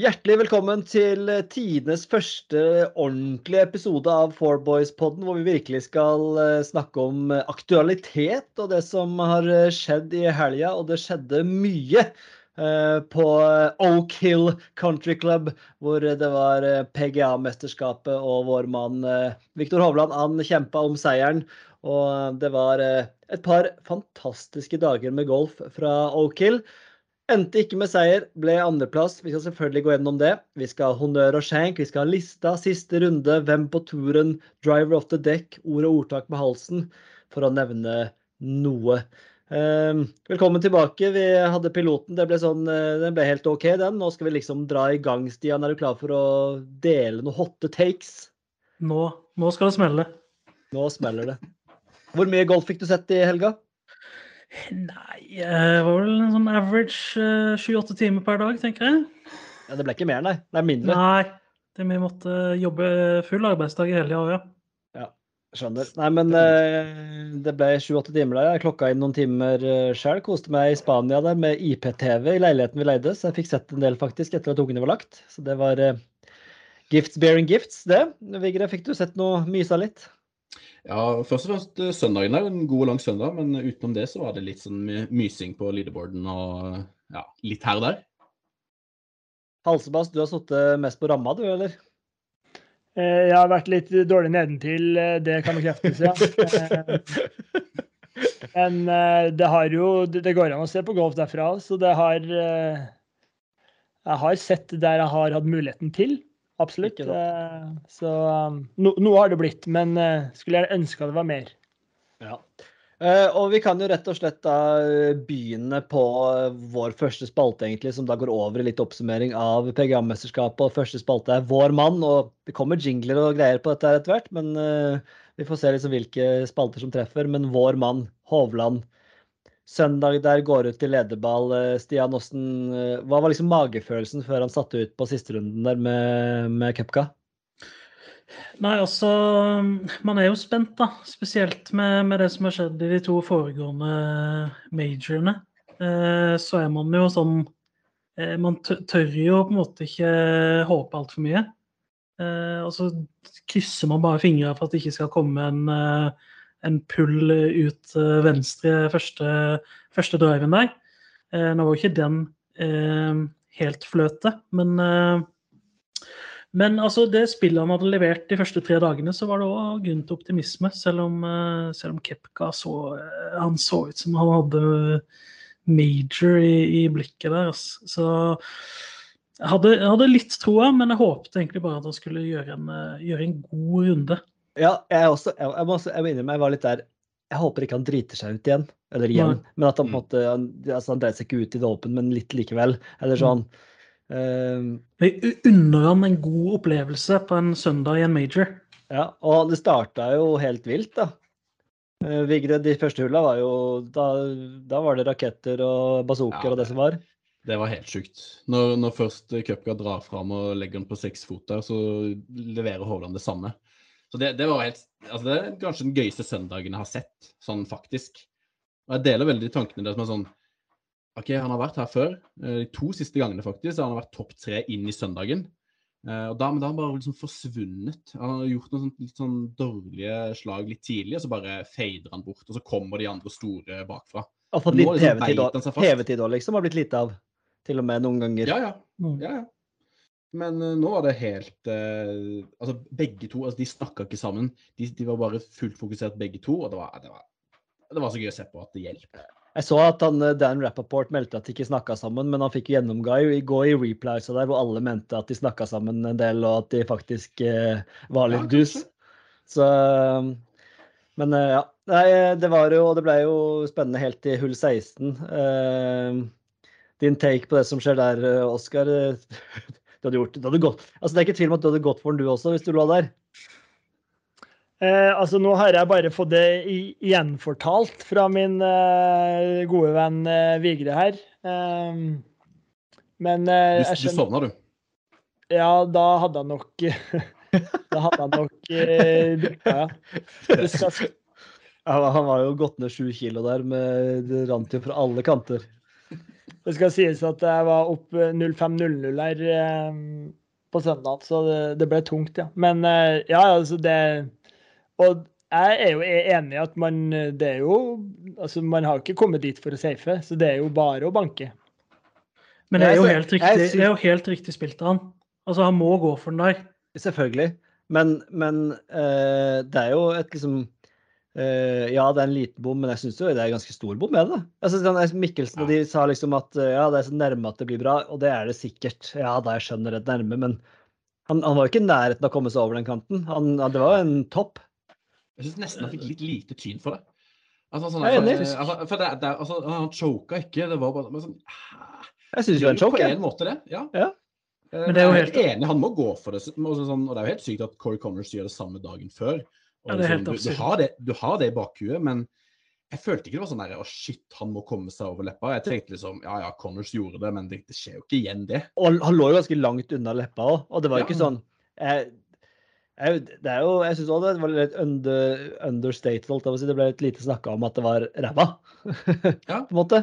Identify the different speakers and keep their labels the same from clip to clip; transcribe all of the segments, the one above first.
Speaker 1: Hjertelig velkommen til tidenes første ordentlige episode av Four Boys-podden, hvor vi virkelig skal eh, snakke om aktualitet og det som har eh, skjedd i helga. Og det skjedde mye eh, på Oak Hill Country Club, hvor det var PGA-mesterskapet og vår mann Viktor Hovland han kjempa om seieren. Og det var et par fantastiske dager med golf fra Oak Hill. Endte ikke med seier, ble andreplass. Vi skal selvfølgelig gå gjennom det. Vi skal ha honnør og skjenk, vi skal ha lista, siste runde, hvem på turen, driver off the deck, ord og ordtak med halsen, for å nevne noe. Eh, velkommen tilbake. Vi hadde piloten. Det ble, sånn, eh, den ble helt OK, den. Nå skal vi liksom dra i gang, Stian. Er du klar for å dele noen hotte takes?
Speaker 2: Nå, nå skal det smelle.
Speaker 1: Nå smeller det. Hvor mye golf fikk du sett i helga?
Speaker 2: Nei, det var vel en sånn average 28 timer per dag, tenker jeg.
Speaker 1: Ja, Det ble ikke mer, nei? Det er mindre?
Speaker 2: Nei, det vi måtte jobbe full arbeidsdag i hele år, ja.
Speaker 1: Skjønner. Nei, men det ble 28 timer der. Jeg klokka inn noen timer sjøl. Koste meg i Spania der med IPTV i leiligheten vi leide, så jeg fikk sett en del faktisk etter at ungene var lagt. Så det var gifts bearing gifts, det. Vigre, fikk du sett noe mysa litt?
Speaker 3: Ja, først og fremst eh, søndagen er en god og lang søndag, men utenom det så var det litt sånn mysing på leaderboarden og ja, litt her og der.
Speaker 1: Halsebass, du har sittet mest på ramma du, eller?
Speaker 4: Eh, jeg har vært litt dårlig nedentil, eh, det kan bekreftes, ja. Men det har jo Det går an å se på golf derfra, så det har Jeg har sett der jeg har hatt muligheten til. Absolutt. Eh, så um, no, noe har det blitt, men uh, skulle jeg ønske det var mer.
Speaker 1: Ja. Uh, og vi kan jo rett og slett da begynne på vår første spalte, egentlig, som da går over i litt oppsummering av PGA-mesterskapet. Og første spalte er Vår mann, og det kommer jingler og greier på dette etter hvert. Men vi får se liksom hvilke spalter som treffer. Men Vår mann, Hovland, søndag der går ut til lederball. Eh, Stian, hvordan, eh, hva var liksom magefølelsen før han satte ut på sisterunden der med, med Kepka?
Speaker 2: Nei, altså Man er jo spent, da. Spesielt med, med, det som har skjedd i de to foregående majorene. Eh, så er man jo sånn eh, Man tør jo på en måte ikke håpe altfor mye. Eh, og så krysser man bare fingra for at det ikke skal komme en eh, en pull ut eh, venstre første, første driven der. Eh, nå var jo ikke den eh, helt fløte, men men altså, det spillet han hadde levert de første tre dagene, så var det òg grunn til optimisme. Selv om, selv om Kepka så Han så ut som han hadde major i, i blikket der. Altså. Så jeg hadde, jeg hadde, litt troa, men jeg håpet egentlig bare at han skulle gjøre en, gjøre en god runde.
Speaker 1: Ja, jeg, også, jeg, jeg må også jeg må innrømme jeg var litt der Jeg håper ikke han driter seg ut igjen. Eller igjen. Mm. Men at han på en mm. måte han, altså, han dreit seg ikke ut i det åpen, men litt likevel. Eller mm. sånn.
Speaker 2: Mm. Uh, jeg unner han en god opplevelse på en søndag i en major.
Speaker 1: Ja, og det starta jo helt vilt, da. Uh, Vigre, de første hulla var jo da, da, var det raketter og bazooker ja, og det som var.
Speaker 3: Det var helt sjukt. Når, når først Cupga drar fram og legger den på seks fot der, så leverer Hovland det samme. Så det, det, var helt Altså, det er kanskje den gøyeste søndagen jeg har sett, sånn faktisk. Og jeg deler veldig de tankene det som er sånn OK, han har vært her før. Eh, de to siste gangene, faktisk. Så han har vært topp tre inn i søndagen. Eh, og da, men da har han bare liksom forsvunnet. Han har gjort noen sånn, litt sånn dårlige slag litt tidlig, og så bare fader han bort. Og så kommer de andre store bakfra.
Speaker 1: Og fått litt TV-tid òg, liksom? Har blitt lite av. Til og med noen ganger.
Speaker 3: Ja, ja. Mm. ja, ja. Men uh, nå var det helt uh, Altså, begge to altså, De snakka ikke sammen. De, de, var bare fullt fokusert, begge to. Og det var, det, var, det var, så gøy å se på at det hjelper.
Speaker 1: Jeg så at han, eh, Dan Rappaport meldte at de ikke snakka sammen, men han fikk gjennomgå i gå i replies der hvor alle mente at de snakka sammen en del, og at de faktisk uh, var litt ja, dus. Så Men ja. Nei, det var jo Det ble jo spennende helt til hull 16. din take på det som skjer der, Oskar. du hadde gjort. Det hadde gått. Altså, det er ikke tvil om at du hadde gått for den du også, hvis du lå der.
Speaker 4: Eh, altså, nå har jeg bare fått det gjenfortalt fra min eh, gode venn eh, Vigre her. Eh, men
Speaker 3: eh, du, du sovna, du?
Speaker 4: Ja, da hadde han nok Da hadde han nok eh, ja.
Speaker 1: ja. Han var jo gått ned sju kilo der, med, det rant jo fra alle kanter.
Speaker 4: Det skal sies at jeg var opp 05.00 her eh, på søndag, så det, det, ble tungt, ja. Men eh, ja, altså det Og jeg er jo enig i at man Det er jo Altså, man har jo ikke kommet dit for å safe, så det er jo bare å banke.
Speaker 2: Men det er jo helt riktig, det er jo helt riktig spilt av han. Altså, han må gå for den der.
Speaker 1: Selvfølgelig. Men, men uh, det er jo et liksom Uh, ja, det er en liten bom, men jeg syns det er en ganske stor bom med det. Altså, sånn, Mikkelsen og de sa liksom at uh, ja, det er så nærme at det blir bra, og det er det sikkert. Ja, da jeg skjønner det nærme, men han, han var jo ikke i nærheten av å komme seg over den kanten. Han, det var jo en topp.
Speaker 3: Jeg syns nesten han fikk litt lite tyn for det. Altså, sånn, jeg er enig. Altså, for det, det, altså, han choka ikke, det var bare sånn
Speaker 1: Jeg syns jo han choke.
Speaker 3: På en måte, det. Ja.
Speaker 1: ja.
Speaker 3: Eh, men det er jo helt enig, han må gå for det. Og, sånn, og det er jo helt sykt at Corey Connors gjør det samme dagen før. Ja, det er helt liksom, du, du, har det, du har det i bakhuet, men jeg følte ikke det var sånn der, å shit, han må komme seg over leppa. Jeg tenkte liksom ja ja, Connors gjorde det, men det, det skjer jo ikke igjen, det.
Speaker 1: Og han lå jo ganske langt unna leppa òg, og det var jo ja. ikke sånn jeg, jeg, det er jo, jeg syns òg det var litt under, understated. Si. Det ble litt lite snakka om at det var ræva, ja. på en måte.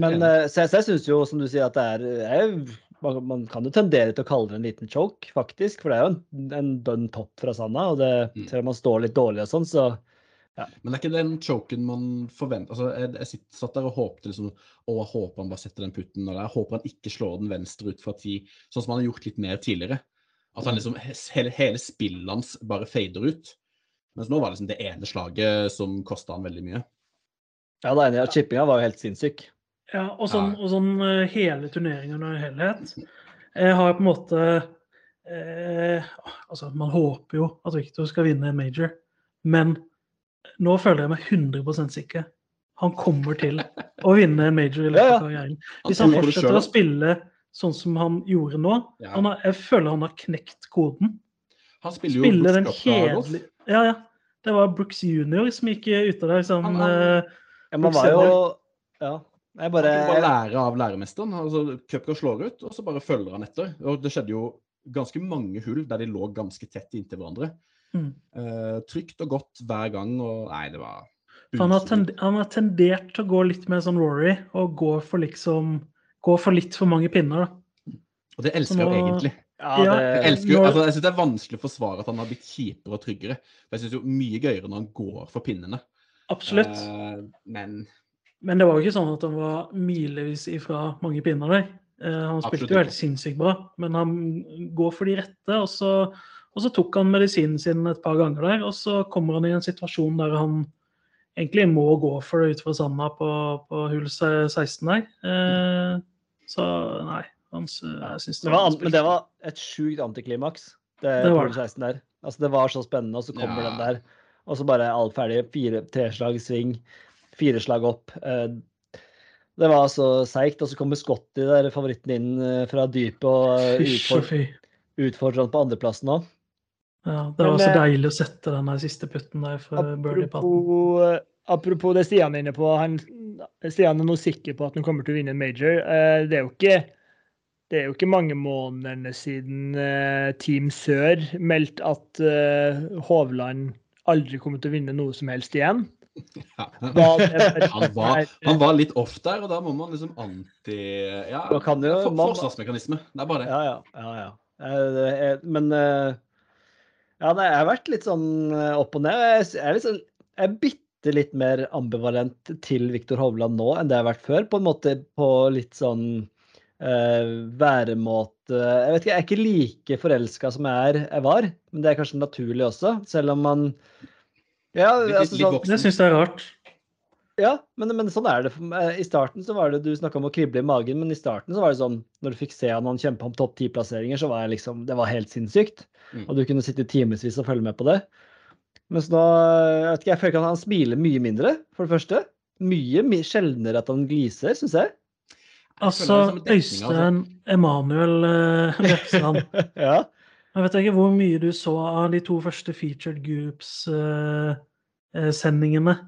Speaker 1: Men eh, så jeg, jeg syns jo, som du sier, at det er jeg, man, kan jo tendere til å kalle det en liten choke, faktisk. For det er jo en, en dønn topp fra sanda. Og det, mm. selv om man står litt dårlig og sånn, så ja.
Speaker 3: Men det er ikke den choken man forventer. Altså, jeg, jeg sitter, satt der og håpte liksom Å, jeg håper han bare setter den putten. der. jeg håper han ikke slår den venstre ut fra ti, sånn som han har gjort litt mer tidligere. At han liksom, hele, hele spillet hans bare fader ut. Mens nå var det liksom det ene slaget som kosta han veldig mye.
Speaker 1: Ja, det ene chippinga var jo helt sinnssyk.
Speaker 2: Ja, og sånn, og sånn eh, hele turneringen og helhet. Jeg har på en måte eh, Altså, man håper jo at Victor skal vinne en major, men nå føler jeg meg 100% sikker. Han kommer til å vinne en major i løpet av karrieren. Hvis han fortsetter å spille sånn som han gjorde nå han har, Jeg føler han har knekt koden.
Speaker 3: Han spiller jo spiller den kjedelige
Speaker 2: Ja, ja. Det var Brooks junior som gikk ut av der som han, han,
Speaker 1: uh, ja, man var jo Ja.
Speaker 3: Jeg bare, han bare lære av læremesteren. altså Cupcar slår ut, og så bare følger han etter. Og Det skjedde jo ganske mange hull der de lå ganske tett inntil hverandre. Mm. Uh, trygt og godt hver gang, og nei, det var
Speaker 2: han har, tendert, han har, tendert til å gå litt mer som Rory, og gå for liksom Gå for litt for mange pinner, da.
Speaker 3: Og det elsker jeg egentlig. Ja, det... jeg, elsker, når... altså, jeg synes det er vanskelig å forsvare at han har blitt kjipere og tryggere. For jeg syns jo mye gøyere når han går for pinnene.
Speaker 2: Absolutt. Uh,
Speaker 3: men
Speaker 2: men det var jo ikke sånn at han var milevis ifra mange pinner der. Eh, han spilte jo helt sinnssykt bra, men han går for de rette. Og så, og så, tok han medisinen sin et par ganger der, og så kommer han i en situasjon der han egentlig må gå for det ut fra sanda på, på hull 16 der. Eh, så nei. Han, jeg synes
Speaker 1: det, var, Men det var et sjukt antiklimaks, det, det hull 16 der. Altså, det var så spennende, og så kommer ja. den der. Og så bare alt ferdig. Fire treslag sving fire slag opp. Eh, det var så seigt. Og så kommer Scotty, der favoritten inn eh, fra dypet, og utfordrer, utfordrer han på andreplassen òg.
Speaker 2: Ja, det var Men, så eh, deilig å sette den siste putten der for birdie-patten.
Speaker 4: Apropos det Stian er inne på, han, Stian er nå sikker på at han kommer til å vinne en major. Det er jo ikke, det er jo ikke mange månedene siden Team Sør meldte at Hovland aldri kommer til å vinne noe som helst igjen.
Speaker 3: Ja. Han, var, han, var, litt off der, og da må man liksom anti... Ja, jo, for, forsvarsmekanisme. Det er bare det.
Speaker 1: Ja, ja. ja, ja. Men eh, ja, nei, jeg har vært litt sånn eh, opp og ned. Jeg er, liksom, jeg er bitte litt mer ambivalent til Viktor Hovland nå enn det jeg har vært før. På en måte på litt sånn uh, væremåte Jeg vet ikke, jeg er ikke like forelska som jeg, er, jeg var, men det er kanskje naturlig også. Selv om man ja, altså, sånn,
Speaker 2: det syns jeg er rart.
Speaker 1: Ja, men, men, sånn er det. I starten så var det, Du snakka om å krible i magen, men i starten så var det sånn Når du fikk se han kjempe om topp ti-plasseringer, så var det liksom Det var helt sinnssykt. Mm. Og du kunne sitte timevis og følge med på det. Mens nå jeg vet ikke, jeg føler ikke at han smiler mye mindre, for det første. Mye, mye sjeldnere at han gliser, syns jeg.
Speaker 2: Altså, Øystein Emanuel uh, Lepsland.
Speaker 1: ja.
Speaker 2: Jeg vet ikke hvor mye du så av de to første Featured Groups-sendingene. Uh,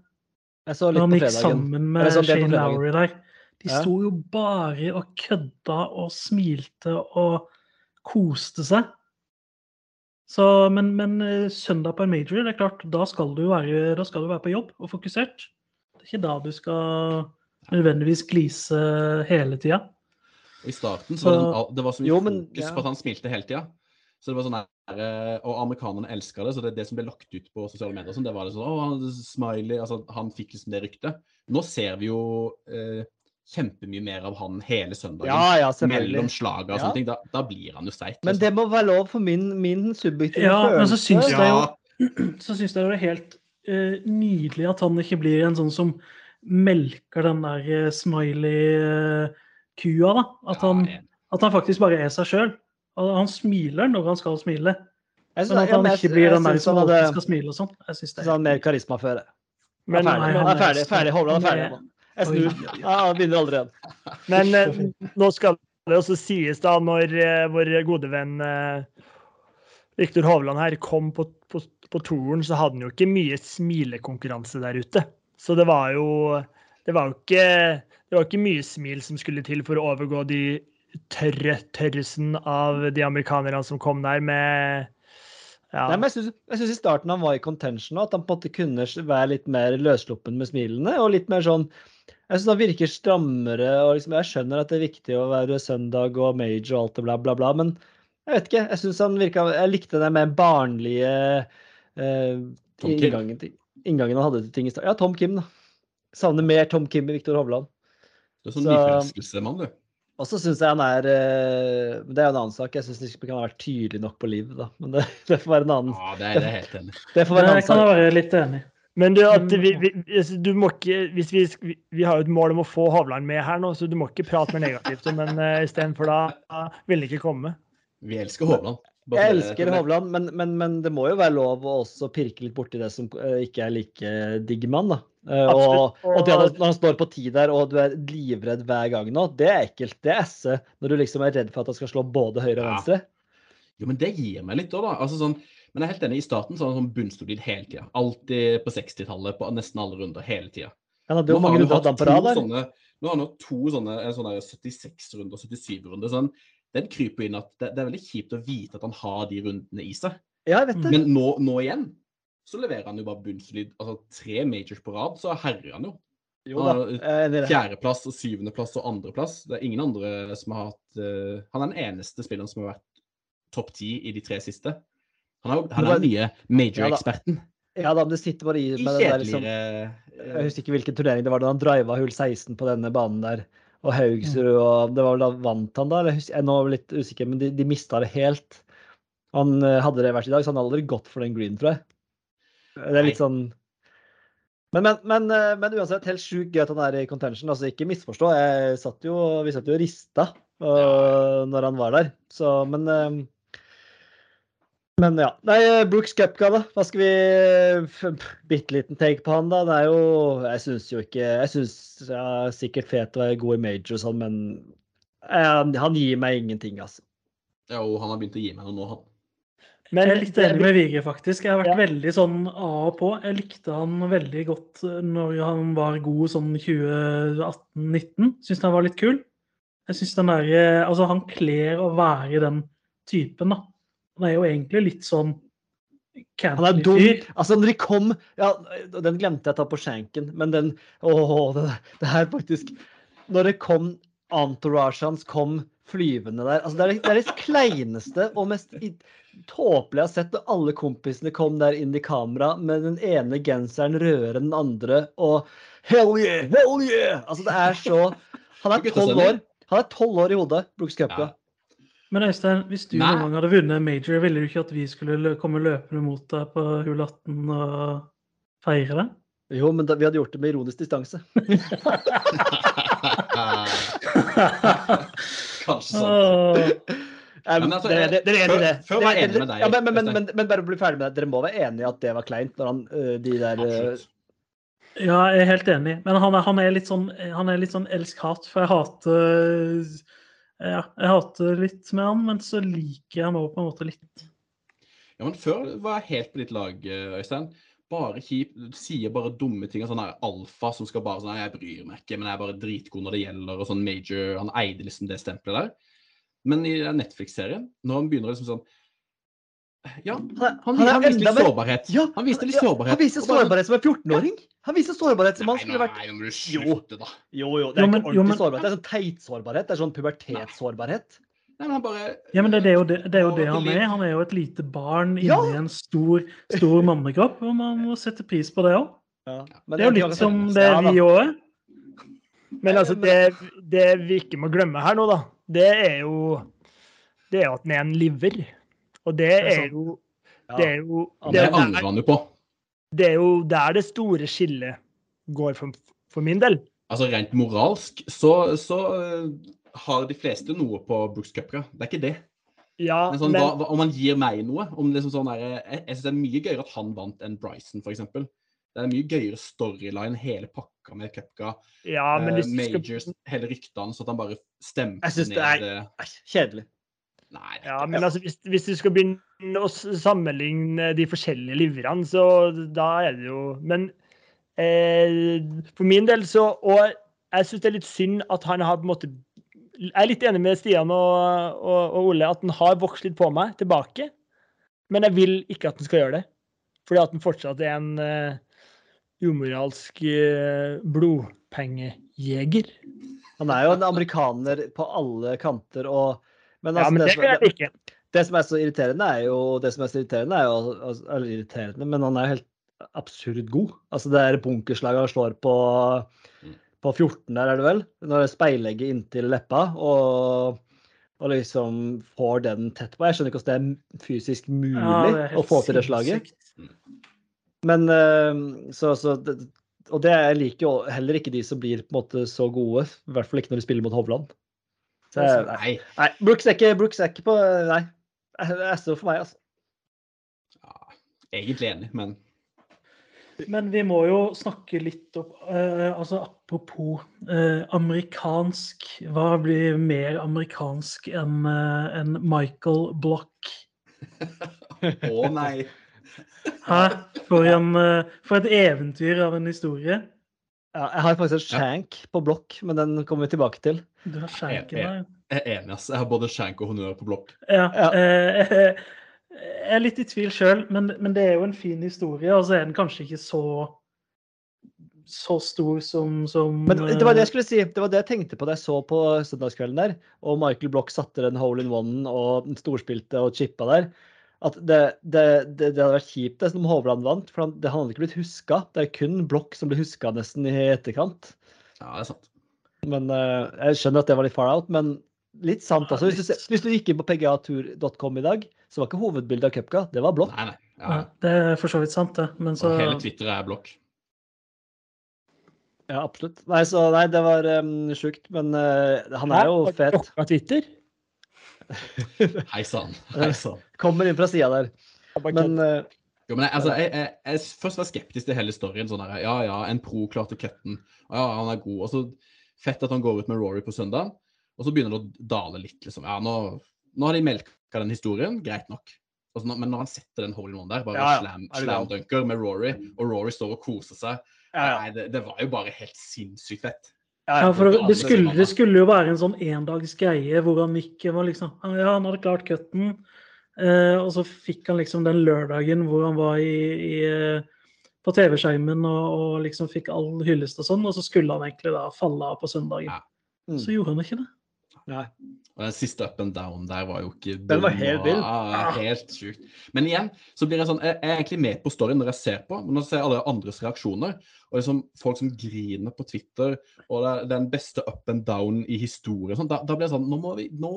Speaker 1: jeg så litt på fredagen.
Speaker 2: Han gikk sammen med Shane Lowry der. De ja. sto jo bare og kødda og smilte og koste seg. Så, men, men, eh, søndag på en major, det er klart, da skal, du være, da skal du være på jobb og fokusert. Det er ikke da du skal nødvendigvis glise hele tida.
Speaker 3: I starten så var det, sånn, det var så mye
Speaker 1: Jo, men-
Speaker 3: fokus
Speaker 1: ja.
Speaker 3: på at han smilte hele tida. Så det var sånn der, eh, Og amerikanerne elska det, så det, er det som ble lagt ut på sosiale medier, sånn, det var det sånn Å, han- smiley altså Han fikk liksom det ryktet. Nå ser vi jo eh, kjempemye mer av han hele søndagen.
Speaker 1: Ja, ja,
Speaker 3: mellom slaga og
Speaker 1: Ja.
Speaker 3: sånne ting. Da, da blir han jo seig.
Speaker 1: Men det må være lov for min, min subjektive
Speaker 2: Ja, men så syns jeg jo så syns jeg det er helt uh, nydelig at han ikke blir en sånn som melker den der smiley-kua, da. At han, at han faktisk bare er seg sjøl. Han smiler når han skal smile,
Speaker 1: Jeg
Speaker 2: men at han ikke blir den der som alltid skal smile og sånn. Jeg synes det
Speaker 1: Så han mer karisma før.
Speaker 4: Men,
Speaker 1: Han er ferdig.
Speaker 2: er-
Speaker 1: ferdig. Hovland er ferdig Jeg snur. han begynner aldri igjen.
Speaker 4: men eh, nå skal det også sies, da, når eh, vår gode venn eh, Viktor Hovland her kom på, på, på turen, så hadde han jo ikke mye smilekonkurranse der ute. Så det var jo Det var jo ikke, det var ikke mye smil som skulle til for å overgå de tørre tørrelsen av de amerikanerne som kom der med ja.
Speaker 1: Nei, men jeg syns, i starten han var i contention, at han på en måte kunne være litt mer løssluppen med smilene. Og litt mer sånn Jeg syns han virker strammere, og liksom, jeg skjønner at det er viktig å være søndag og major og alt det bla, bla, bla, men jeg vet ikke. Jeg synes han virka Jeg likte den mer barnlige eh, inngangen, inngangen han hadde til ting i stad. Ja, Tom Kim, da. Savner mer Tom Kim i Viktor Hovland.
Speaker 3: Det er sånn
Speaker 1: Så-
Speaker 3: nyforelskelsemann, du.
Speaker 1: Og så syns jeg han er eh, Det er jo en annen sak. Jeg syns ikke han har vært tydelig nok på livet, da. Men det, det får være en annen
Speaker 3: Ja, det er det helt enig.
Speaker 1: Det får være en
Speaker 2: Det
Speaker 1: annen
Speaker 2: kan jeg
Speaker 1: kan
Speaker 2: være litt enig.
Speaker 4: Men du, at vi, vi, altså, du må ikke, hvis vi, vi, har jo et mål om å få Hovland med her nå, så du må ikke prate mer negativt om ham uh, istedenfor da uh, vil han ikke komme.
Speaker 3: Vi elsker Hovland. Bare
Speaker 1: Jeg elsker Hovland, men, men, men det må jo være lov å også pirke litt borti det som eh, ikke er like digg mann, da. Eh, og, og det at han står på ti der, og du er livredd hver gang nå, det er ekkelt. Det er esse. Når du liksom er redd for at han skal slå både høyre og
Speaker 3: Ja.
Speaker 1: venstre.
Speaker 3: Jo, men det gir meg litt òg, da. Altså, sånn, men jeg er helt enig. I starten så var han sånn bunnsolid hele tida. Alltid på 60-tallet, på nesten alle runder, hele tida.
Speaker 1: Han hadde jo mange runder hatt han på rad der.
Speaker 3: Nå har han jo to sånne, sånne 76-runder, 77-runder. Sånn, den kryper inn at det, det er veldig kjipt å vite at han har de rundene i seg.
Speaker 1: Ja, jeg vet det.
Speaker 3: Men nå, nå igjen så leverer han jo bare bunnsolid. Altså tre majors på rad, så herjer han jo.
Speaker 1: Jo da, i det.
Speaker 3: Fjerdeplass og syvendeplass og andreplass. Det er ingen andre som har hatt uh, Han er den eneste spilleren som har vært topp ti i de tre siste. Han er, han er den nye major-eksperten.
Speaker 1: Ja da, men det sitter bare i med den der liksom Jeg husker ikke hvilken turnering det var da han driva hull 16 på denne banen der. Og Haugsrud og Det var vel da vant han da? Eller, jeg er nå litt usikker, men de, de mista det helt. Han eh, hadde det vært i dag, så han hadde aldri gått for den green, tror jeg. Det er litt sånn men, men, men, eh, men uansett, helt sjukt gøy at han er i contention. altså Ikke misforstå. Jeg satt jo, vi satt jo og rista uh, når han var der. Så, men øh, Men ja. Nei, eh, Brooks Cupka, da. Hva skal vi Bitte liten take på han, da. Det er jo Jeg syns jo ikke Jeg syns ja, sikkert fet å være god i major og sånn, men eh, han gir meg ingenting, altså.
Speaker 3: Ja, og han har begynt å gi meg noe nå, han.
Speaker 4: Men
Speaker 2: Jeg er litt enig med Vigre, faktisk. Jeg har vært
Speaker 4: Ja.
Speaker 2: veldig sånn av og på. Jeg likte han veldig godt eh, når han var god sånn 2018-19. Syns han var litt kul. Jeg synes den der, eh, altså Han kler å være den typen, da. Han er jo egentlig litt sånn
Speaker 1: Han er dum. Altså, når de kom ja, Den glemte jeg å ta på skjenken, men den Åh, det, det her faktisk Når det kom entourage hans kom flyvende der altså, Det er det, det, er det kleineste og mest tåpelige jeg har sett. Når alle kompisene kom der inn i kamera med den ene genseren rødere enn den andre, og hell yeah, hell yeah! Altså, det er så Han er tolv år. Han er tolv år i hodet, Brooks Cupka.
Speaker 3: Ja.
Speaker 2: Men Øystein, hvis du
Speaker 3: Nei.
Speaker 2: noen gang hadde vunnet major, ville du ikke at vi skulle lø komme løpende mot deg på hull 18 og feire det?
Speaker 1: Jo, men da, vi hadde gjort det med ironisk distanse.
Speaker 3: Kanskje sånn.
Speaker 2: Åh.
Speaker 3: Men altså,
Speaker 1: dere, dere, dere er enig i det?
Speaker 3: før- før var jeg
Speaker 1: Dere-
Speaker 3: enig med deg,
Speaker 1: Ja, men, men, men, men, men bare bli ferdig med det. Dere må være enige i at det var kleint når han de der
Speaker 3: Absolutt.
Speaker 2: Ja, jeg er helt enig. Men han er, han er litt sånn, han sånn elsk-hat. For jeg hater ja, jeg hater litt med han, men så liker jeg han òg på en måte litt.
Speaker 3: Ja, men før var jeg helt på ditt lag, Øystein. Bare kjip. Du sier bare dumme ting. og Sånn alfa som skal bare sånn Jeg bryr meg ikke, men jeg er bare dritgod når det gjelder. og sånn major, Han eide liksom det stempelet der. Men i Netflix-serien, når han begynner liksom sånn Ja,
Speaker 1: Han,
Speaker 3: han,
Speaker 1: han
Speaker 3: han viste litt sårbarhet.
Speaker 1: Ja,
Speaker 3: Han viste litt sårbarhet.
Speaker 1: Han
Speaker 3: viste
Speaker 1: sårbarhet som en 14-åring. Han viser sårbarhet som han skulle vært
Speaker 3: nei, nå må du
Speaker 1: Jo.
Speaker 3: slutte, da.
Speaker 1: Jo, jo, det er
Speaker 2: Jo, men-
Speaker 1: ikke
Speaker 2: jo,
Speaker 1: ordentlig
Speaker 2: men-
Speaker 1: sårbarhet. Det er sånn teit-sårbarhet. Det er sånn pubertetssårbarhet.
Speaker 3: Nei, men han bare
Speaker 2: Ja, men det, det, er jo det, det er jo det han er. Han er jo et lite barn inni
Speaker 1: Ja.
Speaker 2: en stor, stor mannekropp. Og man må sette pris på det òg.
Speaker 1: Ja.
Speaker 2: Det er jo litt som det vi òg er.
Speaker 4: Men altså, det, det vi ikke må glemme her nå, da, det er jo det er jo at den er en liver. Og det
Speaker 2: er
Speaker 4: jo Det er jo
Speaker 3: Det
Speaker 4: er
Speaker 3: angrer
Speaker 4: der,
Speaker 3: han jo på.
Speaker 4: det er jo der det store skillet går for, for min del.
Speaker 3: Altså Rent moralsk så, så har de fleste noe på Brooks Cupra. Det er ikke det.
Speaker 4: Ja,
Speaker 3: Men sånn,
Speaker 4: men,
Speaker 3: hva, hva, om han gir meg noe om liksom sånn der, Jeg, jeg syns det er mye gøyere at han vant enn Bryson, f.eks. Det er en mye gøyere storyline, hele pakka med Cupca,
Speaker 4: ja, men
Speaker 3: eh,
Speaker 4: hvis skal,
Speaker 3: Majors, hele ryktene, så at han bare stemte
Speaker 1: Jeg synes
Speaker 3: ned
Speaker 1: det er-
Speaker 3: eh,
Speaker 1: Kjedelig.
Speaker 3: Nei,
Speaker 4: ja, men altså, hvis, hvis du skal begynne å sammenligne de forskjellige liverne, så da er det jo Men eh, for min del så Og jeg syns det er litt synd at han har på en måte Jeg er litt enig med Stian og, og, og Ole at den har vokst litt på meg tilbake. Men jeg vil ikke at den skal gjøre det. Fordi at den fortsatt er en uh, umoralsk uh, blodpengejeger.
Speaker 1: Han er jo en amerikaner på alle kanter og Men,
Speaker 4: Ja,
Speaker 1: altså,
Speaker 4: men
Speaker 1: det,
Speaker 4: det vil jeg
Speaker 1: det,
Speaker 4: ikke.
Speaker 1: det som er så irriterende, er jo Det som er så irriterende, er jo altså, Eller irriterende, men han er jo helt absurd god. Altså det er bunkerslaget han slår på
Speaker 3: Mm.
Speaker 1: På 14 der, er det vel? Når det speilegget inntil leppa, og, og liksom får den tett på. Jeg skjønner ikke hvordan det er fysisk mulig
Speaker 2: Ja, er
Speaker 1: å få til det slaget. Men eh, så, så det, Og det jeg liker jo heller ikke de som blir på en måte så gode. I hvert fall ikke når de spiller mot Hovland. Så, nei,
Speaker 3: Nei.
Speaker 1: nei, Brooks er ikke, Brooks er ikke på Nei. Det er så for meg, altså.
Speaker 3: Ja, egentlig enig, men
Speaker 2: Men vi må jo snakke litt om uh, altså Apropos eh, amerikansk. Hva blir mer amerikansk enn eh, enn Michael Block?
Speaker 3: Å nei.
Speaker 2: Hæ? For, en, eh, for et eventyr av en historie.
Speaker 1: Ja, jeg har faktisk et shank på blokk, men den kommer vi tilbake til.
Speaker 2: Du har
Speaker 3: shanken
Speaker 2: der.
Speaker 3: Jeg er enig, ass. Jeg har både shank og honnør på blokk.
Speaker 2: Ja.
Speaker 1: Ja.
Speaker 2: eh, jeg er litt i tvil sjøl, men, men det er jo en fin historie. Og så er den kanskje ikke så så stor som, som
Speaker 1: Men det var det jeg
Speaker 2: eh,
Speaker 1: skulle si. Det var det jeg tenkte på da jeg så på søndagskvelden der. Og Michael Block satte den hole in one og storspilte og chippa der. At det, det, det, det hadde vært kjipt det som Hovland vant, for han, det han hadde ikke blitt huska. Det er kun Block som blir huska nesten i etterkant.
Speaker 3: Ja, det er sant.
Speaker 1: Men uh, Jeg skjønner at det var litt far out, men litt sant altså. Hvis du, hvis du gikk inn på pgatur.com i dag, så var ikke hovedbildet av cupka, det var Block.
Speaker 3: Nei, nei.
Speaker 2: ja,
Speaker 3: Ja.
Speaker 2: Det er for så vidt sant, det. Men så
Speaker 3: Og hele Twitter er blokk.
Speaker 1: Ja, absolutt. Nei, så, nei det var um, sjukt, men uh, han er jo
Speaker 4: Hæ?
Speaker 1: fet.
Speaker 4: Blokka Twitter?
Speaker 3: Hei sann.
Speaker 1: Kommer inn fra sida der. Men uh,
Speaker 3: Jo, men jeg, altså, jeg, jeg, jeg først var skeptisk til hele storyen. sånn der, Ja, ja, en pro klarte cutten. Ja, han er god. Og så fett at han går ut med Rory på søndag. Og så begynner det å dale litt, liksom. Ja, nå, nå har de melka den historien. Greit nok. Altså, nå- men når han setter den hole in one der, bare
Speaker 1: Ja, ja.
Speaker 3: slam, slam dunker med Rory, og Rory står og koser seg. Nei, det, det var jo bare helt sinnssykt fett.
Speaker 2: Ja, for det, det, skulle, det skulle jo være en sånn endags greie hvor han gikk var liksom, Ja, han hadde klart cutten, eh, og så fikk han liksom den lørdagen hvor han var i, i, eh, på TV-skjermen og, og liksom fikk all hyllest og sånn, og så skulle han egentlig da falle av på søndagen.
Speaker 3: Ja.
Speaker 1: Mm.
Speaker 2: Så gjorde han ikke det.
Speaker 1: Nei.
Speaker 3: Og den siste up and down der var jo ikke
Speaker 1: Den var helt vill.
Speaker 3: Ja, helt sjukt. Men igjen så blir jeg sånn Jeg jeg er egentlig med på storyen når jeg ser på, men når jeg ser alle andres reaksjoner, og liksom folk som griner på Twitter, og det er den beste up and down i historien, sånn, da, da blir jeg sånn Nå må vi nå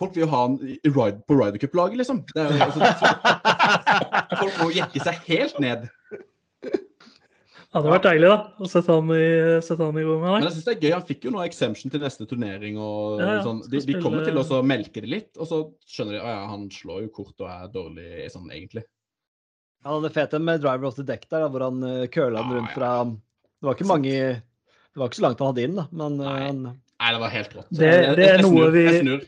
Speaker 3: Folk vil jo ha han ride, på Ryder Cup-laget, liksom. Det er, jo- altså, folk, folk må jekke seg helt ned.
Speaker 2: Det hadde vært deilig, da, å sette han i, sette han i rommet
Speaker 3: Men jeg synes det er gøy. Han fikk jo noe exemption til neste turnering. og
Speaker 2: Ja, ja,
Speaker 3: sånn. De, de kommer til å så melke det litt, og så skjønner de at ja, han slår jo kort og er dårlig sånn egentlig.
Speaker 1: Ja, det fete med driver off the deck der, da, hvor han køla den rundt
Speaker 3: ja.
Speaker 1: fra Det var ikke mange Det var ikke så langt han hadde inn, da, men eh,
Speaker 3: Nei.
Speaker 1: han
Speaker 3: Nei, det var helt rått.
Speaker 2: Det, det, er
Speaker 3: jeg
Speaker 2: noe
Speaker 3: snur,
Speaker 2: vi,
Speaker 3: jeg snur.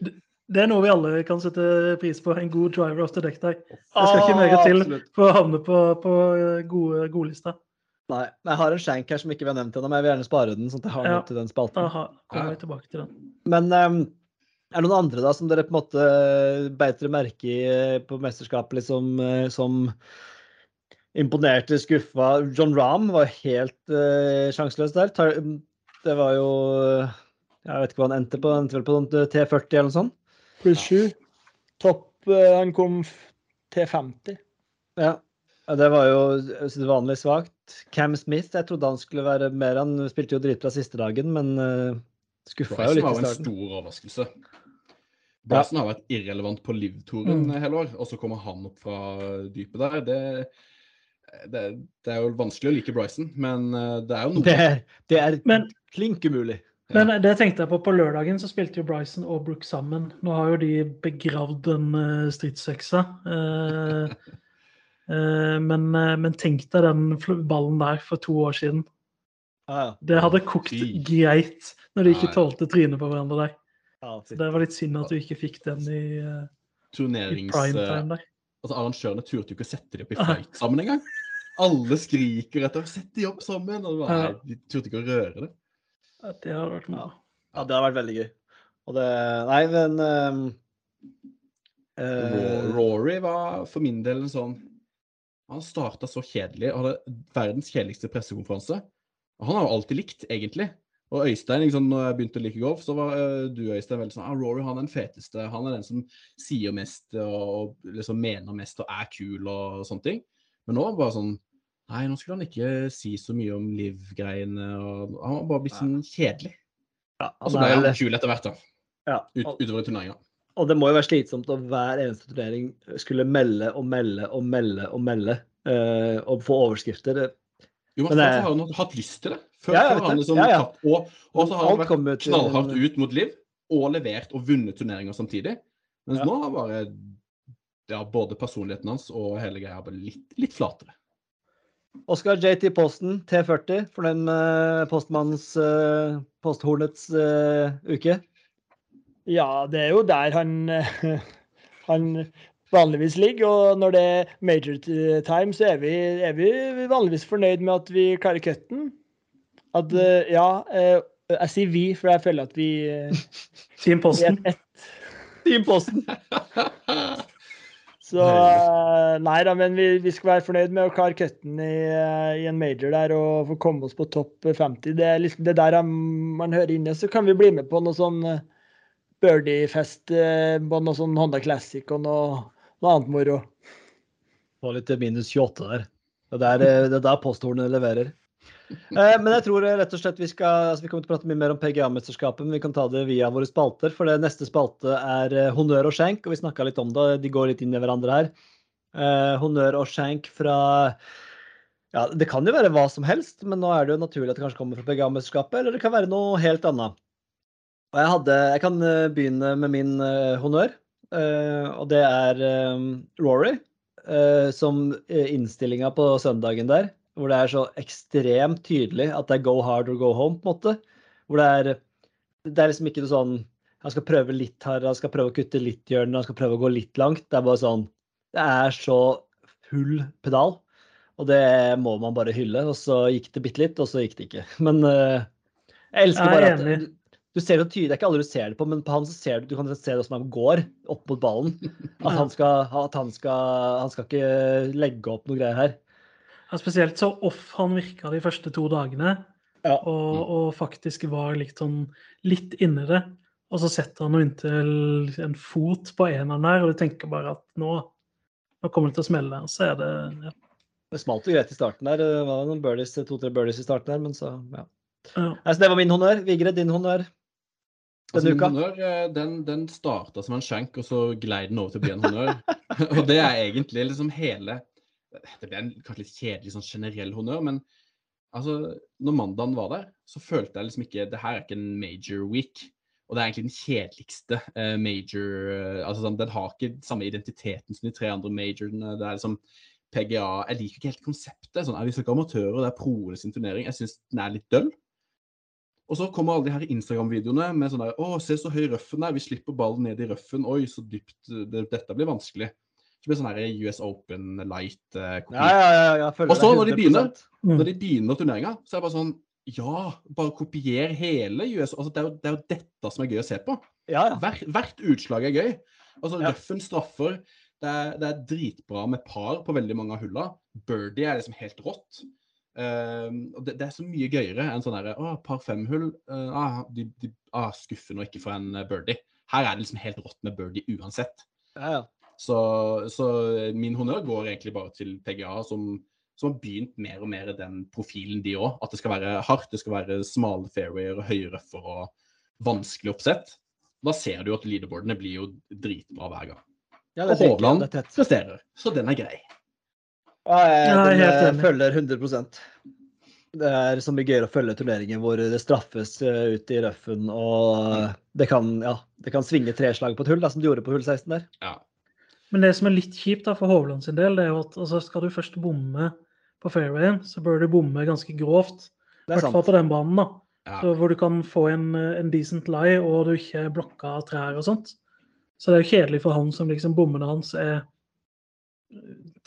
Speaker 2: det er noe vi alle kan sette pris på. En god driver off the deck der. Det skal ikke mer til for å havne på, på eh, gode godlista.
Speaker 1: Nei, men jeg har en shank her som ikke vi har nevnt ennå, men jeg vil gjerne spare den. sånn at jeg har
Speaker 2: Ja.
Speaker 1: til den spalten.
Speaker 2: Aha, kommer
Speaker 3: Ja.
Speaker 2: tilbake til den.
Speaker 1: Men um, Er det noen andre da som dere på en måte beit dere merke i eh, på mesterskapet, liksom, eh, som imponerte, skuffa? John Rahm var helt uh, sjanseløs der. Det var jo Jeg vet ikke hva han endte på, han endte vel på sånn T40 eller noe sånt?
Speaker 4: Pluss sju. Topp eh, Han kom T50.
Speaker 1: Ja. ja det var jo vanlig svakt. Cam Smith, jeg trodde han skulle være mer Han spilte jo dritbra siste dagen, men uh, skuffa jo litt
Speaker 3: var
Speaker 1: i
Speaker 3: jo en stor overraskelse. Bryson har vært irrelevant på Liv-touren
Speaker 2: Mm.
Speaker 3: hele år, og så kommer han opp fra dypet der. Det, det, det er jo vanskelig å like Bryson, men eh, det er jo noe.
Speaker 1: Det, er- det er
Speaker 2: Men,
Speaker 1: klink umulig.
Speaker 2: men det tenkte jeg på på lørdagen, så spilte jo Bryson og Brooke sammen. Nå har jo de begravd den uh, stridsøksa. Eh, eh, men, eh, men tenk deg den ballen der for to år siden.
Speaker 1: Ja, ja.
Speaker 2: Det hadde kokt greit når de ikke tålte trynet på hverandre der. Så det var litt synd at du ikke fikk den i, eh, i
Speaker 3: turnerings...
Speaker 2: prime
Speaker 3: eh,
Speaker 2: time der.
Speaker 3: Altså, Arrangørene turte jo ikke å sette dem opp i fight sammen engang. Alle skriker etter 'sett de opp sammen', og
Speaker 2: bare,
Speaker 3: nei, de turte ikke å røre det.
Speaker 2: Det hadde vært moro.
Speaker 1: Ja, det har vært veldig gøy. Og det Nei, men
Speaker 3: um,
Speaker 1: eh,
Speaker 3: Rory var for min del en sånn Han starta så kjedelig og hadde verdens kjedeligste pressekonferanse. Og han har jo alltid likt, egentlig. Og Øystein, liksom, når jeg begynte å like golf, så var uh, du Øystein veldig sånn ah, Rory han er den feteste. Han er den som sier mest og, og liksom mener mest og er kul og sånne ting. Men nå var han bare sånn Nei, nå skulle han ikke si så mye om Liv-greiene. Han var bare blitt sånn kjedelig.
Speaker 1: ja,
Speaker 3: Og så ble han kul etter hvert, da.
Speaker 1: ja,
Speaker 3: Ut,
Speaker 1: og,
Speaker 3: utover i turneringa.
Speaker 1: Og det må jo være slitsomt å hver eneste turnering skulle melde og melde og melde og melde. Uh, og få overskrifter.
Speaker 3: Jo, men
Speaker 1: Men
Speaker 3: har han hatt lyst til det. Før,
Speaker 1: Ja,
Speaker 3: før han liksom
Speaker 1: Ja, ja.
Speaker 3: tatt og, og så har han vært knallhardt ut mot Liv og levert og vunnet turneringer samtidig. Mens
Speaker 1: Ja.
Speaker 3: nå har bare ja, både personligheten hans og hele greia bare litt, litt flatere.
Speaker 1: Oskar JT Posten, T40, for den uh, postmannens uh, posthornets uh, uke.
Speaker 4: Ja, det er jo der han, han vanligvis ligger. Og når det er major time, så er vi, er vi vanligvis fornøyd med at vi klarer cutten. At eh, ja eh, Jeg sier vi, for jeg føler at vi,
Speaker 2: Team
Speaker 4: vi
Speaker 2: Posten.
Speaker 4: er.
Speaker 1: Team Posten!
Speaker 4: Så nei da, men vi, vi skal være fornøyd med å klare cutten i, eh, i en major der og få komme oss på topp 50. Det er liksom det der man hører inne. Så kan vi bli med på noe sånn birdie-fest på noe sånn Honda Classic og noe, noe annet moro.
Speaker 1: Få litt minus 28 der. Det er der, eh, det er der posthornene leverer. Eh, men jeg tror eh, rett og slett vi skal altså vi kommer til å prate mye mer om PGA-mesterskapet, men vi kan ta det via våre spalter. For det neste spalte er honnør og skjenk, og vi snakka litt om det. De går litt inn i hverandre her. Eh, honnør og skjenk fra Ja, det kan jo være hva som helst, men nå er det jo naturlig at det kanskje kommer fra PGA-mesterskapet, eller det kan være noe helt annet. Og jeg, hadde, jeg kan eh, begynne med min uh, honnør, Uh, og det er um, Rory. uh, som innstillinga på søndagen der, hvor det er så ekstremt tydelig at det er go hard or go home, på en måte. Hvor det er Det er liksom ikke noe sånn Han skal prøve litt hardere, han skal prøve å kutte litt hjørner, han skal prøve å gå litt langt. Det er bare sånn Det er så full pedal. Og det må man bare hylle. Og så gikk det bitte litt, og så gikk det ikke. Men uh, jeg elsker
Speaker 2: er
Speaker 1: bare at. Du, ser det tydelig, Det er ikke alle du ser det på, men på han så ser du, du kan se det hvordan han går opp mot ballen. At han skal, at han skal, han skal ikke legge opp noe greier her.
Speaker 2: Ja, spesielt så off han virka de første to dagene,
Speaker 1: Ja.
Speaker 2: og, og faktisk var litt sånn litt inni det. Og så setter han jo inntil en fot på eneren der, og du tenker bare at nå, nå kommer det til å smelle. Og så er det ja.
Speaker 1: Det smalt jo greit i starten der. Det var noen to-tre birdies i starten der, men så ja.
Speaker 2: ja.
Speaker 1: Altså, det var min honnør. Vigre, din honnør
Speaker 3: Altså, honnør, eh, den, den starta som en skjenk, og så glei den over til å bli en honnør. og det er egentlig liksom hele Det ble en kanskje litt kjedelig sånn generell honnør, men altså, når mandagen var der, så følte jeg liksom ikke Det her er ikke en major week. Og det er egentlig den kjedeligste eh, major eh, altså sånn, Den har ikke samme identiteten som de tre andre majorene. Det er liksom PGA Jeg liker ikke helt konseptet. sånn, er Vi snakker amatører, det er proene sin turnering. Jeg syns den er litt døll. Og så kommer alle de her Instagram-videoene med sånn der Å, se så høy røffen er. Vi slipper ballen ned i røffen. Oi, så dypt. Det, dette blir vanskelig. Så blir det sånn her US Open light-kopi.
Speaker 1: Ja, ja, ja. jeg føler
Speaker 3: Og så når de begynner,
Speaker 2: Mm.
Speaker 3: når de begynner turneringa, så er det bare sånn Ja, bare kopier hele US. Altså, det, er jo, det er jo dette som er gøy å se på.
Speaker 1: Ja, ja.
Speaker 3: Hvert, hvert utslag er gøy. Altså,
Speaker 1: Ja.
Speaker 3: Røffen straffer. Det er, det er dritbra med par på veldig mange av hulla. Birdie er liksom helt rått. Ehm, og det, det er så mye gøyere enn sånn derre Å, par femhull. Uh, ah, de, de ah, skuffer nå ikke for en eh, birdie. Her er det liksom helt rått med birdie uansett.
Speaker 1: ja, ja.
Speaker 3: Så, så min honnør går egentlig bare til PGA, som, som har begynt mer og mer den profilen, de òg. At det skal være hardt, det skal være smale fairwayer, høye røffer og vanskelig oppsett. Da ser du jo at leaderboardene blir jo dritbra hver gang.
Speaker 1: ja
Speaker 3: Og Hovland
Speaker 1: er
Speaker 3: presterer, så den er grei.
Speaker 1: Ja, jeg,
Speaker 2: Ja, jeg
Speaker 1: den, eh, følger 100% Det er så mye gøyere å følge turneringer hvor det straffes eh, ut i røffen, og eh, det kan, ja, det kan svinge tre slag på et hull, da, som det gjorde på hull 16 der.
Speaker 3: Ja.
Speaker 2: Men det som er litt kjipt da for Hovland sin del, det er jo at altså, skal du først bomme på fairwayen, så bør du bomme ganske grovt. I
Speaker 1: er
Speaker 2: hvert fall på den banen, da.
Speaker 3: Ja.
Speaker 2: Så hvor du kan få en, en decent lie, og du ikke er blokka av trær og sånt. Så det er jo kjedelig for han som liksom bommene hans er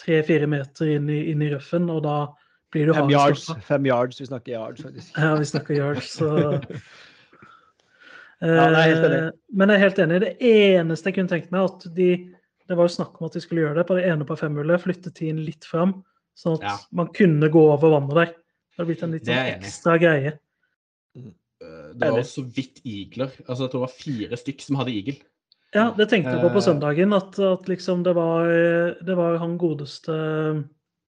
Speaker 2: tre-fire meter inn i, inn i røffen, og da blir du
Speaker 1: Fem yards, fem yards, vi snakker yards, faktisk.
Speaker 2: Ja, vi snakker yards, så
Speaker 1: Ja, nei, helt enig.
Speaker 2: Eh, Men jeg er helt enig. Det eneste jeg kunne tenkt meg, at de Det var jo snakk om at de skulle gjøre det på det ene på femhullet, flytte tiden litt fram, sånn at
Speaker 3: Ja.
Speaker 2: man kunne gå over vannet der. Det hadde blitt en litt sånn ekstra greie.
Speaker 3: Eh, Det var så vidt igler. Altså, jeg tror det var fire stykk som hadde igel.
Speaker 2: Ja, det tenkte jeg på på
Speaker 3: Eh.
Speaker 2: søndagen, at, at liksom det var, det var han godeste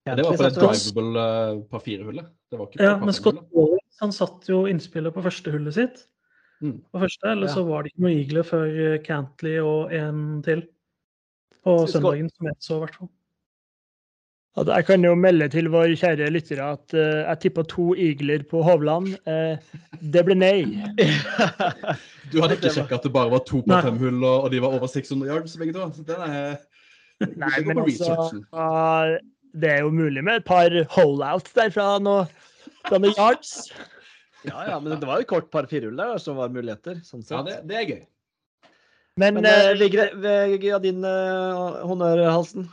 Speaker 3: Ja, det var på det drivable par fire-hullet. Det var ikke
Speaker 2: Ja, men Scott. Wallace, han satt jo innspillet på første hullet sitt.
Speaker 3: Mm.
Speaker 2: På første, eller
Speaker 1: Ja.
Speaker 2: så var det ikke noe igler før eh, Cantley og en til. På søndagen, som jeg så, i hvert fall.
Speaker 4: At jeg kan jo melde til våre kjære lyttere at uh, jeg tippa to igler på Hovland. Uh, det ble nei.
Speaker 3: Du hadde ikke sjekka at det bare var to på fem-hull, og, og de var over 600 yards begge to? Så den er
Speaker 4: Nei,
Speaker 3: Det
Speaker 4: men altså ah, Det er jo mulig med et par holeouts derfra fra noe yards.
Speaker 1: Ja, ja, men det var jo et kort par firehull der som var muligheter. sånn sett.
Speaker 3: Ja, det, det er gøy.
Speaker 4: Men,
Speaker 1: Men uh, ved, ved, ved din uh, honnørhalsen.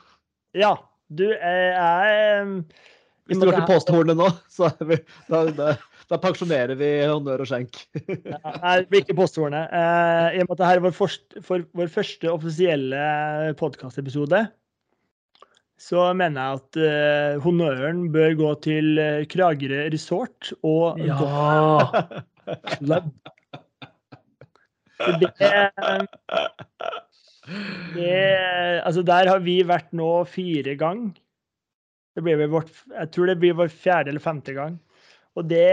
Speaker 4: ja, du jeg, eh,
Speaker 1: Hvis du går til posthornet nå, så er vi, da, da, da pensjonerer vi honnør og skjenk.
Speaker 4: Nei, det blir ikke posthornet. Eh, I og med at dette er vår, forst, for, vår første offisielle podkastepisode, så mener jeg at uh, honnøren bør gå til eh, Kragerø Resort og
Speaker 2: Ja!
Speaker 4: Club. For det, det Altså, der har vi vært nå fire gang. Det blir vel vårt Jeg tror det blir vår fjerde eller femte gang. Og det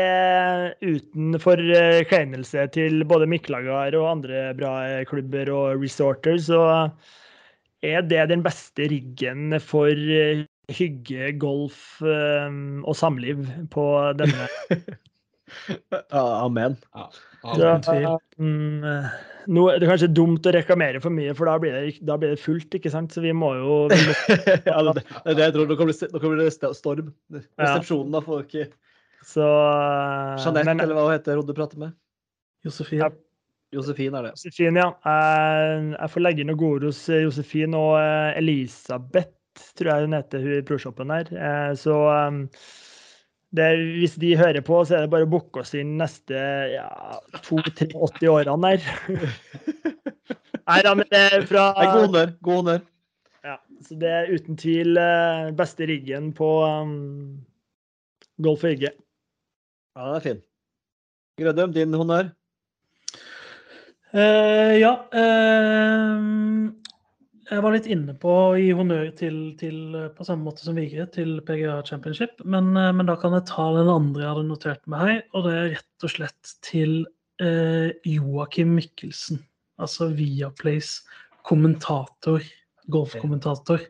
Speaker 4: uten forkleinelse til både Miklagard og andre bra klubber og resorter, så er det den beste riggen for eh, hygge, golf eh, og samliv på denne
Speaker 1: amen.
Speaker 3: Ja. Ja.
Speaker 2: Uten tvil.
Speaker 4: mm, nå er det kanskje dumt å reklamere for mye, for da blir det, da blir det fullt, ikke sant? Så vi må jo vi må,
Speaker 1: ja, det, det det jeg tror. Nå kommer det, storm. Resepsjonen da får ikke
Speaker 4: Så eh,
Speaker 1: Jeanette,
Speaker 4: men-
Speaker 1: eller hva heter, hun du prater med.
Speaker 2: Josefin.
Speaker 4: Ja.
Speaker 1: Josefin er det.
Speaker 4: Josefin, ja. Jeg, jeg får legge inn noe gode hos eh, Josefin og eh, Elisabeth, tror jeg hun heter, hun i proshoppen her. Eh, Så eh, det, er- hvis de hører på, så er det bare å booke oss inn neste ja, to-tre-80 årene der. Nei da, men det er fra
Speaker 1: god honnør. God honnør.
Speaker 4: Ja, så det er uten tvil eh, beste riggen på um, Golf og Hygge.
Speaker 1: Ja, den er fin. Grødum, din honnør?
Speaker 2: Uh, ja. eh, jeg var litt inne på å gi honnør til, til, på samme måte som Vigre, til PGA Championship. Men, eh, men da kan jeg ta den andre jeg hadde notert meg her, og det er rett og slett til eh, Joakim Mikkelsen. Altså Viaplays kommentator, golfkommentator.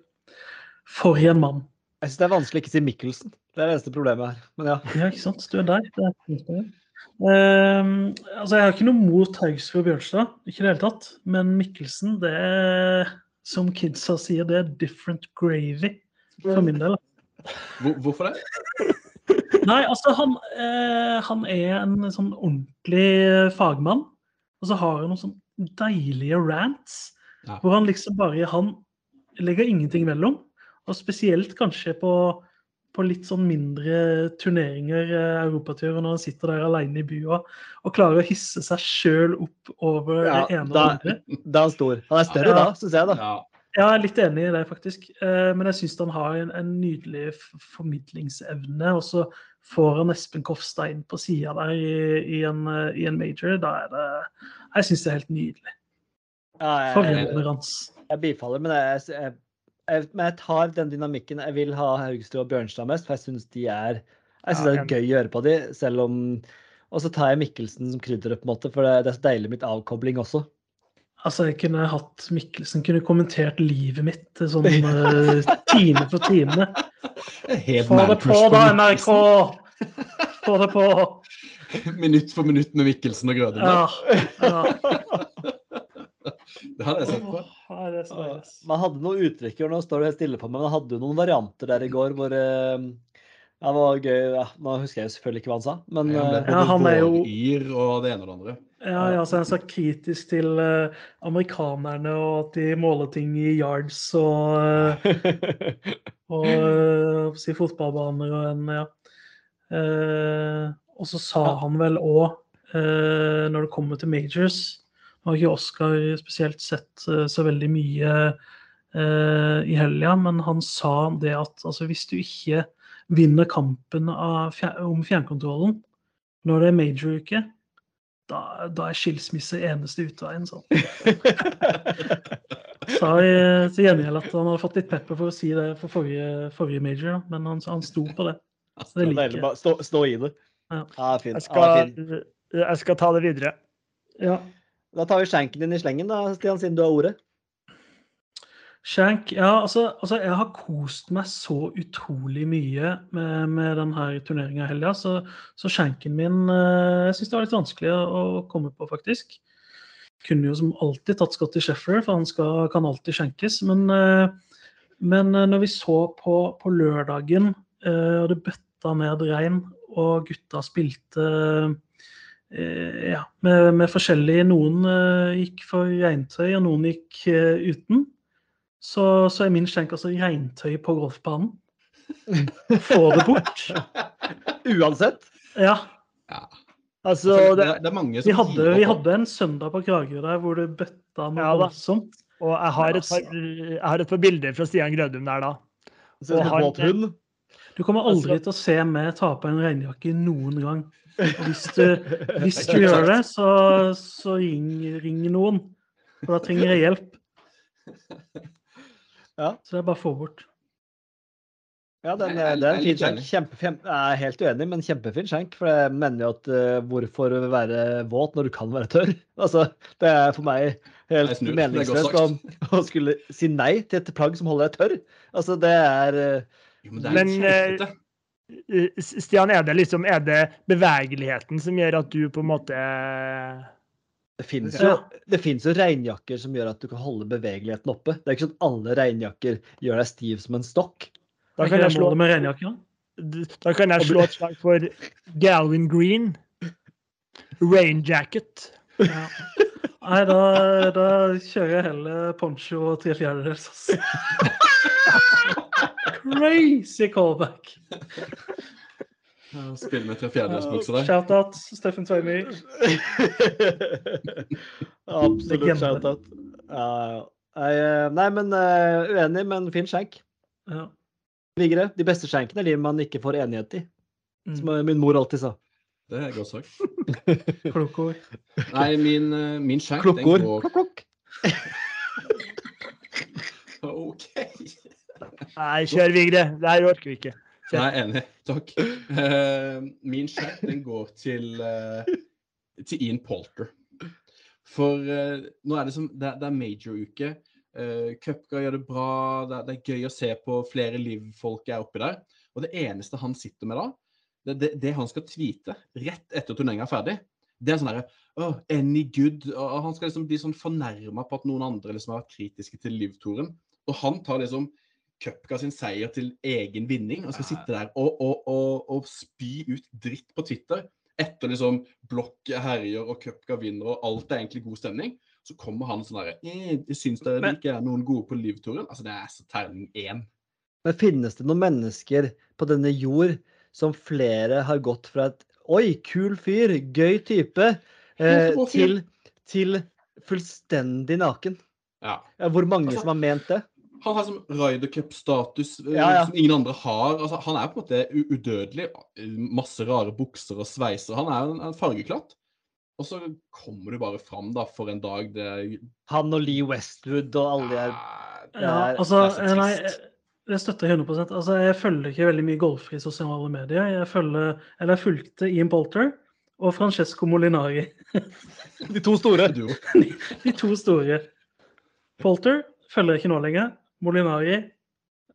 Speaker 2: For en mann.
Speaker 1: Jeg syns det er vanskelig å ikke si Mikkelsen. Det er det eneste problemet her. Men ja.
Speaker 2: Ja, ikke sant? Du er der. Det er. Ehm, altså, jeg har ikke noe mot Haugsfjord Bjørnstad, ikke i det hele tatt. Men Mikkelsen, det som kidsa sier, det er different gravy for min del.
Speaker 3: Hvor, hvorfor det?
Speaker 2: Nei, altså, han, eh, han er en sånn ordentlig fagmann. Og så har han noen sånn deilige rants
Speaker 3: Ja.
Speaker 2: hvor han liksom bare Han legger ingenting mellom. Og spesielt kanskje på på litt sånn mindre turneringer, europaturer, europatur, og når han sitter der alene i bua og klarer å hisse seg sjøl opp over
Speaker 1: Ja,
Speaker 2: det ene og
Speaker 1: da-
Speaker 2: det andre.
Speaker 1: Da er han stor. Han er større
Speaker 2: Ja.
Speaker 1: da, syns jeg, da.
Speaker 3: Ja.
Speaker 2: Ja, Jeg er litt enig i det, faktisk. Eh, Men jeg syns han har en, en nydelig formidlingsevne. Og så får han Espen Kofstad inn på sida der i, i, en, eh, i en major. Da er det Jeg syns det er helt nydelig.
Speaker 1: Ja, jeg, jeg, jeg bifaller, men jeg, jeg, jeg, men jeg tar den dynamikken. Jeg vil ha Haugstrø og Bjørnstad mest, for jeg syns de er Jeg synes
Speaker 4: Ja,
Speaker 1: det er gøy å gjøre på de, selv om Og så tar jeg Mikkelsen som krydderet, på en måte, for det, det er så deilig med litt avkobling også.
Speaker 2: Altså, jeg kunne hatt Mikkelsen kunne kommentert livet mitt sånn eh, time for time. Få det på, da, NRK! Få det på!
Speaker 3: Minutt for minutt med Mikkelsen og Grødem.
Speaker 2: Ja. ja.
Speaker 3: Det hadde jeg sett på.
Speaker 2: Ja, så deilig.
Speaker 1: Man hadde noen uttrykk, nå står du helt stille på meg, men man hadde jo noen varianter der i går hvor eh, ja, det var gøy. Ja, nå husker jeg jo selvfølgelig ikke hva han sa, men
Speaker 3: Ja, han
Speaker 1: eh,
Speaker 2: Ja, han er jo-
Speaker 3: yr og det ene og det andre.
Speaker 2: Ja, ja, så han sa kritisk til uh, amerikanerne og at de måler ting i yards og, uh, og uh, si fotballbaner og en ja. Uh, og så sa han vel òg, når det kommer til majors Nå har ikke Oskar spesielt sett eh, så veldig mye eh, i helga, men han sa det at altså, hvis du ikke vinner kampen av, fjer- om fjernkontrollen når det er major-uke, da, da er skilsmisse eneste utveien. Sånn. Sa i, til gjengjeld at han hadde fått litt pepper for å si det for forrige, forrige major, da. men han, han sto på det. Så det
Speaker 1: er
Speaker 2: liker jeg.
Speaker 1: Stå, stå i det.
Speaker 2: Ja.
Speaker 1: Ah, fin.
Speaker 4: Jeg skal, jeg skal ta det videre.
Speaker 2: Ja.
Speaker 1: Da tar vi skjenken din i slengen, da, Stian, siden du har ordet.
Speaker 2: Shank, ja, altså, altså jeg har kost meg så utrolig mye med, med denne turneringa i helga, så, så shanken min eh, Jeg syns det var litt vanskelig å, komme på, faktisk. Kunne jo som alltid tatt Scotty Sheffer, for han skal, kan alltid skjenkes. Men, eh, men eh, når vi så på, på lørdagen, og det bøtta ned regn, og gutta spilte ja, med, med forskjellig Noen eh, gikk for regntøy, og noen gikk eh, uten. Så, så er min skjenk altså regntøy på golfbanen. Få det bort.
Speaker 1: Uansett.
Speaker 2: Ja.
Speaker 3: Ja.
Speaker 4: Altså,
Speaker 3: det,
Speaker 4: det,
Speaker 3: er, mange som
Speaker 2: Vi
Speaker 3: hadde,
Speaker 2: vi hadde en søndag på Kragerø der hvor det bøtta noe
Speaker 4: Ja
Speaker 2: voldsomt.
Speaker 4: og jeg har, et par, jeg har et par bilder fra Stian Grødum der, da. Og han-
Speaker 2: Du kommer aldri
Speaker 4: Altså-
Speaker 2: til å se meg ta på en regnjakke noen gang. Hvis du, hvis du gjør det, så, så ring, ring noen. For da trenger jeg hjelp.
Speaker 1: Ja.
Speaker 2: Så det er bare å få bort.
Speaker 1: Ja, den, det er en fin skjenk. Kjempe, kjempe, jeg er helt uenig, men kjempefin skjenk. For jeg mener jo at uh, hvorfor være våt når du kan være tørr? Altså, det er for meg helt meningsløst å, å skulle si nei til et plagg som holder deg tørr. Altså, det er uh,
Speaker 3: Jo, men det er
Speaker 4: Men,
Speaker 3: litt kjempete.
Speaker 4: Eh, Stian, er det liksom er det bevegeligheten som gjør at du på en måte
Speaker 1: Det fins jo, jo regnjakker som gjør at du kan holde bevegeligheten oppe. Det er ikke sånn at alle regnjakker gjør deg stiv som en stokk.
Speaker 4: Da kan jeg slå,
Speaker 2: med regnjakker. da?
Speaker 4: kan jeg slå et slag for Galvin Green. Rain jacket.
Speaker 2: Ja. Nei, da, da kjører jeg heller poncho og tre fjerdedels. ass. Crazy callback.
Speaker 3: Spill med tre fjerdedelsbukser der.
Speaker 2: Shout-out Steffen Tveimi.
Speaker 1: Absolutt
Speaker 2: Legende.
Speaker 1: shout-out. Ja, ja. Nei, eh, nei, men uh, uenig, men fin skjenk.
Speaker 2: Ja.
Speaker 1: Vigre, de beste skjenkene er de man ikke får enighet i. Som
Speaker 2: Mm.
Speaker 1: min mor alltid sa.
Speaker 3: Det er godt sagt.
Speaker 2: Klokkord.
Speaker 3: Nei, min, eh, min skjenk, den
Speaker 1: Klokkord.
Speaker 3: går
Speaker 1: Klokk, klokk.
Speaker 3: OK.
Speaker 4: Nei, kjør Vigre. Det her orker vi ikke.
Speaker 3: Kjør. Nei, enig. Takk. Uh, min chat den går til, uh, til Ian Polter. For uh, nå er det som Det, det er major-uke. Uh, Cupga gjør det bra. Det, det er gøy å se på flere liv-folk er oppi der. Og det eneste han sitter med da, det, det, det han skal tweete rett etter turneringa er ferdig, det er sånn derre oh, Any good? Og Han skal liksom bli sånn fornærma på at noen andre liksom har vært kritiske til Liv-toren. Og han tar liksom Cupga sin seier til egen vinning og skal sitte der og, og, og, og spy ut dritt på Twitter etter liksom Blokk herjer og Køpka vinner og alt er egentlig god stemning. Så kommer han sånn derre eh, Jeg syns dere
Speaker 1: Men-
Speaker 3: ikke er noen gode på Liv-toren. Altså, det er så terning én.
Speaker 1: Men finnes det noen mennesker på denne jord som flere har gått fra et Oi, kul fyr, gøy type, eh, til, til fullstendig naken?
Speaker 3: Ja.
Speaker 1: Ja, Hvor mange
Speaker 3: Altså-
Speaker 1: som har ment det?
Speaker 3: Han har som Ryder Cup-status eh,
Speaker 1: Ja, ja.
Speaker 3: som ingen andre har. Altså, han er på en måte udødelig. Masse rare bukser og sveiser. Han er en, en fargeklatt. Og så kommer du bare fram da, for en dag det
Speaker 1: Han og Lee Westwood og alle de her
Speaker 3: er
Speaker 2: Ja, altså,
Speaker 3: det er så
Speaker 2: nei, jeg støtter 100 Altså, Jeg følger ikke veldig mye golfri sosiale medier. Jeg følger, eller jeg fulgte Ian Polter og Francesco Molinari.
Speaker 1: De to store.
Speaker 3: de,
Speaker 2: De to store. Polter følger jeg ikke nå lenger. Molinari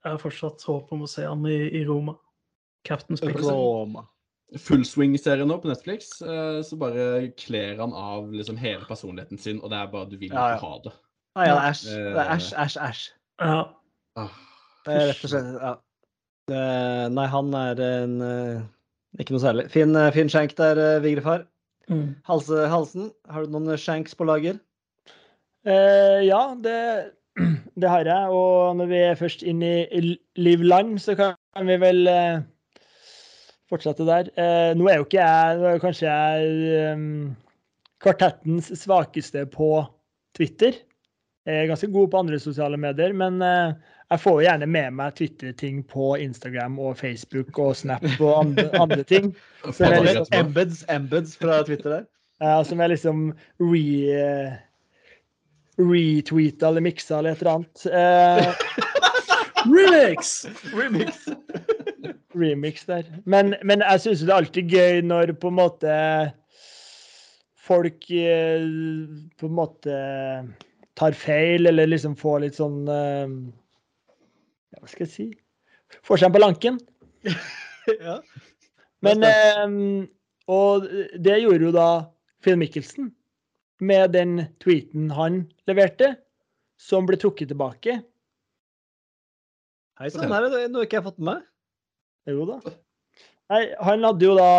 Speaker 2: er fortsatt håp om å se han i, i Roma. Captain Space.
Speaker 1: Roma.
Speaker 3: Fullswing-serien nå på Netflix, eh, så bare kler han av liksom hele personligheten sin, og det er bare du vil
Speaker 1: Ja, ja.
Speaker 3: ha det.
Speaker 1: Nei, ja, æsj. Det er æsj, æsj, æsj.
Speaker 2: Ja.
Speaker 3: Ah,
Speaker 1: Det er rett og slett ja. Det- Nei, han er en eh, Ikke noe særlig. Fin, eh, fin skjenk der, eh, Vigrefar.
Speaker 2: Mm.
Speaker 1: Halse, halsen, har du noen shanks på lager?
Speaker 4: Eh, ja, det, det har jeg. Og når vi er først inne i Livland, så kan vi vel eh, fortsette der. Eh, nå er jo ikke jeg Nå er jo kanskje jeg eh, kvartettens svakeste på Twitter. Jeg er ganske god på andre sosiale medier, men jeg får jo gjerne med meg Twitter-ting på Instagram og Facebook og Snap og andre, andre ting.
Speaker 3: på.
Speaker 1: Embeds, embeds fra Twitter der.
Speaker 4: Ja, som jeg liksom re, retweeta eller miksa eller et eller annet. Eh,
Speaker 2: Remix!
Speaker 1: Remix.
Speaker 4: remix der. Men, men jeg syns det er alltid gøy når på en måte folk eh, på en måte tar feil, eller liksom får litt sånn eh, Hva skal jeg si? Får seg en på lanken.
Speaker 1: ja.
Speaker 4: Men eh, Og det gjorde jo da Finn Michelsen med den tweeten han leverte, som ble trukket tilbake.
Speaker 1: Hei sann, her er det noe ikke jeg har fått med meg.
Speaker 4: Jo da. Nei, han hadde jo da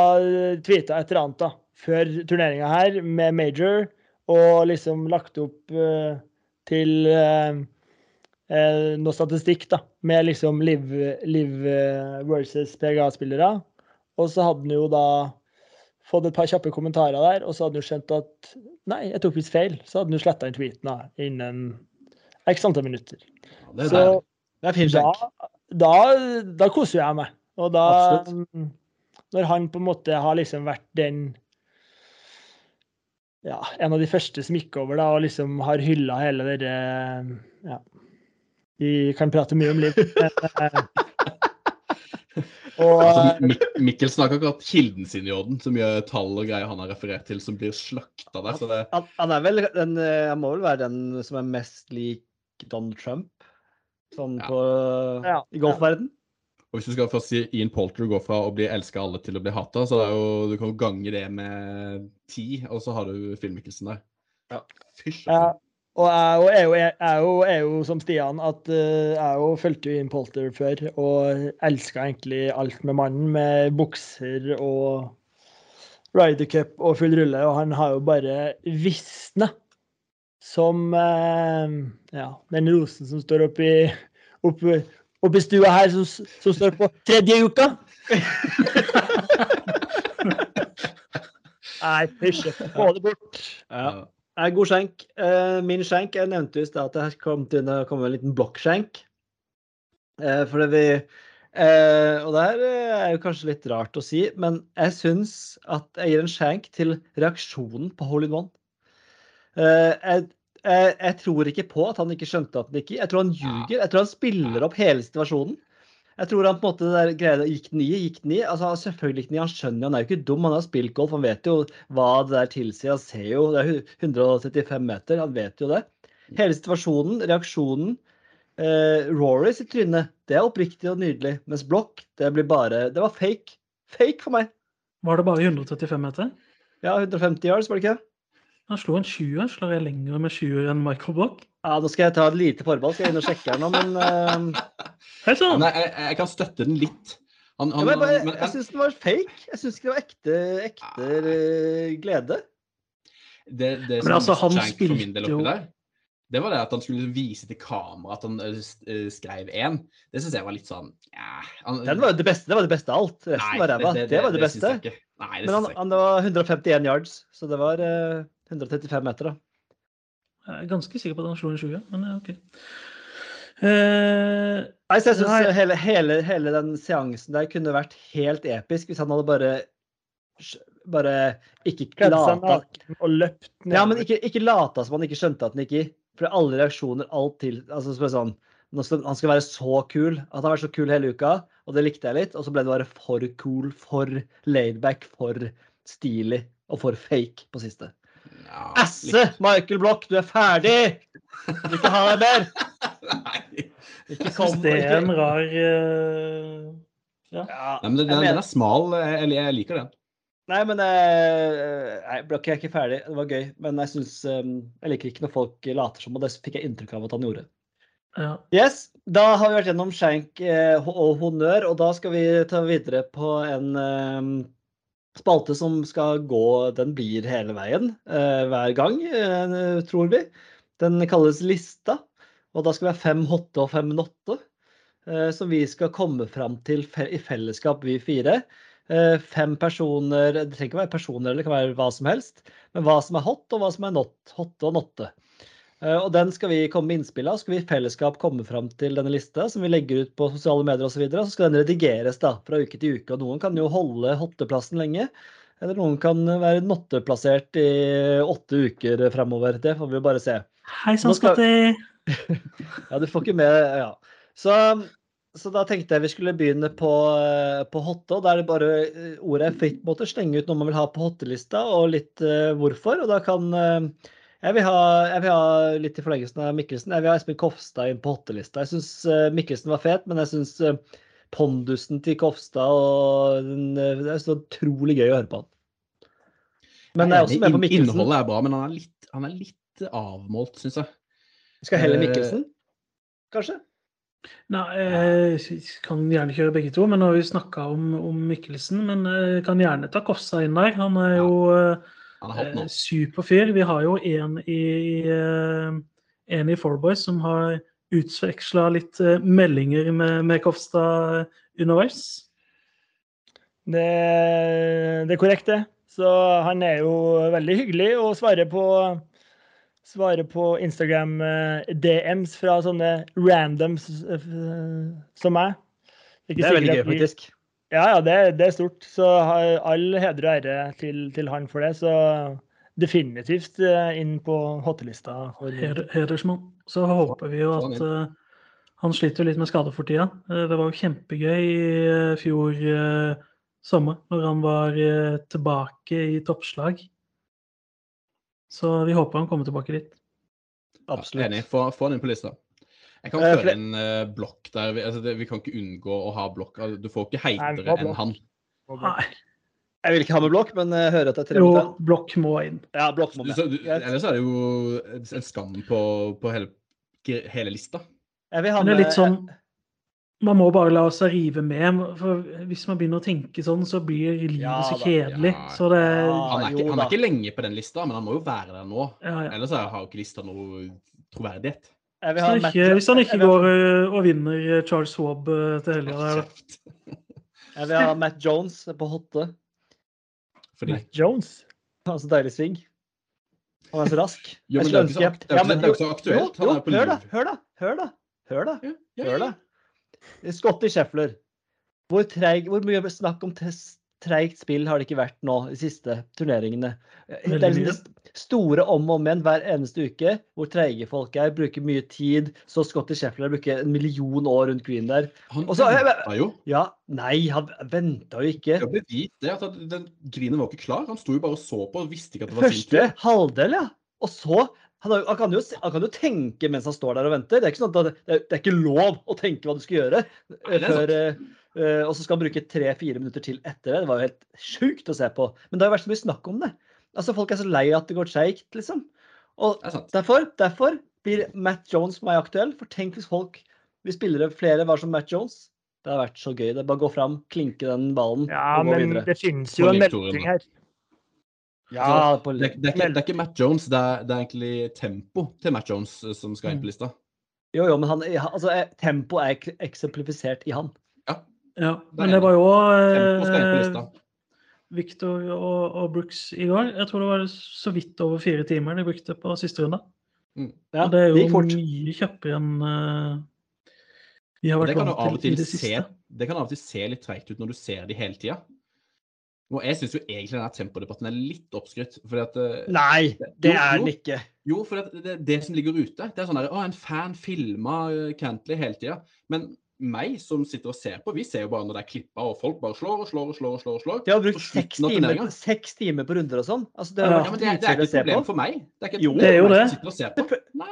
Speaker 4: tweeta et eller annet da, før turneringa her med major, og liksom lagt opp uh, til uh, uh, noe statistikk da, med liksom Liv, liv eh, versus PGA-spillere. Og så hadde han jo da fått et par kjappe kommentarer der, og så hadde han skjønt at nei, jeg tok visst feil. Så hadde han sletta den tweeten da, innen x antall minutter.
Speaker 3: Ja, det
Speaker 4: Så.
Speaker 1: Det er fin
Speaker 4: da, da, da koser jeg meg. Og da
Speaker 1: Absolutt.
Speaker 4: mm, Når han på en måte har liksom vært den ja, en av de første som gikk over da, og liksom har hylla hele det ja. Vi kan prate mye om liv. eh, og
Speaker 3: Altså, Mik Mikkel snakker akkurat kilden sin i orden, så mye tall og greier han har referert til som blir slakta der. Så det,
Speaker 1: Han, han er vel den eh, Han må vel være den som er mest lik Donald Trump, sånn
Speaker 3: Ja.
Speaker 1: på
Speaker 4: Ja,
Speaker 1: i golfverden.
Speaker 3: og hvis du skal først si Ian Polter går fra å bli elska alle til å bli hata, så er jo, du kan jo gange det med ti, og så har du Phil Mikkelsen der.
Speaker 1: Ja.
Speaker 3: Fysj.
Speaker 4: Ja, og jeg er jo, jeg er jo, er jo som Stian at eh, jeg jo fulgte Ian Polter før og elska egentlig alt med mannen, med bukser og Ryder Cup og full rulle, og han har jo bare visna som eh, ja, den rosen som står oppi, oppi, oppi stua her, som, som står på tredje uka. Nei, hysj. Få det bort.
Speaker 1: Ja. Nei, god skjenk. Eh, min skjenk Jeg nevnte jo i stad at det kom til å komme en liten blokkskjenk. For fordi vi eh, Og det her eh, er jo kanskje litt rart å si, men jeg syns at jeg gir en skjenk til reaksjonen på Hole in One. Eh, jeg, jeg, jeg tror ikke på at han ikke skjønte at han ikke Jeg tror han ljuger. Jeg tror han spiller opp hele situasjonen. Jeg tror han på en måte der greia Gikk den i, gikk den i? Altså, selvfølgelig gikk den i. Han skjønner jo, han er jo ikke dum. Han har spilt golf, han vet jo hva det der tilsier. Han ser jo, det er 135 meter, han vet jo det. Hele situasjonen, reaksjonen. Eh, Rory sitt tryne, det er oppriktig og nydelig. Mens Block, det blir bare Det var fake. Fake for meg.
Speaker 2: Var det bare 135 meter?
Speaker 1: Ja, 150 yards, var det ikke?
Speaker 2: Han slo en 20. Slår jeg lenger med 20 enn Michael Block?
Speaker 1: Ja, Da skal jeg ta et lite forbehold, skal jeg inn og sjekke her nå, men eh,
Speaker 2: Helt sånn!
Speaker 3: Nei, jeg, jeg kan støtte den litt. Han,
Speaker 1: ja, men jeg, bare-
Speaker 3: men-
Speaker 1: jeg syns den var fake. Jeg syns ikke det var ekte, ekte eh, glede.
Speaker 3: det, det
Speaker 2: Men altså, han
Speaker 3: spilte for min del
Speaker 2: jo-
Speaker 3: oppi der, det var det at han skulle vise til kamera at han eh, skrev én. Det syns jeg var litt sånn ja, han,
Speaker 1: Den var det beste, det var det beste av alt. Resten
Speaker 3: Nei,
Speaker 1: var ræva. Det, var det, beste.
Speaker 3: Nei, det
Speaker 1: Men han,
Speaker 3: jeg
Speaker 1: han det var 151 yards, så det var eh, 135 meter, da.
Speaker 2: Jeg er ganske sikker på at han slo en 20, men OK. Uh,
Speaker 1: Nei, så jeg synes
Speaker 2: Nei.
Speaker 1: hele, hele, hele den seansen der kunne vært helt episk hvis han hadde bare bare ikke lata
Speaker 4: og løpt ned.
Speaker 1: Ja, men ikke, ikke lata som han ikke skjønte at han gikk i. For alle reaksjoner, alt til altså, så sånn, nå skal, Han skal være så kul. At han har vært så kul hele uka, og det likte jeg litt. Og så ble det bare for cool, for laidback, for stilig og for fake på siste.
Speaker 3: Ja,
Speaker 1: Asse! Michael Block, du er ferdig! Vil ikke ha deg mer!
Speaker 3: Nei.
Speaker 1: Ikke kom
Speaker 2: det er en rar uh,
Speaker 1: ja,
Speaker 3: Nei, men den, den, den er smal. Jeg, jeg liker den.
Speaker 1: Nei, men eh, Nei, Block er ikke ferdig. Det var gøy. Men jeg syns Jeg liker ikke når folk later som, og det fikk jeg inntrykk av at han gjorde.
Speaker 2: ja.
Speaker 1: Yes, da har vi vært gjennom skjenk eh, og honnør, og da skal vi ta videre på en eh, spalte som skal gå Den blir hele veien eh, hver gang, eh, tror vi. Den kalles Lista, og da skal vi ha fem hotte og fem notte. eh, Som vi skal komme fram til i fellesskap, vi fire. Fem personer Det trenger ikke være personer, eller det kan være hva som helst. Men hva som er hot, og hva som er not, hotte og notte. Eh, Og den skal vi komme med innspill av. Skal vi i fellesskap komme fram til denne lista, som vi legger ut på sosiale medier osv. Så, videre, så skal den redigeres da, fra uke til uke. Og noen kan jo holde hotteplassen lenge. Eller noen kan være notteplassert i åtte uker fremover. Det får vi bare se.
Speaker 2: Hei sann,
Speaker 1: skal-
Speaker 2: Skatti!
Speaker 1: Ja, du får ikke med Ja. Så, så da tenkte jeg vi skulle begynne på, eh, på hotte. og Da er det bare eh, ordet fritt. måte, Slenge ut noe man vil ha på hottelista, og litt uh, hvorfor. Og da kan eh, jeg vil, ha, jeg vil ha litt i forlengelsen av Mikkelsen. Jeg vil ha Espen Kofstad inn på hottelista. Jeg syns Mikkelsen var fet, men jeg syns pondusen til Kofstad og den, eh, Det er så utrolig gøy å høre på han. Men jeg er også med på Mikkelsen.
Speaker 3: Innholdet er bra, men han er litt, han er litt avmålt, syns jeg.
Speaker 1: Skal heller
Speaker 3: Eh,
Speaker 1: Mikkelsen, kanskje?
Speaker 2: Nei, jeg kan gjerne kjøre begge to, men nå har vi snakka om, om Mikkelsen. Men jeg kan gjerne ta Kofstad inn der. Han er jo
Speaker 3: Han
Speaker 2: eh, superfyr. Vi har jo en i, eh, en i Fourboys som har utveksla litt eh, meldinger med, med Kofstad underveis.
Speaker 4: Det, det er korrekt, det. Så han er jo veldig hyggelig og svarer på, svarer på Instagram eh, DMs fra sånne randoms som meg.
Speaker 1: Det er veldig gøy, faktisk.
Speaker 4: Ja, ja, det, det er stort. Så har all heder og ære til, til han for det. Så definitivt eh, inn på hottelista.
Speaker 2: Heder, hedersmann. Så håper vi jo at eh, Han sliter jo litt med skader for tida. Eh, det var jo kjempegøy i fjor sommer, når han var tilbake i toppslag. Så vi håper han kommer tilbake dit.
Speaker 3: Ja,
Speaker 1: Absolutt.
Speaker 3: enig. Få, få den inn på lista. Jeg kan
Speaker 1: Eh,
Speaker 3: føre en eh, blokk der. Vi, altså, det, vi kan ikke unngå å ha blokk. Altså, Du får ikke heitere enn han.
Speaker 2: Nei,
Speaker 1: Jeg vil ikke ha med blokk, men jeg hører at det er tre
Speaker 2: jo, blokk må inn.
Speaker 1: Ja, blokk må
Speaker 3: Du,
Speaker 1: med.
Speaker 3: så, du, ellers er det jo en skam på, på hele, hele lista.
Speaker 1: Jeg vil ha
Speaker 2: Men det er litt sånn Man må bare la seg rive med. For hvis man begynner å tenke sånn, så blir livet
Speaker 1: Ja
Speaker 2: så kjedelig.
Speaker 3: ja.
Speaker 2: Så det
Speaker 3: Han er, ikke, han er ikke lenge på den lista, men han må jo være der nå.
Speaker 2: ja, ja.
Speaker 3: Ellers er- har jo ikke lista noe troverdighet.
Speaker 2: Hvis han ikke, hvis han ikke
Speaker 1: ha-
Speaker 2: går og vinner Charles Swab til helga der, da.
Speaker 1: Jeg vil ha Matt Jones på hotte.
Speaker 3: Fordi
Speaker 4: Matt Jones.
Speaker 1: Han har så deilig sving. Han er så rask.
Speaker 3: Jo, men det er jo ikke
Speaker 1: Ja,
Speaker 3: ikke-
Speaker 1: men
Speaker 3: er jo så aktuelt.
Speaker 1: Jo, jo, hør da, hør da, hør da. Hør da,
Speaker 3: Ja, ja,
Speaker 1: hør da. Scotty Scheffler. Hvor, treig, hvor mye snakk om tes- treigt spill har det ikke vært nå de siste turneringene? Det er liksom det store om og om igjen hver eneste uke, hvor treige folk er, bruker mye tid. Så Scotty Scheffler bruker en million år rundt green der.
Speaker 3: Han venta jo.
Speaker 1: Ja, nei, han venta jo ikke.
Speaker 3: Det er det at den grinen var ikke klar. Han sto jo bare og så på og visste ikke at det var sin
Speaker 1: Første halvdel, ja. Og så han, kan jo, han kan jo tenke mens han står der og venter. Det er ikke sånn det, det er ikke lov å tenke hva du skal gjøre. Før, eh, og så skal han bruke tre-fire minutter til etter det. Det var jo helt sjukt å se på. Men det har jo vært så mye snakk om det. Altså, Folk er så lei at det går treigt, liksom. Og
Speaker 3: er
Speaker 1: derfor, derfor blir Matt Jones meg aktuell. For tenk hvis folk, hvis spillere flere var som Matt Jones. Det hadde vært så gøy. Det er bare å gå fram, klinke den ballen
Speaker 4: Ja,
Speaker 1: og gå videre.
Speaker 4: Ja, men det finnes jo en
Speaker 3: da.
Speaker 4: her.
Speaker 1: Ja, på,
Speaker 3: Det, er- det, er ikke, det er ikke Matt Jones, det er, det er egentlig tempo til Matt Jones eh, som skal inn på lista.
Speaker 1: jo, jo, men han, altså, eh, tempo er eksemplifisert i han.
Speaker 2: Ja, men
Speaker 3: er
Speaker 2: det var jo
Speaker 3: Tempo skal inn på
Speaker 2: eh,
Speaker 3: lista.
Speaker 2: Victor og, og Brooks i går. Jeg tror det var så vidt over fire timer de brukte på siste runde.
Speaker 1: Ja,
Speaker 2: og det er jo
Speaker 1: det fort.
Speaker 2: mye kjappere enn uh, vi har vært vant til i
Speaker 3: det
Speaker 2: det
Speaker 3: se,
Speaker 2: siste.
Speaker 3: det kan av og til se litt treigt ut når du ser de hele tida. Og jeg syns jo egentlig denne tempodebatten er litt oppskrytt. Fordi at eh,
Speaker 1: Nei, det
Speaker 3: Jo,
Speaker 1: er den ikke.
Speaker 3: Jo, for det, det, det som ligger ute, det er sånn der, å, en fan filma Cantley hele tida. Men meg som sitter og ser på, vi ser jo bare når det er klippa og folk bare slår og slår og slår. og slår og slår.
Speaker 1: De har brukt seks timer, seks timer på runder og sånn. Altså, det
Speaker 2: Ja,
Speaker 3: Ja, det, er- det er ikke et problem for meg. Det er ikke et
Speaker 1: Jo,
Speaker 2: det er jo det.
Speaker 3: og ser på. Nei,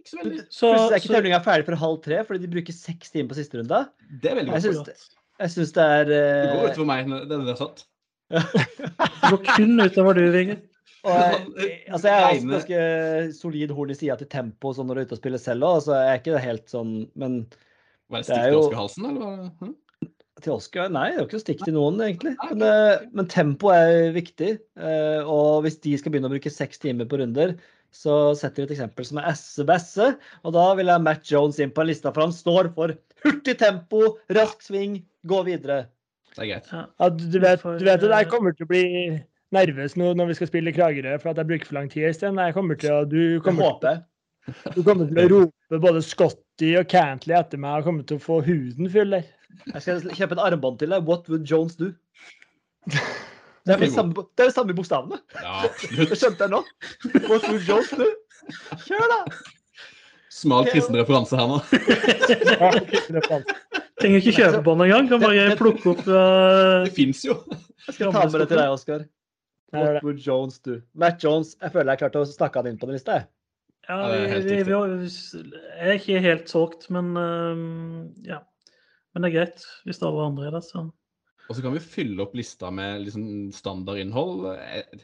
Speaker 3: ikke så veldig.
Speaker 2: Så,
Speaker 1: Plutselig er ikke tevlinga ferdig før halv tre, fordi de bruker seks timer på siste runde.
Speaker 3: Det er veldig
Speaker 1: Jeg
Speaker 3: godt.
Speaker 1: syns det, jeg syns det er
Speaker 3: Det går
Speaker 1: eh,
Speaker 3: utover meg når det er sant.
Speaker 2: det går kun utover du, Vigrid.
Speaker 1: og jeg, altså jeg har også ganske solid horn i sida til tempo sånn når du er ute og spiller selv òg, så jeg er ikke helt sånn Men
Speaker 3: Var det stikk til
Speaker 1: Oskar
Speaker 3: Oscar-halsen, eller? Hm?
Speaker 1: til Oscar Nei, det er jo ikke noe stikk til noen, egentlig. Men, eh, men tempo er viktig. eh, Og hvis de skal begynne å bruke seks timer på runder, så setter de et eksempel som er esse besse. Og da vil jeg Matt Jones inn på en lista, for han står for hurtig tempo, rask sving, gå videre.
Speaker 3: Det er greit.
Speaker 2: Ja.
Speaker 4: Du, du vet, du vet at jeg
Speaker 2: eh,
Speaker 4: kommer til å bli nervøs nå når vi skal spille Kragerø for at jeg bruker for lang tid. i Øystein. Jeg kommer til å, du, kommer,
Speaker 1: til,
Speaker 4: du kommer til å rope både Scotty og Cantley etter meg har kommet til å få huden full der.
Speaker 1: Jeg skal kjøpe et armbånd til deg. What would Jones do? Det er vel samme, det er samme bokstavene.
Speaker 3: Ja,
Speaker 1: Det skjønte jeg nå. What would Jones do? Kjør, da!
Speaker 3: Smal kristen referanse her nå.
Speaker 2: Trenger ikke kjøpe på den engang. Kan bare plukke opp uh,
Speaker 3: Det fins jo.
Speaker 1: Jeg skal ta med det til deg, Oskar. What would Jones do? Matt Jones, jeg føler jeg klarte å snakke han inn på den lista. jeg.
Speaker 2: Ja,
Speaker 3: Ja,
Speaker 2: vi, vi, jeg er ikke helt solgt, men øhm, ja. Men det er greit hvis det er alle andre er det, så
Speaker 3: Og så kan vi fylle opp lista med liksom standardinnhold. Eh,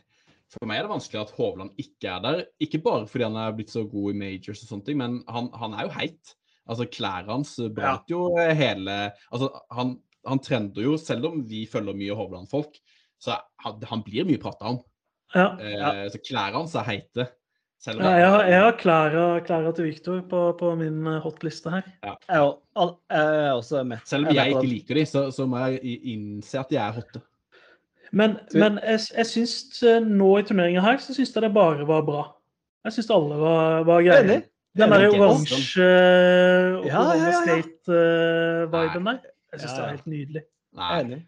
Speaker 3: For meg er det vanskelig at Hovland ikke er der. Ikke bare fordi han er blitt så god i majors og sånne ting, men han, han er jo heit. Altså Klærne hans brant jo hele Altså, han, han trender jo, selv om vi følger mye Hovland-folk, så han, han blir mye prata om.
Speaker 2: Ja.
Speaker 3: Eh, Så klærne hans er heite. Selv om
Speaker 2: ja jeg, har, jeg har Klara, Klara til Victor på, på min eh, hotliste her.
Speaker 1: Jeg har, jeg er også med.
Speaker 3: Selv om
Speaker 1: Jeg
Speaker 3: jeg ikke liker de, så, så må jeg innse at de er hotte.
Speaker 2: Men,
Speaker 1: Så-
Speaker 2: men jeg, jeg syns eh, nå i turneringa her, så syns jeg det bare var bra. Jeg syns alle var, var greie.
Speaker 1: Enig.
Speaker 2: Den der oransje uh,
Speaker 1: Ja, ja, ja, ja.
Speaker 2: State-viben der, jeg syns
Speaker 1: Ja,
Speaker 2: det
Speaker 1: ja.
Speaker 2: er helt nydelig.
Speaker 1: Jeg
Speaker 3: Nei.
Speaker 1: er enig.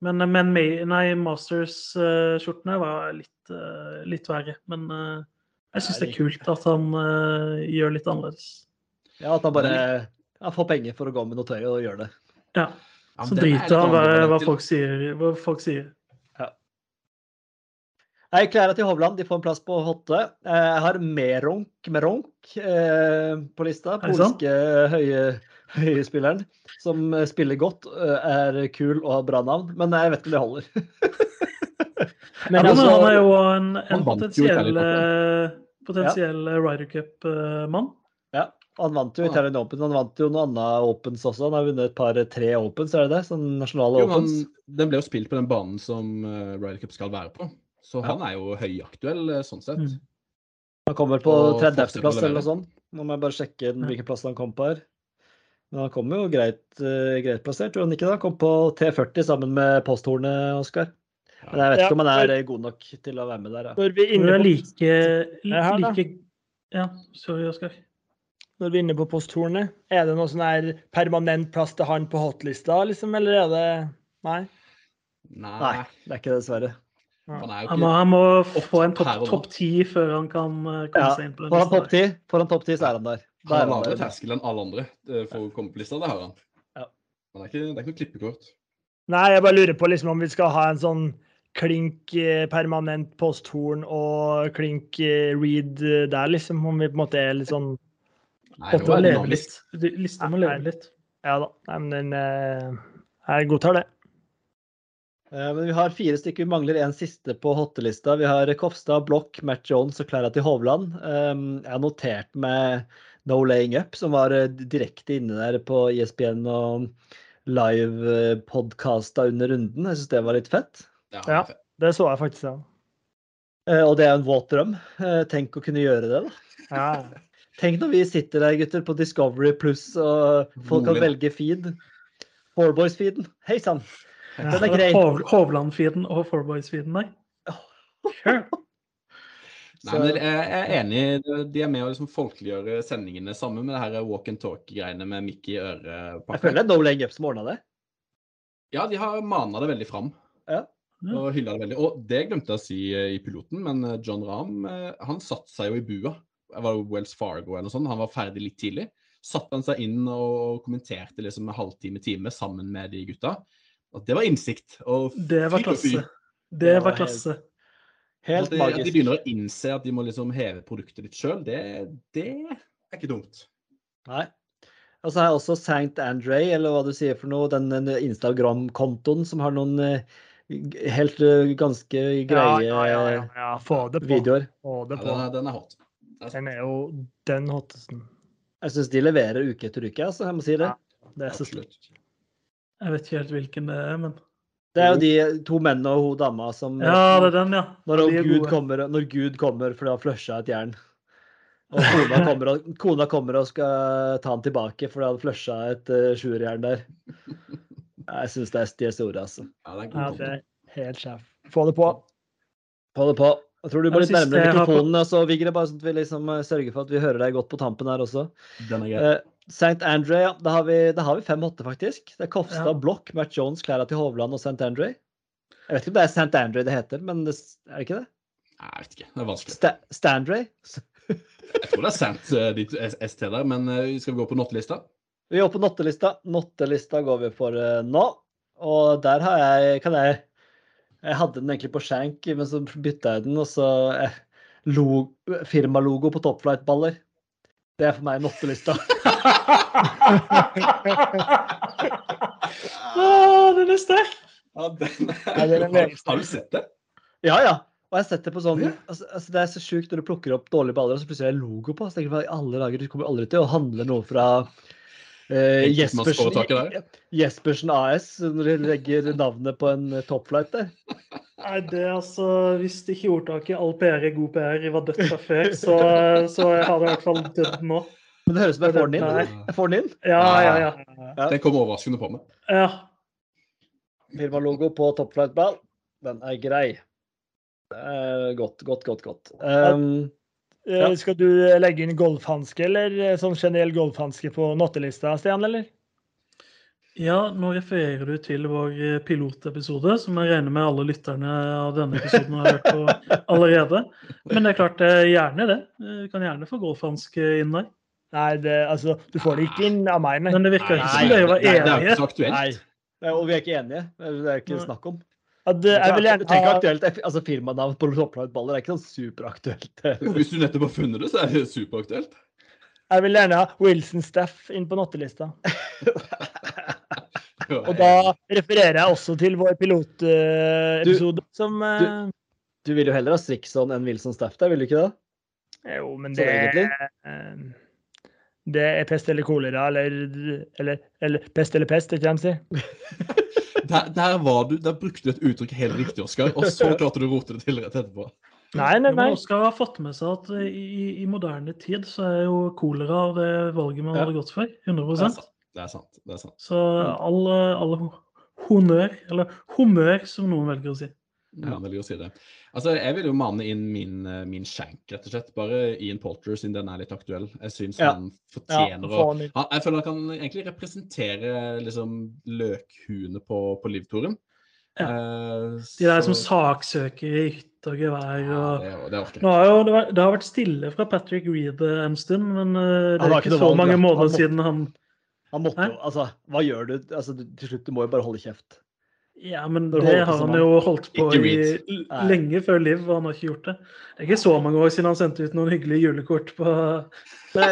Speaker 2: Men, men nei, Masters-skjortene var litt, eh, litt verre. Men eh, jeg syns det er kult at han uh, gjør litt annerledes.
Speaker 1: Ja, at han bare han får penger for å gå med noe tøy og gjøre det.
Speaker 2: Ja,
Speaker 3: Ja,
Speaker 2: Så
Speaker 3: er
Speaker 2: driter han hva, hva, folk sier, hva folk sier.
Speaker 1: Jeg erklærer til Hovland de får en plass på Hotte. Eh, Jeg har Meronk Meronk eh, på lista. Polske høye, høyespilleren som spiller godt, eh, er kul og har bra navn. Men jeg vet ikke om det holder.
Speaker 2: Ja,
Speaker 4: Men
Speaker 2: men
Speaker 4: altså,
Speaker 2: han er jo en, en
Speaker 3: potensiell,
Speaker 2: potensiell,
Speaker 3: Italia
Speaker 2: eh, Ryder Cup-mann.
Speaker 1: Ja, Han vant jo
Speaker 3: Ah.
Speaker 1: Italian Open. Han vant jo noen andre Opens også. Han har vunnet et par-tre Opens, er det det? Sånn nasjonale
Speaker 3: Jo, men
Speaker 1: Han,
Speaker 3: den ble jo spilt på den banen som uh, Ryder Cup skal være på. Så
Speaker 1: Ja.
Speaker 3: han er jo høyaktuell eh, sånn sett.
Speaker 2: Mm.
Speaker 1: Han kom vel på
Speaker 3: Og
Speaker 1: 30.-plass eller noe sånt. Nå må jeg bare sjekke den- hvilken plass han kom på her. Men han kom jo greit, uh, greit plassert, gjorde han ikke det? Han kom på T40 sammen med posthornet, Oskar. Men jeg vet
Speaker 4: Ja,
Speaker 1: ikke om han er eh, god nok til å være med der. Ja.
Speaker 4: Når vi er inne på,
Speaker 2: like, like Ja, sorry, Oskar.
Speaker 4: når vi er inne på posthornet, er det noe sånn her permanent plass til han på hotlista, liksom, eller er det Nei?
Speaker 3: Nei,
Speaker 1: Nei, det er ikke det, dessverre.
Speaker 3: han er jo
Speaker 2: Han må, han må få en topp top ti før han kan eh, komme
Speaker 1: Ja,
Speaker 2: seg inn på den lista.
Speaker 1: 10, får han topp ti, så er han der. Da
Speaker 3: Han
Speaker 1: er
Speaker 3: har
Speaker 1: han
Speaker 3: lavere terskel enn alle andre eh, for å komme på lista. Det har han.
Speaker 1: Ja.
Speaker 3: Men det er ikke, det er ikke noe klippekort.
Speaker 4: Nei, jeg bare lurer på liksom om vi skal ha en sånn klink eh, permanent posthorn og klink eh, read eh, der, liksom. Om vi på en måte er litt sånn
Speaker 3: Nei, det var
Speaker 2: leve litt. Lista må leve litt.
Speaker 4: Ja da. Nei, men den Jeg godtar det.
Speaker 1: Eh, Men vi har fire stykker. Vi mangler en siste på hottelista. Vi har Kofstad, Block, Matt Jones og Clara til Hovland. Um, Jeg har notert med No Laying Up, som var direkte inne der på E ISBN og live-podkasta under runden. Jeg syns det var litt fett.
Speaker 3: Ja,
Speaker 4: Ja. Det så jeg faktisk, ja.
Speaker 1: Eh, Og det er en våt drøm. Eh, Tenk å kunne gjøre det, da.
Speaker 4: Ja.
Speaker 1: Tenk når vi sitter der, gutter, på Discovery pluss, og folk kan velge feed. Fourboys-feeden. Hei sann. Den er grei.
Speaker 2: Hovland-feeden og Fourboys-feeden nei. Sure.
Speaker 3: Nei, men jeg er enig. De er med å liksom folkeliggjøre sendingene sammen med det her walk and talk-greiene med mikk i
Speaker 1: Jeg føler det er No Leg Up som ordna det.
Speaker 3: Ja, de har mana det veldig fram.
Speaker 1: Ja.
Speaker 3: Og hylla det veldig. Og det glemte jeg å si eh, i piloten, men eh, John Rahm eh, han satte seg jo i bua. Det var jo Wells Fargo eller noe sånt. Han var ferdig litt tidlig. Satte han seg inn og kommenterte liksom en halvtime, time sammen med de gutta. Og det var innsikt. Og
Speaker 2: Det var klasse. Det
Speaker 1: var helt-
Speaker 2: klasse.
Speaker 1: Helt
Speaker 3: de, at de begynner å innse at de må liksom heve produktet ditt sjøl, det, det er ikke dumt.
Speaker 1: Nei. Og så har jeg også St. Andre, eller hva du sier for noe, den Instagram-kontoen som har noen eh, helt eh, ganske greie
Speaker 4: ja, ja, ja, ja. Få det på.
Speaker 1: videoer.
Speaker 4: Få det
Speaker 3: Ja, den, er, den er hot. Er
Speaker 4: Den er jo den hottesten.
Speaker 1: Jeg syns de leverer uke etter uke, altså, jeg må si det.
Speaker 4: Ja. Det er så
Speaker 3: slutt.
Speaker 2: Jeg vet ikke helt hvilken det er, men
Speaker 1: Det er jo de to mennene og hun dama som
Speaker 2: Ja, det er den, ja.
Speaker 1: Når,
Speaker 2: De er
Speaker 1: Gud kommer, når Gud kommer for det har flusha et jern. Og kona kommer og, kona kommer og skal ta han tilbake for det ha flusha et uh, sjuerjern der. Jeg syns det er de er store, altså.
Speaker 3: Ja, det er
Speaker 4: Ja,
Speaker 3: god
Speaker 4: det er helt sjef. Få det på.
Speaker 1: Få det på. Jeg tror du må litt nærmere
Speaker 2: på-
Speaker 1: mikrofonen, altså, Vigre, bare sånn at vi liksom eh, sørger for at vi hører deg godt på tampen her også.
Speaker 3: Den er grei.
Speaker 1: Eh, St. Andre, ja. Da har vi, da har vi fem åtte, faktisk. Det er Kofstad,
Speaker 2: Ja.
Speaker 1: Blokk, Matt Jones, klærne til Hovland og St. Andre. Jeg vet ikke om det er St. Andre det heter, men det, er det ikke det?
Speaker 3: Nei, jeg vet ikke. Det er vanskelig.
Speaker 1: Sta Standray?
Speaker 3: Jeg tror det er sant, uh, ditt ST der, men eh, skal vi gå på nottelista?
Speaker 1: Vi går på nottelista. Nottelista går vi for eh, nå. Og der har jeg Kan jeg Jeg hadde den egentlig på skjenk, men så bytta jeg den, og så eh, lo, firmalogo på Topflight-baller. Det er for meg nottelista.
Speaker 2: ah, den er sterk!
Speaker 3: Ja, den
Speaker 4: er, den er
Speaker 3: Har du sett det?
Speaker 1: ja, ja. Og jeg har sett det på sånn altså, altså Det er så sjukt når du plukker opp dårlige baller, og så plutselig er det logo på. Så tenker jeg, alle dager, du kommer aldri til å handle noe fra eh, Jespersen, Jespersen AS, når de legger navnet på en eh, Topflight der.
Speaker 2: Nei, det er altså, Hvis ikke ordtaket 'all PR er god PR' var dødt fra før, så, så har det i hvert fall dødd nå.
Speaker 1: Men det høres ut som jeg får den inn.
Speaker 2: Nei.
Speaker 1: Jeg får den inn.
Speaker 2: Ja, ja, ja.
Speaker 1: Ja.
Speaker 3: Den kom overraskende på meg.
Speaker 2: ja.
Speaker 1: Firmalogo på Topflight-ball. Den er grei. Det er godt, godt, godt. godt. Um, Ja.
Speaker 4: Skal du legge inn golfhanske, eller eh, sånn generell golfhanske på nottelista, Stian, eller?
Speaker 2: Ja, nå refererer du til vår eh, pilotepisode, som jeg regner med alle lytterne av denne episoden har hørt på allerede. Men det er klart, eh, gjerne det. Eh, Du kan gjerne få golfhanske inn der.
Speaker 4: Nei, det, altså, du får det ikke inn av meg, nei.
Speaker 2: Men det virker ikke som dere var
Speaker 3: det, det er
Speaker 2: enige.
Speaker 3: ikke så aktuelt.
Speaker 1: nei. Og vi er ikke enige. Det er ikke
Speaker 2: Nei.
Speaker 1: snakk om.
Speaker 4: Eh, jeg gjerne
Speaker 1: er aktuelt. Altså, Firmanavn på Topflight-baller er ikke sånn superaktuelt.
Speaker 3: Jo, Hvis du nettopp har funnet det, så er det superaktuelt.
Speaker 4: Jeg vil gjerne ha Wilson Staff inn på
Speaker 3: nattelista.
Speaker 4: Og da refererer jeg også til vår pilotepisode, som eh,
Speaker 1: Du vil jo heller ha Strixon enn Wilson Staff der, vil du ikke det?
Speaker 4: Jo, men
Speaker 1: Sånn
Speaker 4: det eh, Det er pest eller kolera, eller, eller, eller pest eller pest, ikke de sier.
Speaker 3: Der, der, var du, der brukte du et uttrykk helt riktig, Oskar, og så klarte du å rote det til rett etterpå.
Speaker 4: Nei, nei, nei.
Speaker 2: Oskar har fått med seg at i, i moderne tid så er jo kolera det valget man
Speaker 1: Ja.
Speaker 2: hadde gått for.
Speaker 3: Det er
Speaker 2: 100
Speaker 3: sant. Det er sant. Det er sant.
Speaker 2: Så all, all honnør, eller humør, som noen velger å si.
Speaker 3: Ja, velger å si det. Altså, Jeg vil jo mane inn min, eh, min shank, rett og slett. Bare Ian Polter, siden den er litt aktuell. Jeg syns
Speaker 1: Ja.
Speaker 3: han
Speaker 4: Ja,
Speaker 3: fortjener å
Speaker 4: han
Speaker 3: Jeg føler han kan egentlig representere liksom løkhuene på, på livtoren.
Speaker 2: Ja.
Speaker 3: Uh,
Speaker 2: De der som saksøker i hytte og gevær.
Speaker 3: ja,
Speaker 2: og...
Speaker 3: det, det
Speaker 2: Nå har jo, det, var, det har vært stille fra Patrick Reed eh, en stund, men uh, det er
Speaker 1: har ikke
Speaker 2: ikke så
Speaker 1: valg,
Speaker 2: mange måneder
Speaker 1: må-
Speaker 2: siden han
Speaker 1: Han måtte jo Altså, hva gjør du? Altså, til slutt, du må jo bare holde kjeft.
Speaker 2: Ja, men det,
Speaker 1: det
Speaker 2: har han jo holdt på i lenge før Liv, og han har ikke gjort det. Det er ikke så mange år siden han sendte ut noen hyggelige julekort på
Speaker 1: Nei,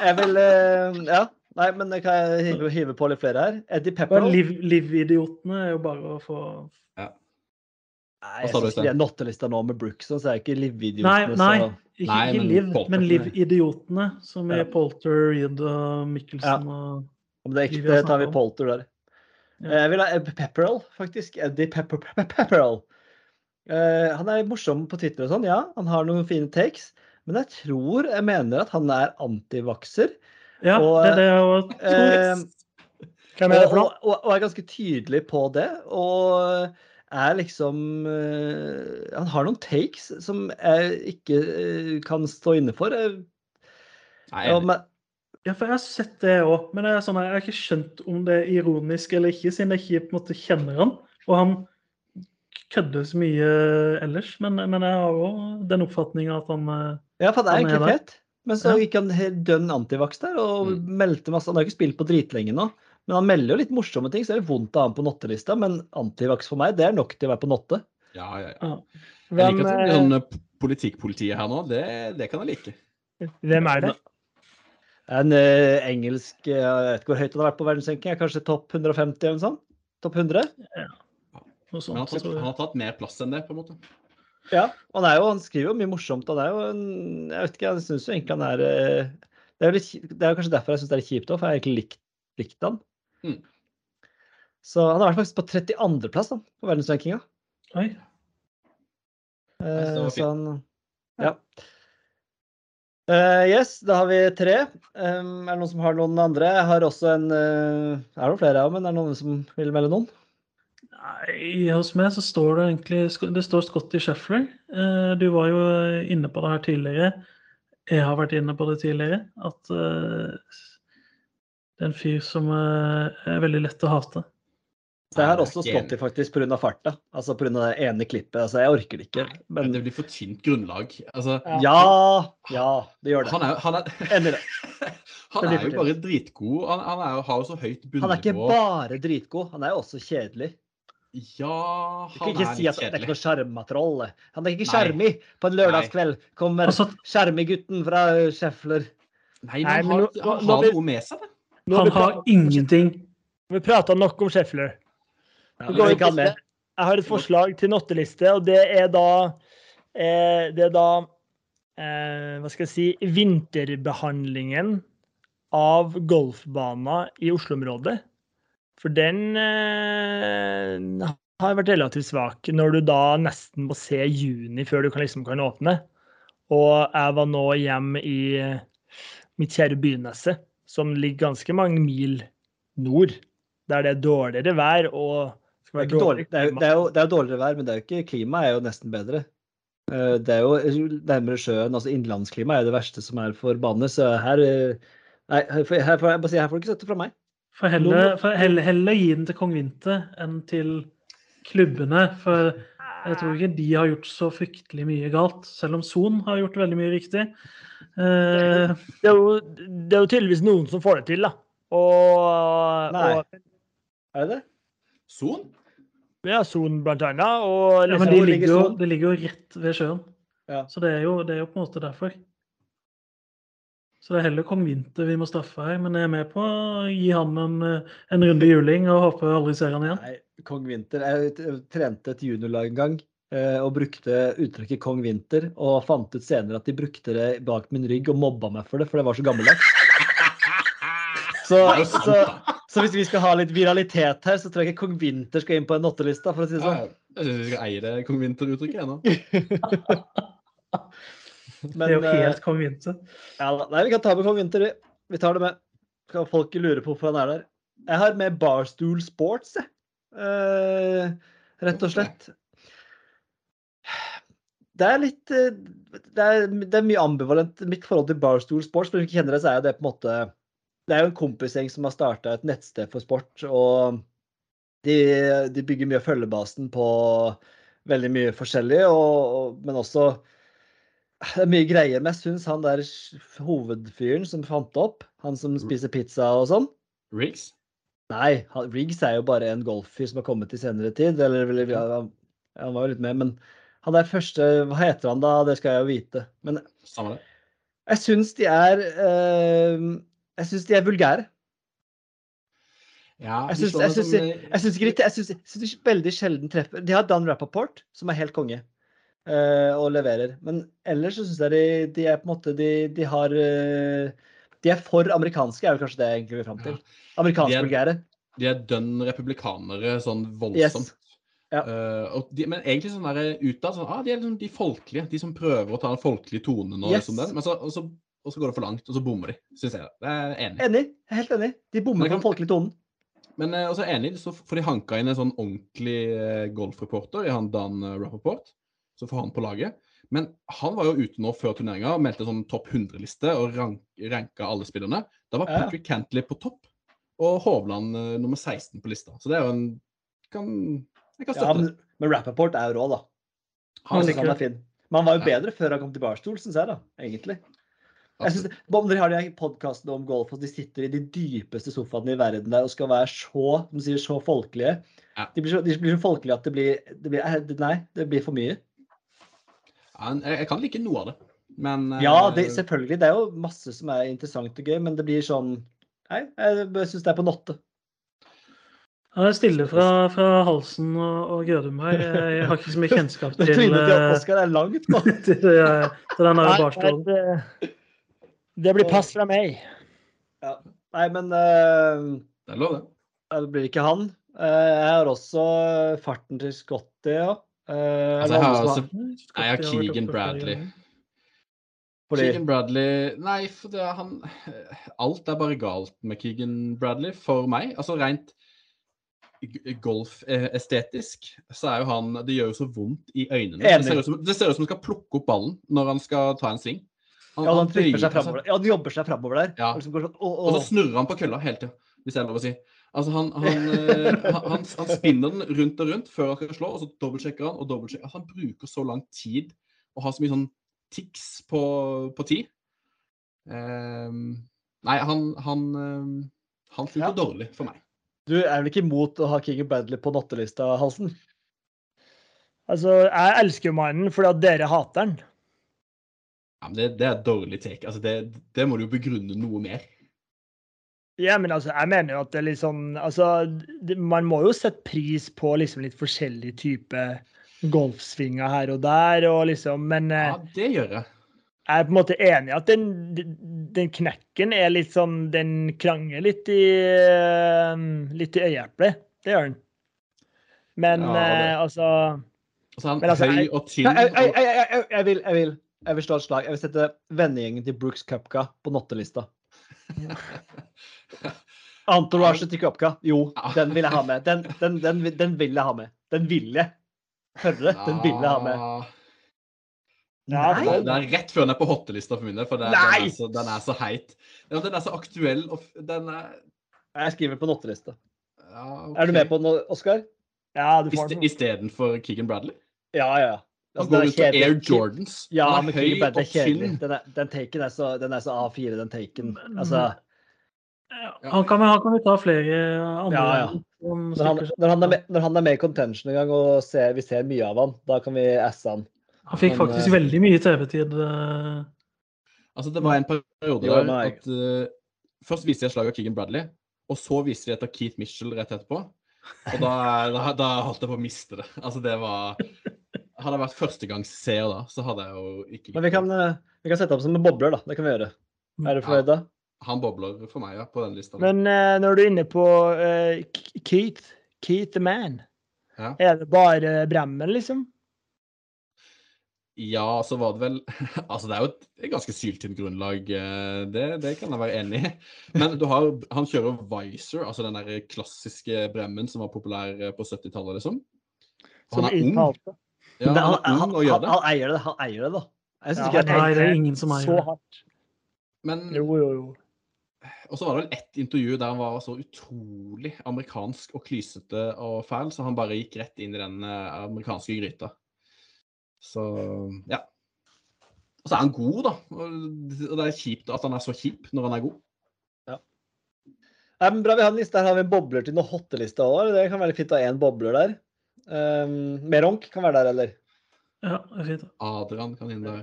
Speaker 1: jeg, vil eh, Ja. Nei, men kan jeg hive, hive på litt flere her? Eddie Pepper.
Speaker 2: Liv- Liv-idiotene er jo bare å få
Speaker 1: Nei, jeg synes ikke er nottelista nå med Brookson, så er jeg ikke Liv-idiotene.
Speaker 2: nei,
Speaker 1: nei.
Speaker 2: ikke,
Speaker 3: Nei,
Speaker 2: ikke
Speaker 3: men
Speaker 2: Liv, men. Liv-idiotene, som
Speaker 1: Ja.
Speaker 2: er Polter, Reed og Mikkelsen og
Speaker 1: Om det er
Speaker 2: vi
Speaker 1: det tar vi. Polter der. Jeg vil ha Ed Pepperell, faktisk. Eddie Pepper, Pepper, Pepperell. Eh, han er morsom på Twitter og sånn, ja. Han har noen fine takes. Men jeg tror jeg mener at han er antivakser.
Speaker 2: Ja,
Speaker 1: Og,
Speaker 2: det er det jeg også tror.
Speaker 1: Eh,
Speaker 4: Hvem er det
Speaker 1: og,
Speaker 4: for noe?
Speaker 1: og, og er ganske tydelig på det. Og er liksom uh, Han har noen takes som jeg ikke eh, kan stå inne for.
Speaker 3: Nei,
Speaker 1: jeg,
Speaker 2: Ja, for jeg har sett det òg, men det er sånn, jeg har ikke skjønt om det er ironisk eller ikke, siden jeg ikke på en måte kjenner han. Og han kødder så mye ellers, men, men jeg har òg den oppfatninga at han eh,
Speaker 1: ja, for det er
Speaker 2: ikke
Speaker 1: egentlig fett. Men så gikk han dønn antivaks der og
Speaker 3: Mm.
Speaker 1: meldte masse. Han har ikke spilt på dritlenge nå, men han melder jo litt morsomme ting, så det er vondt å ha ham på nottelista. Men antivaks for meg, det er nok til å være på notte.
Speaker 3: Ja, ja, ja.
Speaker 2: ja.
Speaker 3: Jeg liker at det blir
Speaker 4: eh,
Speaker 3: sånn eh, politikkpolitiet her nå. Det, det kan jeg like.
Speaker 4: hvem er det?
Speaker 1: En uh, engelsk eh, Jeg vet ikke hvor høyt han har vært på verdensranking, kanskje topp 150 eller noe sånt? Topp 100?
Speaker 3: Ja.
Speaker 2: Sånt,
Speaker 3: han, har,
Speaker 2: tatt,
Speaker 3: han har tatt mer plass enn det, på en måte.
Speaker 1: Ja. Han, er jo, han skriver jo mye morsomt. Han er jo en Jeg vet ikke, jeg syns jo egentlig han er eh, Det er, jo litt, det er kanskje derfor jeg syns det er litt kjipt òg, for jeg har egentlig likt, likt han.
Speaker 3: Mm.
Speaker 1: Så han har vært faktisk på 32.-plass på verdensrankinga.
Speaker 2: Oi.
Speaker 1: Eh, så han Ja. Eh, yes, da har vi tre. Um, er det noen som har noen andre? Jeg har også en uh, Er det noen flere, ja, men er det noen som vil melde noen?
Speaker 2: Nei, hos meg så står det egentlig Det står Scotty Sheffler. Uh, Du var jo inne på det her tidligere. Jeg har vært inne på det tidligere. At eh, det er en fyr som eh, er veldig lett å hate.
Speaker 1: Så jeg har
Speaker 3: Nei,
Speaker 1: også
Speaker 3: stått
Speaker 1: i faktisk pga. farta. Altså pga. det ene klippet. Altså, jeg orker det ikke.
Speaker 3: Men
Speaker 1: Men
Speaker 3: det blir for tynt grunnlag. Altså,
Speaker 1: ja, ja, det gjør det.
Speaker 3: han er, han er,
Speaker 1: Enig i det.
Speaker 3: han er jo bare dritgod. Han, han er jo, har jo så høyt
Speaker 1: Han er ikke bare dritgod, han er jo også kjedelig.
Speaker 3: Ja, han er
Speaker 1: si
Speaker 3: litt
Speaker 1: at det er ikke noe sjarmatroll. Han er ikke
Speaker 3: Nei.
Speaker 1: sjarmi. På en lørdagskveld kommer
Speaker 2: Altså,
Speaker 1: sjarmigutten fra Scheffler.
Speaker 3: Nei,
Speaker 4: Nei,
Speaker 3: men han
Speaker 4: nå-
Speaker 3: har, han har noe med seg, det.
Speaker 2: Han har ingenting.
Speaker 4: Vi prata nok om Scheffler. Jeg har et forslag til notteliste, og det er da eh, Det er da eh, Hva skal jeg si Vinterbehandlingen av golfbaner i Oslo-området. For den eh, har vært relativt svak, når du da nesten må se juni før du kan, liksom kan åpne. Og jeg var nå hjemme i mitt kjære Byneset, som ligger ganske mange mil nord, der det er dårligere vær og
Speaker 1: Det er, ikke dårlig. Det, er, det, er jo, det er jo dårligere vær, men det er jo ikke, klimaet er jo nesten bedre. Eh, Det er jo nærmere sjøen, altså innlandsklimaet er jo det verste som er for baner, så her eh, Nei, her får her får her får du ikke støtte fra meg.
Speaker 2: For heller, for heller, heller gi den til kong Vinter enn til klubbene. For jeg tror ikke de har gjort så fryktelig mye galt, selv om Son har gjort veldig mye riktig. Uh,
Speaker 4: Det er, jo, det er jo tydeligvis noen som får det til, da. Og,
Speaker 1: Nei.
Speaker 4: og
Speaker 1: Er det det?
Speaker 3: Son?
Speaker 4: ja, Son blant annet. Og
Speaker 2: ja,
Speaker 4: liksom,
Speaker 2: men de
Speaker 1: ligger
Speaker 2: jo, de ligger jo rett ved sjøen.
Speaker 1: Ja.
Speaker 2: Så det er, jo, det er jo på en måte derfor. Så det er heller kong Vinter vi må straffe her. Men jeg er med på å gi han en, eh, en runde juling og håper jeg aldri ser han igjen.
Speaker 1: Nei, Kong Vinter. Jeg trente et juniorlag en gang eh, og brukte uttrykket Kong Vinter, og fant ut senere at de brukte det bak min rygg og mobba meg for det, for det var så gammeldags. Så, så. Så hvis vi skal ha litt viralitet her, så tror jeg ikke Kong Vinter skal inn på en nottelista, for å si det sånn.
Speaker 3: Ja, jeg syns vi skal eie det kong Vinter-uttrykket ennå.
Speaker 1: Men,
Speaker 2: det er jo
Speaker 1: eh,
Speaker 2: helt kong Vinter.
Speaker 1: Ja, nei, vi kan ta med Kong Vinter. vi. Vi tar det med. Skal folk lure på hvorfor han er der. Jeg har med Barstool Sports, jeg. Eh, rett og slett. Det er litt eh, det er, det er mye ambivalent. Mitt forhold til Barstool Sports, for hvis du ikke kjenner det, så er jo det på en måte Det er jo en kompisgjeng som har starta et nettsted for sport, og de, de bygger mye av følgebasen på veldig mye forskjellig, og, og, men også det er mye greier, men jeg syns han der hovedfyren som fant det opp, han som spiser pizza og sånn
Speaker 3: Riggs?
Speaker 1: Nei, han, Riggs er jo bare en golffyr som har kommet i senere tid. Eller, eller ja, han, var jo litt med, men han der første Hva heter han da? Det skal jeg jo vite. Men jeg syns de er eh, Jeg syns de er vulgære.
Speaker 3: Ja,
Speaker 1: Jeg syns, ikke de veldig sjelden treffer De har Dan Rappaport, som er helt konge, uh, og leverer. Men ellers så syns jeg de, de er på en måte De, de har uh, De er for amerikanske, er vel kanskje det jeg egentlig vil fram til.
Speaker 3: De
Speaker 1: Amerikansk
Speaker 3: er-
Speaker 1: vulgære.
Speaker 3: De er dønn republikanere sånn
Speaker 1: Yes.
Speaker 3: voldsomt.
Speaker 1: Ja.
Speaker 3: Uh, og de, men egentlig sånn der utad sånn, ah, De er liksom de folkelige. De som prøver å ta den folkelig tone nå.
Speaker 1: Yes.
Speaker 3: Liksom den, men så, og, så, og så går det for langt, og så bommer de. Syns jeg. Det er enig.
Speaker 1: Enig. Helt enig. De bommer på den folkelige tonen.
Speaker 3: Men eh, også enig, så får de hanka inn en sånn ordentlig eh, golfreporter i han Dan eh, Rappaport. Så får han på laget. Men han var jo ute nå før turneringa og meldte sånn topp 100-liste og rank, ranka alle spillerne. Da var
Speaker 1: Ja.
Speaker 3: Patrick Cantley på topp, og Hovland eh, nummer 16 på lista. Så det er jo en kan, Jeg kan
Speaker 1: Ja, men,
Speaker 3: det.
Speaker 1: men Rappaport er jo rå, da.
Speaker 3: Han er
Speaker 1: han er fin. Men han var jo
Speaker 3: Ja.
Speaker 1: bedre før han kom til Barstol, syns jeg, da. Egentlig. Jeg synes, om dere har de podkastene om golf, og de sitter i de dypeste sofaene i verden der og skal være så de sier, så folkelige.
Speaker 3: Ja.
Speaker 1: De, blir så, de blir så folkelige at det blir, det blir eh, Nei, det blir for mye.
Speaker 3: Ja, jeg, kan like noe av det, men eh,
Speaker 1: Ja, det, selvfølgelig. Det er jo masse som er interessant og gøy, men det blir sånn Nei, jeg syns det er på notte.
Speaker 2: Ja, det er stille fra, fra halsen og, og Gødum her. Jeg, jeg har ikke så mye kjennskap til,
Speaker 1: trynet til
Speaker 2: eh,
Speaker 1: Oskar er langt nå.
Speaker 2: til, eh, til den der barstolen.
Speaker 4: Det, blir pass fra meg.
Speaker 1: Nei, men uh,
Speaker 3: Det er lov, det.
Speaker 1: det blir ikke han. Uh, jeg har også farten til Scotty, ja. Eh, er
Speaker 3: Altså, jeg har altså- Nei, jeg har Keegan Bradley.
Speaker 1: fordi,
Speaker 3: Keegan Bradley Nei, for det er han Alt er bare galt med Keegan Bradley for meg. Altså rent golfestetisk så er jo han Det gjør jo så vondt i øynene. Det ser, ut som, det ser ut som han skal plukke opp ballen når han skal ta en sving. Han,
Speaker 1: ja, han
Speaker 3: bøyer-
Speaker 1: seg framover. Ja, han jobber seg framover der.
Speaker 3: Ja.
Speaker 1: Og liksom går sånn, å,
Speaker 3: Og så snurrer han på kølla hele tida, hvis det er lov å si. Altså, han, han, eh, han, han, han spinner den rundt og rundt før han skal slå, og så dobbeltsjekker han og dobbeltsjekker. Han bruker så lang tid og har så mye sånn tics på, på tid. Um, nei, han Han, um, han funker
Speaker 1: Ja.
Speaker 3: dårlig for meg.
Speaker 1: Du er vel ikke imot å ha Keegan Bradley på nattelista, Halsen?
Speaker 4: Altså, jeg elsker jo mannen fordi at dere hater han.
Speaker 3: Ja, men det, det er et dårlig take. Altså, det, det må du jo begrunne noe mer.
Speaker 4: Ja, men altså, jeg mener jo at det er litt sånn Altså, det, man må jo sette pris på liksom litt forskjellig type golfsvinger her og der, og liksom Men eh,
Speaker 3: Ja, det gjør jeg.
Speaker 4: jeg er på en måte enig i at den, den knekken er litt sånn Den kranger litt i eh, litt i øyeeplet. Det gjør den. Men
Speaker 3: Ja, det-
Speaker 4: eh, altså
Speaker 3: Altså, han
Speaker 4: altså,
Speaker 3: høy og tynn.
Speaker 1: Jeg, jeg, jeg, jeg, vil, jeg, vil, jeg vil slå et slag. Jeg vil sette vennegjengen til Brooks Cupka på nottelista. Entourage til Cupka. Jo, den vil jeg ha med. Den, den, den, den vil jeg ha med. Den vil jeg. Hørre, den vil jeg ha med. Nei!
Speaker 3: Det er rett før den er på hottelista for min del, for det, den, er så, den er så heit. Den er så aktuell, og den er
Speaker 1: Jeg skriver på nottelista.
Speaker 3: ja,
Speaker 1: Er du med på den, Oskar?
Speaker 4: Ja, du får.
Speaker 3: Istedenfor Keegan Bradley?
Speaker 1: Ja, ja. Altså,
Speaker 3: går ut med. Air Jordans.
Speaker 1: Ja,
Speaker 3: han er høy
Speaker 1: Bradley
Speaker 3: og
Speaker 1: er
Speaker 3: tynn.
Speaker 1: Den, er, den taken er så, den er så A4, den taken. Altså,
Speaker 2: Ja, Han kan, han kan vi ta flere andre
Speaker 1: Ja, ja. når, han, når, han er med, når han er med i contention en gang og ser, vi ser mye av han, da kan vi asse han.
Speaker 2: Han fikk faktisk
Speaker 1: eh,
Speaker 2: veldig mye TV-tid. eh,
Speaker 3: Altså, det var en periode der at uh, Først viste jeg slaget av Keegan Bradley, og så viste de et av Keith Mitchell rett etterpå. Og da, da, da holdt jeg på å miste det. Altså, det var Hadde jeg vært førstegangsseer da, så hadde jeg jo ikke
Speaker 1: Men vi kan, eh, vi kan sette opp som en bobler, da. Det kan vi gjøre. Er du fornøyd da?
Speaker 3: Han bobler for meg, ja, på den lista.
Speaker 4: Men uh, når du er inne på uh, Keith, Keith the Man,
Speaker 3: Ja.
Speaker 4: er det bare Bremmen, liksom?
Speaker 3: Ja, så var det vel Altså, det er jo et, et ganske syltynt grunnlag, det, det kan jeg være enig i. Men du har Han kjører Vicer, altså den der klassiske bremmen som var populær på 70-tallet, liksom. Og
Speaker 4: Som
Speaker 3: han er ung. Ja,
Speaker 1: Men
Speaker 3: han
Speaker 1: han, han, han, han eier det, han eier det, da. Jeg synes
Speaker 4: Ja,
Speaker 1: ikke
Speaker 2: Nei, det er ingen som eier
Speaker 4: Så
Speaker 2: det.
Speaker 4: hardt.
Speaker 3: Men
Speaker 4: Jo, jo, jo.
Speaker 3: Og så var det vel ett intervju der han var så utrolig amerikansk og klysete og fæl, så han bare gikk rett inn i den eh, amerikanske gryta. Så ja. Og så er han god, da. Og det er kjipt at han er så kjip når han er god.
Speaker 1: Men bra, vi har en liste. Her har vi en bobler til noen hotteliste òg. Det kan være litt fint å ha én bobler der. Um, Meronk kan være der, eller?
Speaker 2: Ja, det er fint.
Speaker 3: Adrian kan inn der.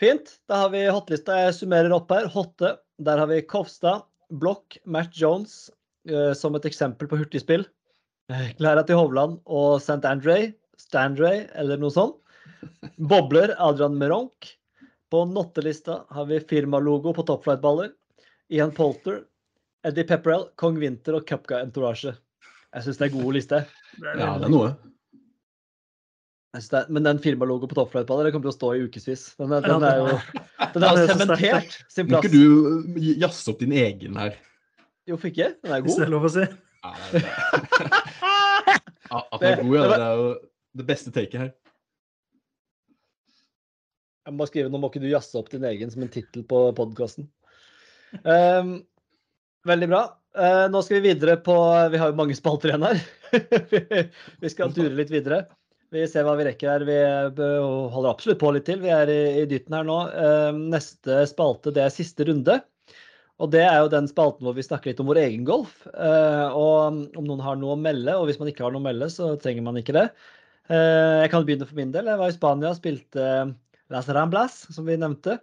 Speaker 1: Fint. Da har vi hotlista. Jeg summerer opp her. Hotte. Der har vi Kofstad, Blokk, Matt Jones uh, som et eksempel på hurtigspill. Eh, Klæra til Hovland og St. Andre, Standray eller noe sånt. Bobler Adrian Meronk. På nottelista har vi firmalogo på topflight-baller. Ian Polter, Eddie Pepperell, Kong Winter og Cupguy Entourage. Jeg syns det er god liste.
Speaker 2: Er
Speaker 3: Ja, det er noe.
Speaker 1: Jeg det er, men den firmalogoen på toppfløyteball det kommer til å stå i ukevis. Den, er- den er jo den er
Speaker 2: er
Speaker 1: sementert sin
Speaker 3: Må ikke du jazze opp din egen her?
Speaker 1: Jo, fikk ikke? Den er
Speaker 2: Hvis det
Speaker 1: god.
Speaker 2: er lov å si.
Speaker 3: Ja, det er- At den er god, ja. Det er jo det beste taket her.
Speaker 1: Jeg må bare skrive nå må ikke du jazze opp din egen som en tittel på podkasten. Um, veldig bra. Eh, nå skal vi videre på Vi har jo mange spalter igjen her. vi, skal dure litt videre. Vi ser hva vi rekker her. Vi eh, holder absolutt på litt til. Vi er i, i dytten her nå. Eh, neste spalte det er siste runde. Og det er jo den spalten hvor vi snakker litt om vår egen golf. Og om noen har noe å melde, og hvis man ikke har noe å melde, så trenger man ikke det. Jeg kan begynne for min del. Jeg var i Spania og spilte Las Ramblas, som vi nevnte.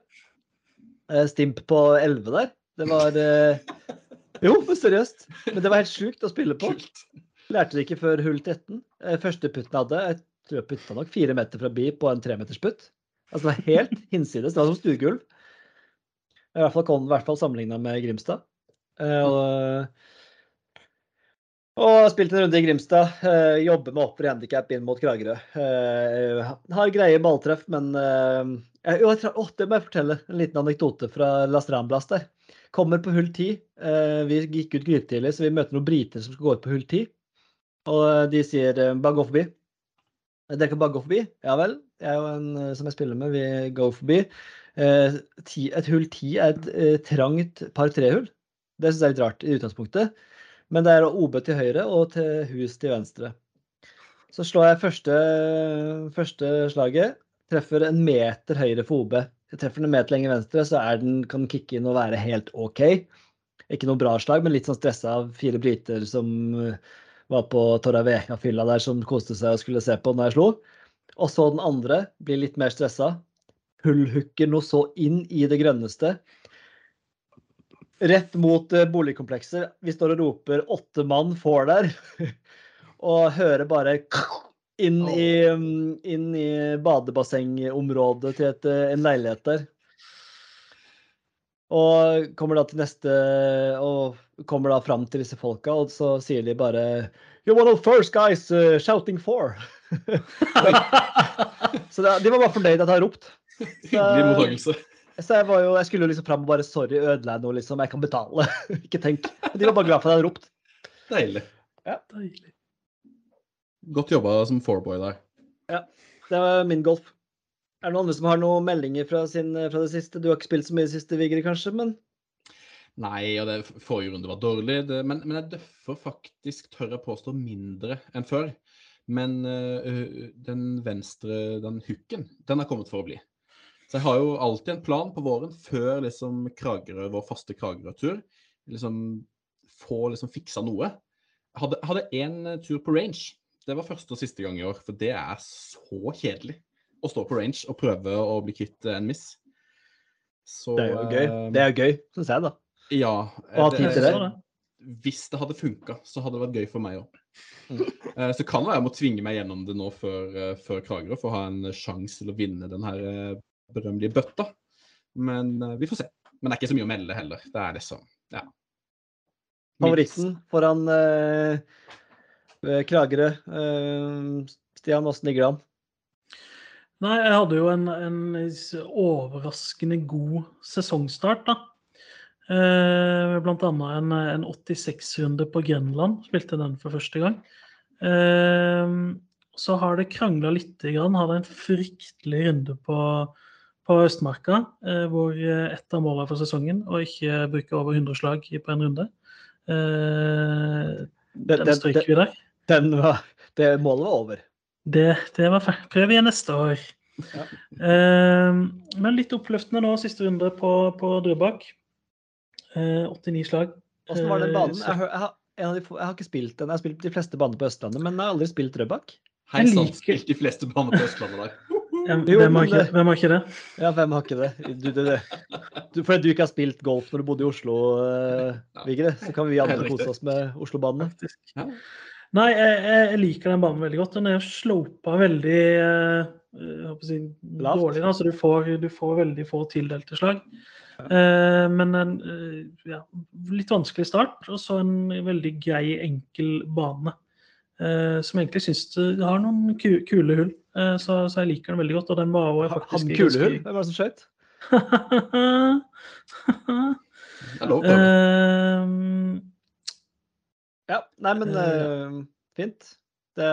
Speaker 1: Stimp på 11 der. Det var Jo, men seriøst. Men det var helt sjukt å spille på.
Speaker 3: Kult.
Speaker 1: Lærte det ikke før hull 13. Eh, Første putten jeg hadde, jeg tror jeg putta nok fire meter fra bi på en tremetersputt. Altså, det var helt hinsides. Det var som stuegulv. I hvert fall, kom- i hvert fall sammenligna med Grimstad. Eh, og, og spilt en runde i Grimstad. eh, jobber med opper handikap inn mot Kragerø. Eh, har greie balltreff, men eh, jeg- å, Det må jeg fortelle. En liten anekdote fra Las Ramblas der. Kommer på hull 10. Eh, vi gikk ut grytidlig, så vi møter noen briter som skal gå ut på hull 10. Og de sier eh, bare gå forbi. Dere kan bare gå forbi? Ja vel. Jeg og en eh, som jeg spiller med, vi går forbi. Eh, et hull 10 er et eh, trangt par tre-hull. Det syns jeg er litt rart i utgangspunktet. Men det er OB til høyre og til hus til venstre. Så slår jeg første, første slaget. Treffer en meter høyre for OB. Jeg treffer den en meter lenger venstre, så den, kan den kicke inn og være helt OK. Ikke noe bra slag, men litt sånn stressa av fire briter som eh, var på Torrevieja-fylla der, som koste seg og skulle se på når jeg slo. Og så den andre blir litt mer stressa. Hullhooker noe så inn i det grønneste. Rett mot boligkomplekser. boligkomplekset. Vi står og roper 'åtte mann får der'. og hører bare inn i, inn i badebassengområdet til et, eh, en leilighet der. Og kommer da til neste Og kommer da fram til disse folka, og så sier de bare You're one of the first guys uh, shouting for. så da, de var bare fornøyd at jeg har ropt.
Speaker 3: Hyggelig mottakelse.
Speaker 1: Så jeg, var jo, jeg skulle jo liksom fram og bare Sorry, ødela jeg noe, liksom. Jeg kan betale. Ikke tenk. De var bare glad for at jeg hadde ropt.
Speaker 3: Deilig.
Speaker 2: Deilig.
Speaker 3: Godt jobba som fourboy der. Ja.
Speaker 1: Det var min golf. Er det noen andre som har noen meldinger fra, sin, fra det siste? Du har ikke spilt så mye i det siste, Vigre, kanskje? Men
Speaker 3: Nei, og det forrige runde var dårlig, det, men, men jeg døffer faktisk, tør jeg påstå, mindre enn før. Men øh, den venstre, den hooken, den har kommet for å bli. Så jeg har jo alltid en plan på våren før liksom Kragerø, vår faste Kragerø-tur. Liksom få liksom fiksa noe. Jeg hadde, hadde en tur på range. Det var første og siste gang i år, for det er så kjedelig å stå på range og prøve å bli kvitt en miss. Så,
Speaker 1: det er jo gøy.
Speaker 3: eh,
Speaker 1: Det er jo gøy, syns jeg, da.
Speaker 3: Ja.
Speaker 1: ha tid til det.
Speaker 2: Det.
Speaker 3: Hvis det hadde funka, så hadde det vært gøy for meg òg.
Speaker 1: Mm.
Speaker 3: Så kan det være jeg må tvinge meg gjennom det nå før, eh, før Kragerø for å ha en sjanse til å vinne den her eh, berømmelige bøtta. Men eh, vi får se. Men det er ikke så mye å melde heller. Det er liksom Ja.
Speaker 1: Favoritten foran uh, Kragerø. Uh, Stian, åssen ligger det an?
Speaker 2: Nei, jeg hadde jo en, en overraskende god sesongstart, da. Eh, blant annet en, en 86-runde på Grenland. Spilte den for første gang. Eh, så har det krangla lite grann. Hadde en fryktelig runde på, på Østmarka, eh, hvor eh, ett av målene for sesongen, og ikke bruke over 100 slag på en runde. Eh, den stryker vi der.
Speaker 1: Den var, det målet var over.
Speaker 2: Det, det var feil. Prøv igjen neste år.
Speaker 1: Ja.
Speaker 2: Eh, men litt oppløftende nå, siste runde på, på Drøbak. Eh, 89 slag.
Speaker 1: Åssen var den banen? Jeg, Jeg, har- jeg, jeg har ikke spilt den. Jeg har spilt de fleste baner på Østlandet, men jeg har aldri spilt Drøbak.
Speaker 3: Hei sann, spilt de fleste baner på Østlandet der.
Speaker 2: Hvem,
Speaker 1: Jo,
Speaker 2: hvem, har ikke,
Speaker 1: det-
Speaker 2: hvem har ikke det?
Speaker 1: Ja, hvem har ikke det? Du, det, det. Du, fordi du ikke har spilt golf når du bodde i Oslo, uh, Vigre, så kan vi andre kose oss med Oslo-banene.
Speaker 3: Ja.
Speaker 2: Nei, jeg, jeg liker den banen veldig godt. Den er slopa veldig uh, jeg å si, dårlig, da, så du får, du får veldig få tildelte slag. Uh, men en uh, ja, litt vanskelig start, og så en veldig grei, enkel bane. Eh, som egentlig syns det har noen ku kule hull. Eh, så, så, jeg liker den veldig godt. Og den var jo faktisk
Speaker 1: Han kule hull? Hva var det som
Speaker 3: prøve.
Speaker 2: Eh,
Speaker 1: Ja, nei, men uh, fint. Det,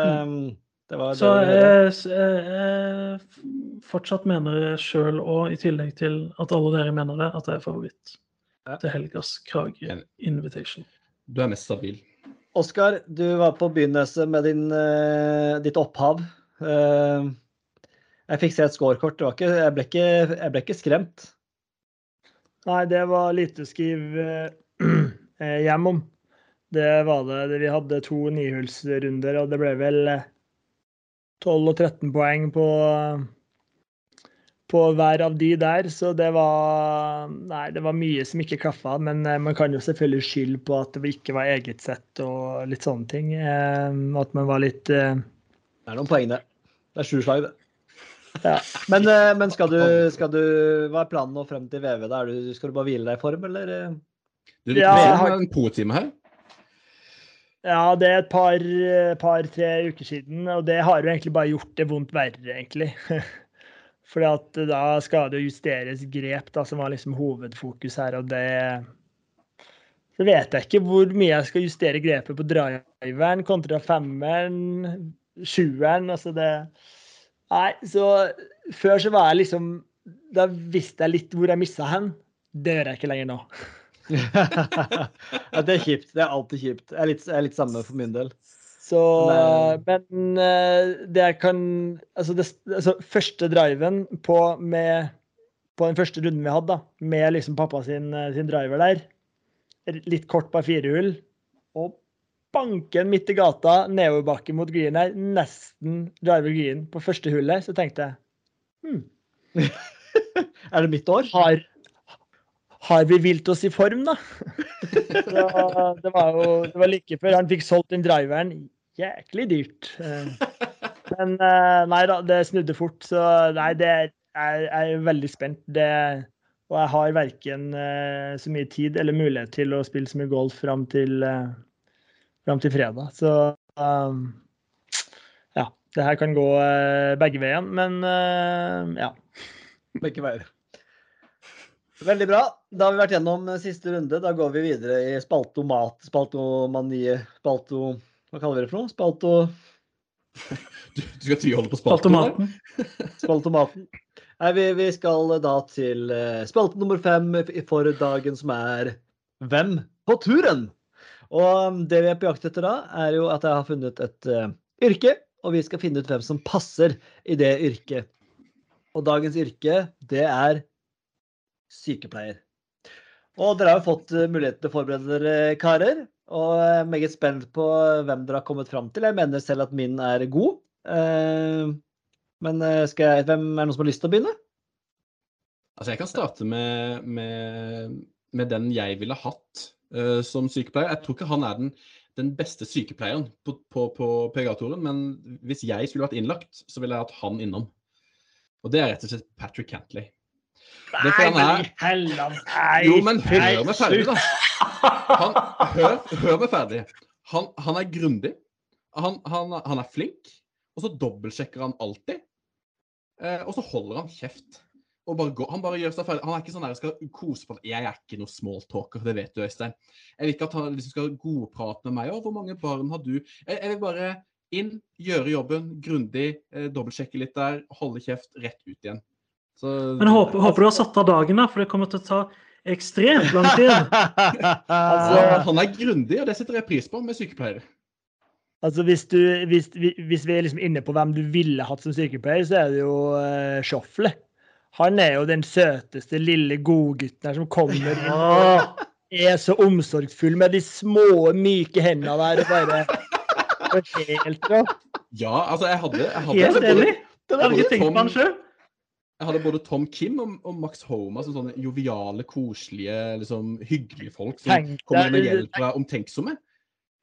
Speaker 1: det var det
Speaker 2: så jeg, jeg fortsatt mener sjøl, og i tillegg til at alle dere mener det, at det er favoritt
Speaker 1: Ja.
Speaker 2: til helgas Krage Invitation.
Speaker 3: Du er mest stabil.
Speaker 1: Oskar, du var på begynnelsen med din, eh, ditt opphav. Eh, jeg fikk se et scorekort. Jeg, ble ikke, jeg ble ikke skremt.
Speaker 4: Nei, det var lite å skrive eh, hjem om. Det var det. Vi hadde to nihullsrunder, og det ble vel eh, 12 og 13 poeng på, på hver av de der. Så det var Nei, det var mye som ikke klaffa. Men eh, man kan jo selvfølgelig skylde på at det ikke var eget sett og litt sånne ting. Eh, At man var litt eh,
Speaker 1: Det er noen poeng, det. Det er sju slag, det.
Speaker 4: Ja.
Speaker 1: Men, eh, men skal, du, skal du Hva er planen nå frem til VV? Da? Er du, skal du bare hvile deg i form, eller? Du
Speaker 3: Du,
Speaker 4: Ja,
Speaker 3: har en po-time her.
Speaker 4: Ja, det er et par-tre par, tre uker siden, og det har jo egentlig bare gjort det vondt verre, egentlig. Fordi at da skal det justeres grep, da, som var liksom hovedfokus her, og det Så vet jeg ikke hvor mye jeg skal justere grepet på driveren kontra femmeren, sjueren, altså det Nei, så før så var jeg liksom Da visste jeg litt hvor jeg missa hen. Det gjør jeg ikke lenger nå.
Speaker 1: ja, det er kjipt. Det er alltid kjipt. Det er litt, er litt samme for min del.
Speaker 4: Så,
Speaker 1: Men-
Speaker 4: men eh, det jeg kan Altså, det, altså første driven på, med, på den første runden vi hadde, da, med liksom pappa sin, eh, sin driver der, litt kort par firehull, og banken midt i gata, nedoverbakke mot green her, nesten driver green på første hullet, så tenkte jeg hm,
Speaker 1: Er det mitt år?
Speaker 4: har, har vi vilt oss i form, da? Så det var jo det var like før han fikk solgt den driveren. Jæklig dyrt. Eh, Men eh, nei da, det snudde fort. Så nei, det er, jeg er veldig spent. Det, og jeg har verken eh, så mye tid eller mulighet til å spille så mye golf fram til, fram til fredag. Så ja. Det her kan gå begge veien, men ja.
Speaker 1: Begge veier. Veldig bra. Da har vi vært gjennom siste runde. Da går vi videre i spaltomat, spaltomanie, spalto... Hva kaller vi det for noe? Spalto...
Speaker 3: Du, du skal tviholde på?
Speaker 2: Automaten.
Speaker 1: Spaltomaten. Nei, vi, vi skal da til eh, spalte nummer fem for dagen, som er Hvem på turen? Og um, det vi er på jakt etter da, er jo at jeg har funnet et uh, yrke, og vi skal finne ut hvem som passer i det yrket. Og dagens yrke, det er sykepleier. Og dere har jo fått muligheten mulighet til å forberede dere, karer. Og jeg er meget spent på hvem dere har kommet fram til. Jeg mener selv at min er god. Eh, men eh, skal jeg, hvem er det noen som har lyst til å begynne?
Speaker 3: Altså, jeg kan starte med, med, med den jeg ville hatt uh, som sykepleier. Jeg tror ikke han er den, den beste sykepleieren på, på, på PGA-toren, men hvis jeg skulle vært innlagt, så ville jeg hatt han innom. Og det er rett og slett Patrick Cantley. Nei, men i
Speaker 4: helland! Nei.
Speaker 3: Jo, men hør meg ferdig, da. Han, hør, hør meg ferdig. Han, han er grundig. Han, han, han er flink. Og så dobbeltsjekker han alltid. Eh, og så holder han kjeft. Bare går, han bare gjør seg ferdig. Han er ikke sånn der skal kose på Jeg er ikke noe smalltalker, det vet du, Øystein. Jeg vil ikke at han liksom skal godprate med meg. Å, hvor mange barn har du? Jeg, jeg vil bare inn, gjøre jobben grundig, eh, dobbeltsjekke litt der, holde kjeft, rett ut igjen. Så,
Speaker 2: Men jeg håper, håper du har satt av dagen, da, for det kommer til å ta ekstremt lang tid.
Speaker 3: altså, han er grundig, og det setter jeg pris på med sykepleiere.
Speaker 4: Altså hvis, du, hvis, vi- hvis vi er liksom inne på hvem du ville hatt som sykepleier, så er det jo uh, Schoffle. Han er jo den søteste lille godgutten her som kommer inn og er så omsorgsfull med de små, myke hendene der bare Helt.
Speaker 3: Ja, altså, jeg hadde, jeg hadde
Speaker 2: Helt enig. Det hadde
Speaker 3: jeg
Speaker 2: ikke tenkt på han sjøl.
Speaker 3: Jeg hadde både Tom Kim og, og Max Homa som sånne joviale, koselige, liksom hyggelige folk som
Speaker 4: Tenk
Speaker 3: kommer
Speaker 4: med
Speaker 3: hjelp og er omtenksomme.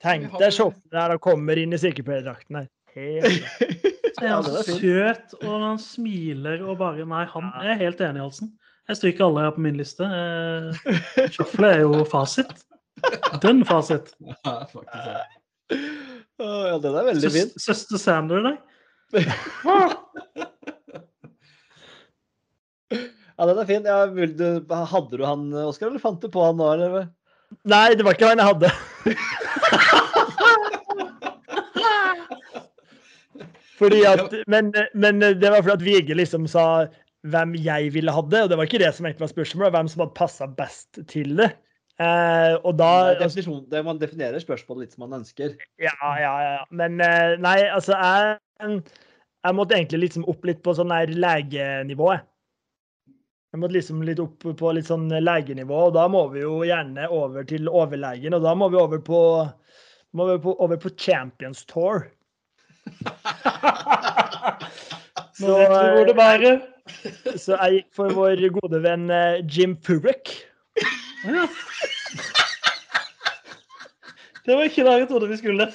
Speaker 4: Tenk deg Schoffle der og kommer inn i sykepleierdrakten her.
Speaker 2: Så er han
Speaker 1: det
Speaker 2: så
Speaker 1: var fint.
Speaker 2: søt, og han smiler og bare Nei, han jeg er helt enig, Halsen. Jeg stryker alle her på min liste. Eh, Shuffle er jo fasit. Dønn fasit.
Speaker 3: Ja, faktisk. ja.
Speaker 1: Ja, den er veldig fin.
Speaker 2: Søs- Søster Sander, nei?
Speaker 1: Ja, den er fin. Ja, du, hadde du han, Oskar, eller fant du på han nå, eller?
Speaker 4: Nei, det var ikke han jeg hadde. Fordi at, men, men det var fordi at VG liksom sa hvem jeg ville hatt det, og det var ikke det som egentlig var spørsmålet, hvem som hadde passa best til det. Eh, og da
Speaker 1: Det man definerer spørsmålet litt som man ønsker.
Speaker 4: Ja, ja, ja. Men eh, nei, altså jeg, jeg måtte egentlig liksom opp litt på sånn der legenivå. Jeg. Måtte liksom litt opp på litt sånn legenivå, og da må vi jo gjerne over til overlegen. Og da må vi over på, må vi på, over på Champions Tour.
Speaker 2: Så, vet vi hvor det bærer.
Speaker 4: Så jeg gikk for vår gode venn eh, Jim.
Speaker 2: Ja. Det var ikke der jeg trodde vi skulle.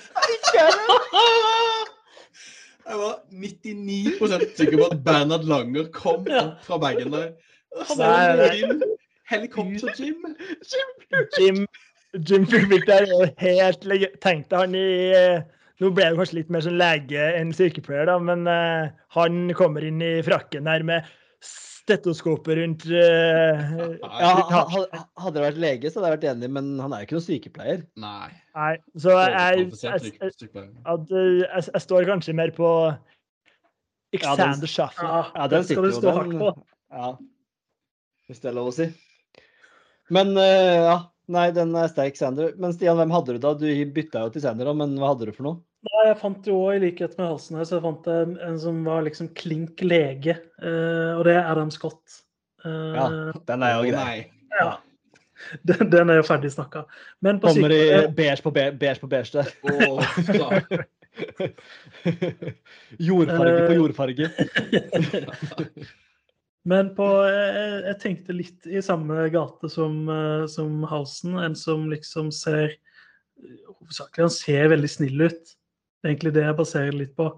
Speaker 3: Jeg var 99 sikker på at Bernhard Langer kom opp fra bagen der.
Speaker 4: Nei.
Speaker 3: Jim, Helikopter-Jim.
Speaker 4: Jim, Jim Furyk der er helt lege... Tenkte han i eh, Nå ble det kanskje litt mer sånn lege enn sykepleier, da, men uh, han kommer inn i frakken der med stetoskopet rundt uh,
Speaker 1: Ja, ha- ha- hadde det vært lege, så hadde jeg vært enig, men han er jo ikke noen sykepleier.
Speaker 3: Nei.
Speaker 4: Nei, så jeg, jeg, jeg, jeg, jeg står kanskje mer på
Speaker 1: Ja, den-
Speaker 4: Xander Shuffle.
Speaker 1: Ja, den sitter
Speaker 2: du
Speaker 1: jo, den- Ja. Hvis det er lov å si. Men eh, ja, nei, den er sterk, Sander. Men Stian, hvem hadde du da? Du bytta jo til Sander, men hva hadde du for noe?
Speaker 2: Nei, jeg fant jo også, i likhet med halsen her, så jeg fant en, en som var liksom klink lege, eh, og det er Adam Scott. Eh,
Speaker 1: Ja, den er jo grei.
Speaker 2: ja. Den, den er jo ferdig snakka. Men på
Speaker 1: Kommer i beige på beige, beige på beige der.
Speaker 3: Oh,
Speaker 1: jordfarge på
Speaker 2: Eh.
Speaker 1: jordfarge.
Speaker 2: Men på, jeg, jeg tenkte litt i samme gate som, eh, som Halsen. En som liksom ser Hovedsakelig han ser veldig snill ut. Det er egentlig det jeg baserer litt på.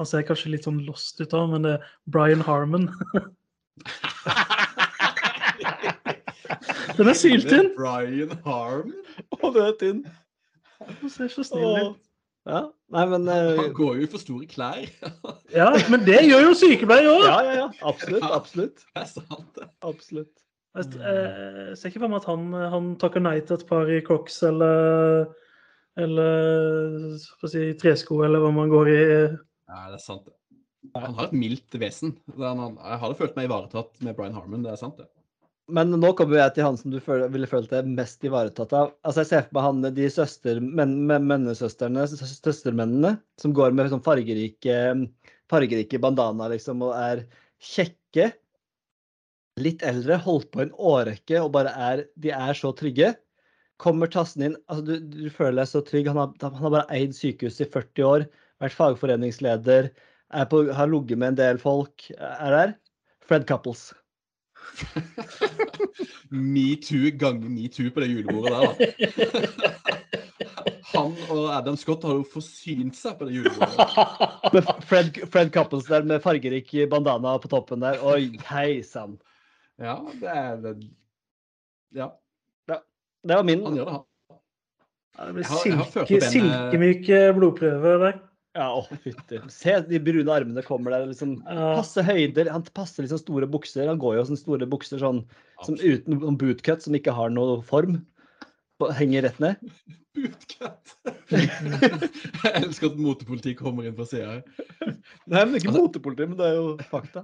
Speaker 2: Han ser kanskje litt sånn lost ut òg, men det er Brian Harmon. Den er syltynn!
Speaker 3: Brian Harmon?
Speaker 1: Å, det er tynn.
Speaker 2: Han ser så snill ut.
Speaker 1: Ja, nei, men Uh,
Speaker 3: Han går jo i for store klær.
Speaker 2: Ja, men det gjør jo sykepleier òg!
Speaker 1: Ja, ja, ja. Absolutt. Absolutt.
Speaker 3: Det er sant, det.
Speaker 1: absolutt.
Speaker 2: Jeg, jeg ser ikke for meg at han, han takker nei til et par i Crocs eller eller hva skal si, tresko, eller hva man går i.
Speaker 3: Ja, det er sant, det. Han har et mildt vesen. Han, jeg hadde følt meg ivaretatt med Brian Harmon, det er sant, det.
Speaker 1: Men nå kommer jeg til han som du ville følt deg mest ivaretatt av. Altså, Jeg ser for meg han, de søster, men, men, mennesøsterne, søstermennene, som går med sånn fargerike, fargerike bandana liksom, og er kjekke. Litt eldre, holdt på en årrekke og bare er De er så trygge. Kommer tassen inn altså Du, du føler deg så trygg. Han har, han har bare eid sykehus i 40 år, vært fagforeningsleder, er på, har ligget med en del folk. Er der. Fred Couples.
Speaker 3: Metoo ganger metoo på det julebordet der, da. Han og Adam Scott har jo forsynt seg på det julebordet.
Speaker 1: Med Fred, Fred Couples der med fargerik bandana på toppen der. Oi, hei sann.
Speaker 3: Ja, det er det. Ja,
Speaker 1: Det var min.
Speaker 3: han gjør det, han.
Speaker 2: Ja, det blir silke,
Speaker 3: eh,
Speaker 2: silkemyk blodprøve der.
Speaker 1: Ja, å, fytti. Se de brune armene kommer der. liksom
Speaker 2: Ja,
Speaker 1: Passe høyder. Han passer liksom store bukser. Han går jo sånne store bukser sånn som uten bootcut, som ikke har noe form. Henger rett ned.
Speaker 3: Bootcut. Jeg elsker at motepolitikk kommer inn på sida her.
Speaker 1: Nei, men ikke
Speaker 3: Altså-
Speaker 1: motepoliti, men det er jo fakta.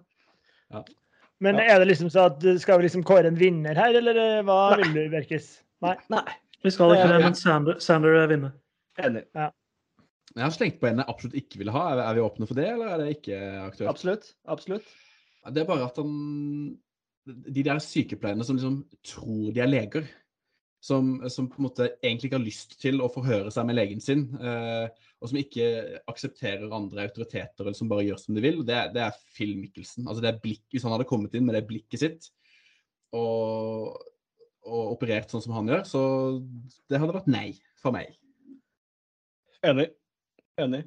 Speaker 4: Men
Speaker 3: Ja.
Speaker 4: er det liksom så at skal vi liksom kåre en vinner her, eller hva hva vil du, Bjerkes? Nei.
Speaker 1: Nei,
Speaker 2: vi skal ikke det,
Speaker 3: Ja.
Speaker 2: men Sander, Sander er vinner.
Speaker 1: enig.
Speaker 3: Jeg har slengt på en jeg absolutt ikke ville ha. Er er vi åpne for det, eller er det ikke aktuelt?
Speaker 1: Absolutt. Absolutt.
Speaker 3: Det er bare at han De der sykepleierne som liksom tror de er leger, som, som på en måte egentlig ikke har lyst til å forhøre seg med legen sin, eh, og som ikke aksepterer andre autoriteter, eller som bare gjør som de vil, det, er- det er Phil Michelsen. Altså det er blikk, Hvis han hadde kommet inn med det blikket sitt og, og operert sånn som han gjør, så det hadde vært nei for meg.
Speaker 1: Enig. Enig.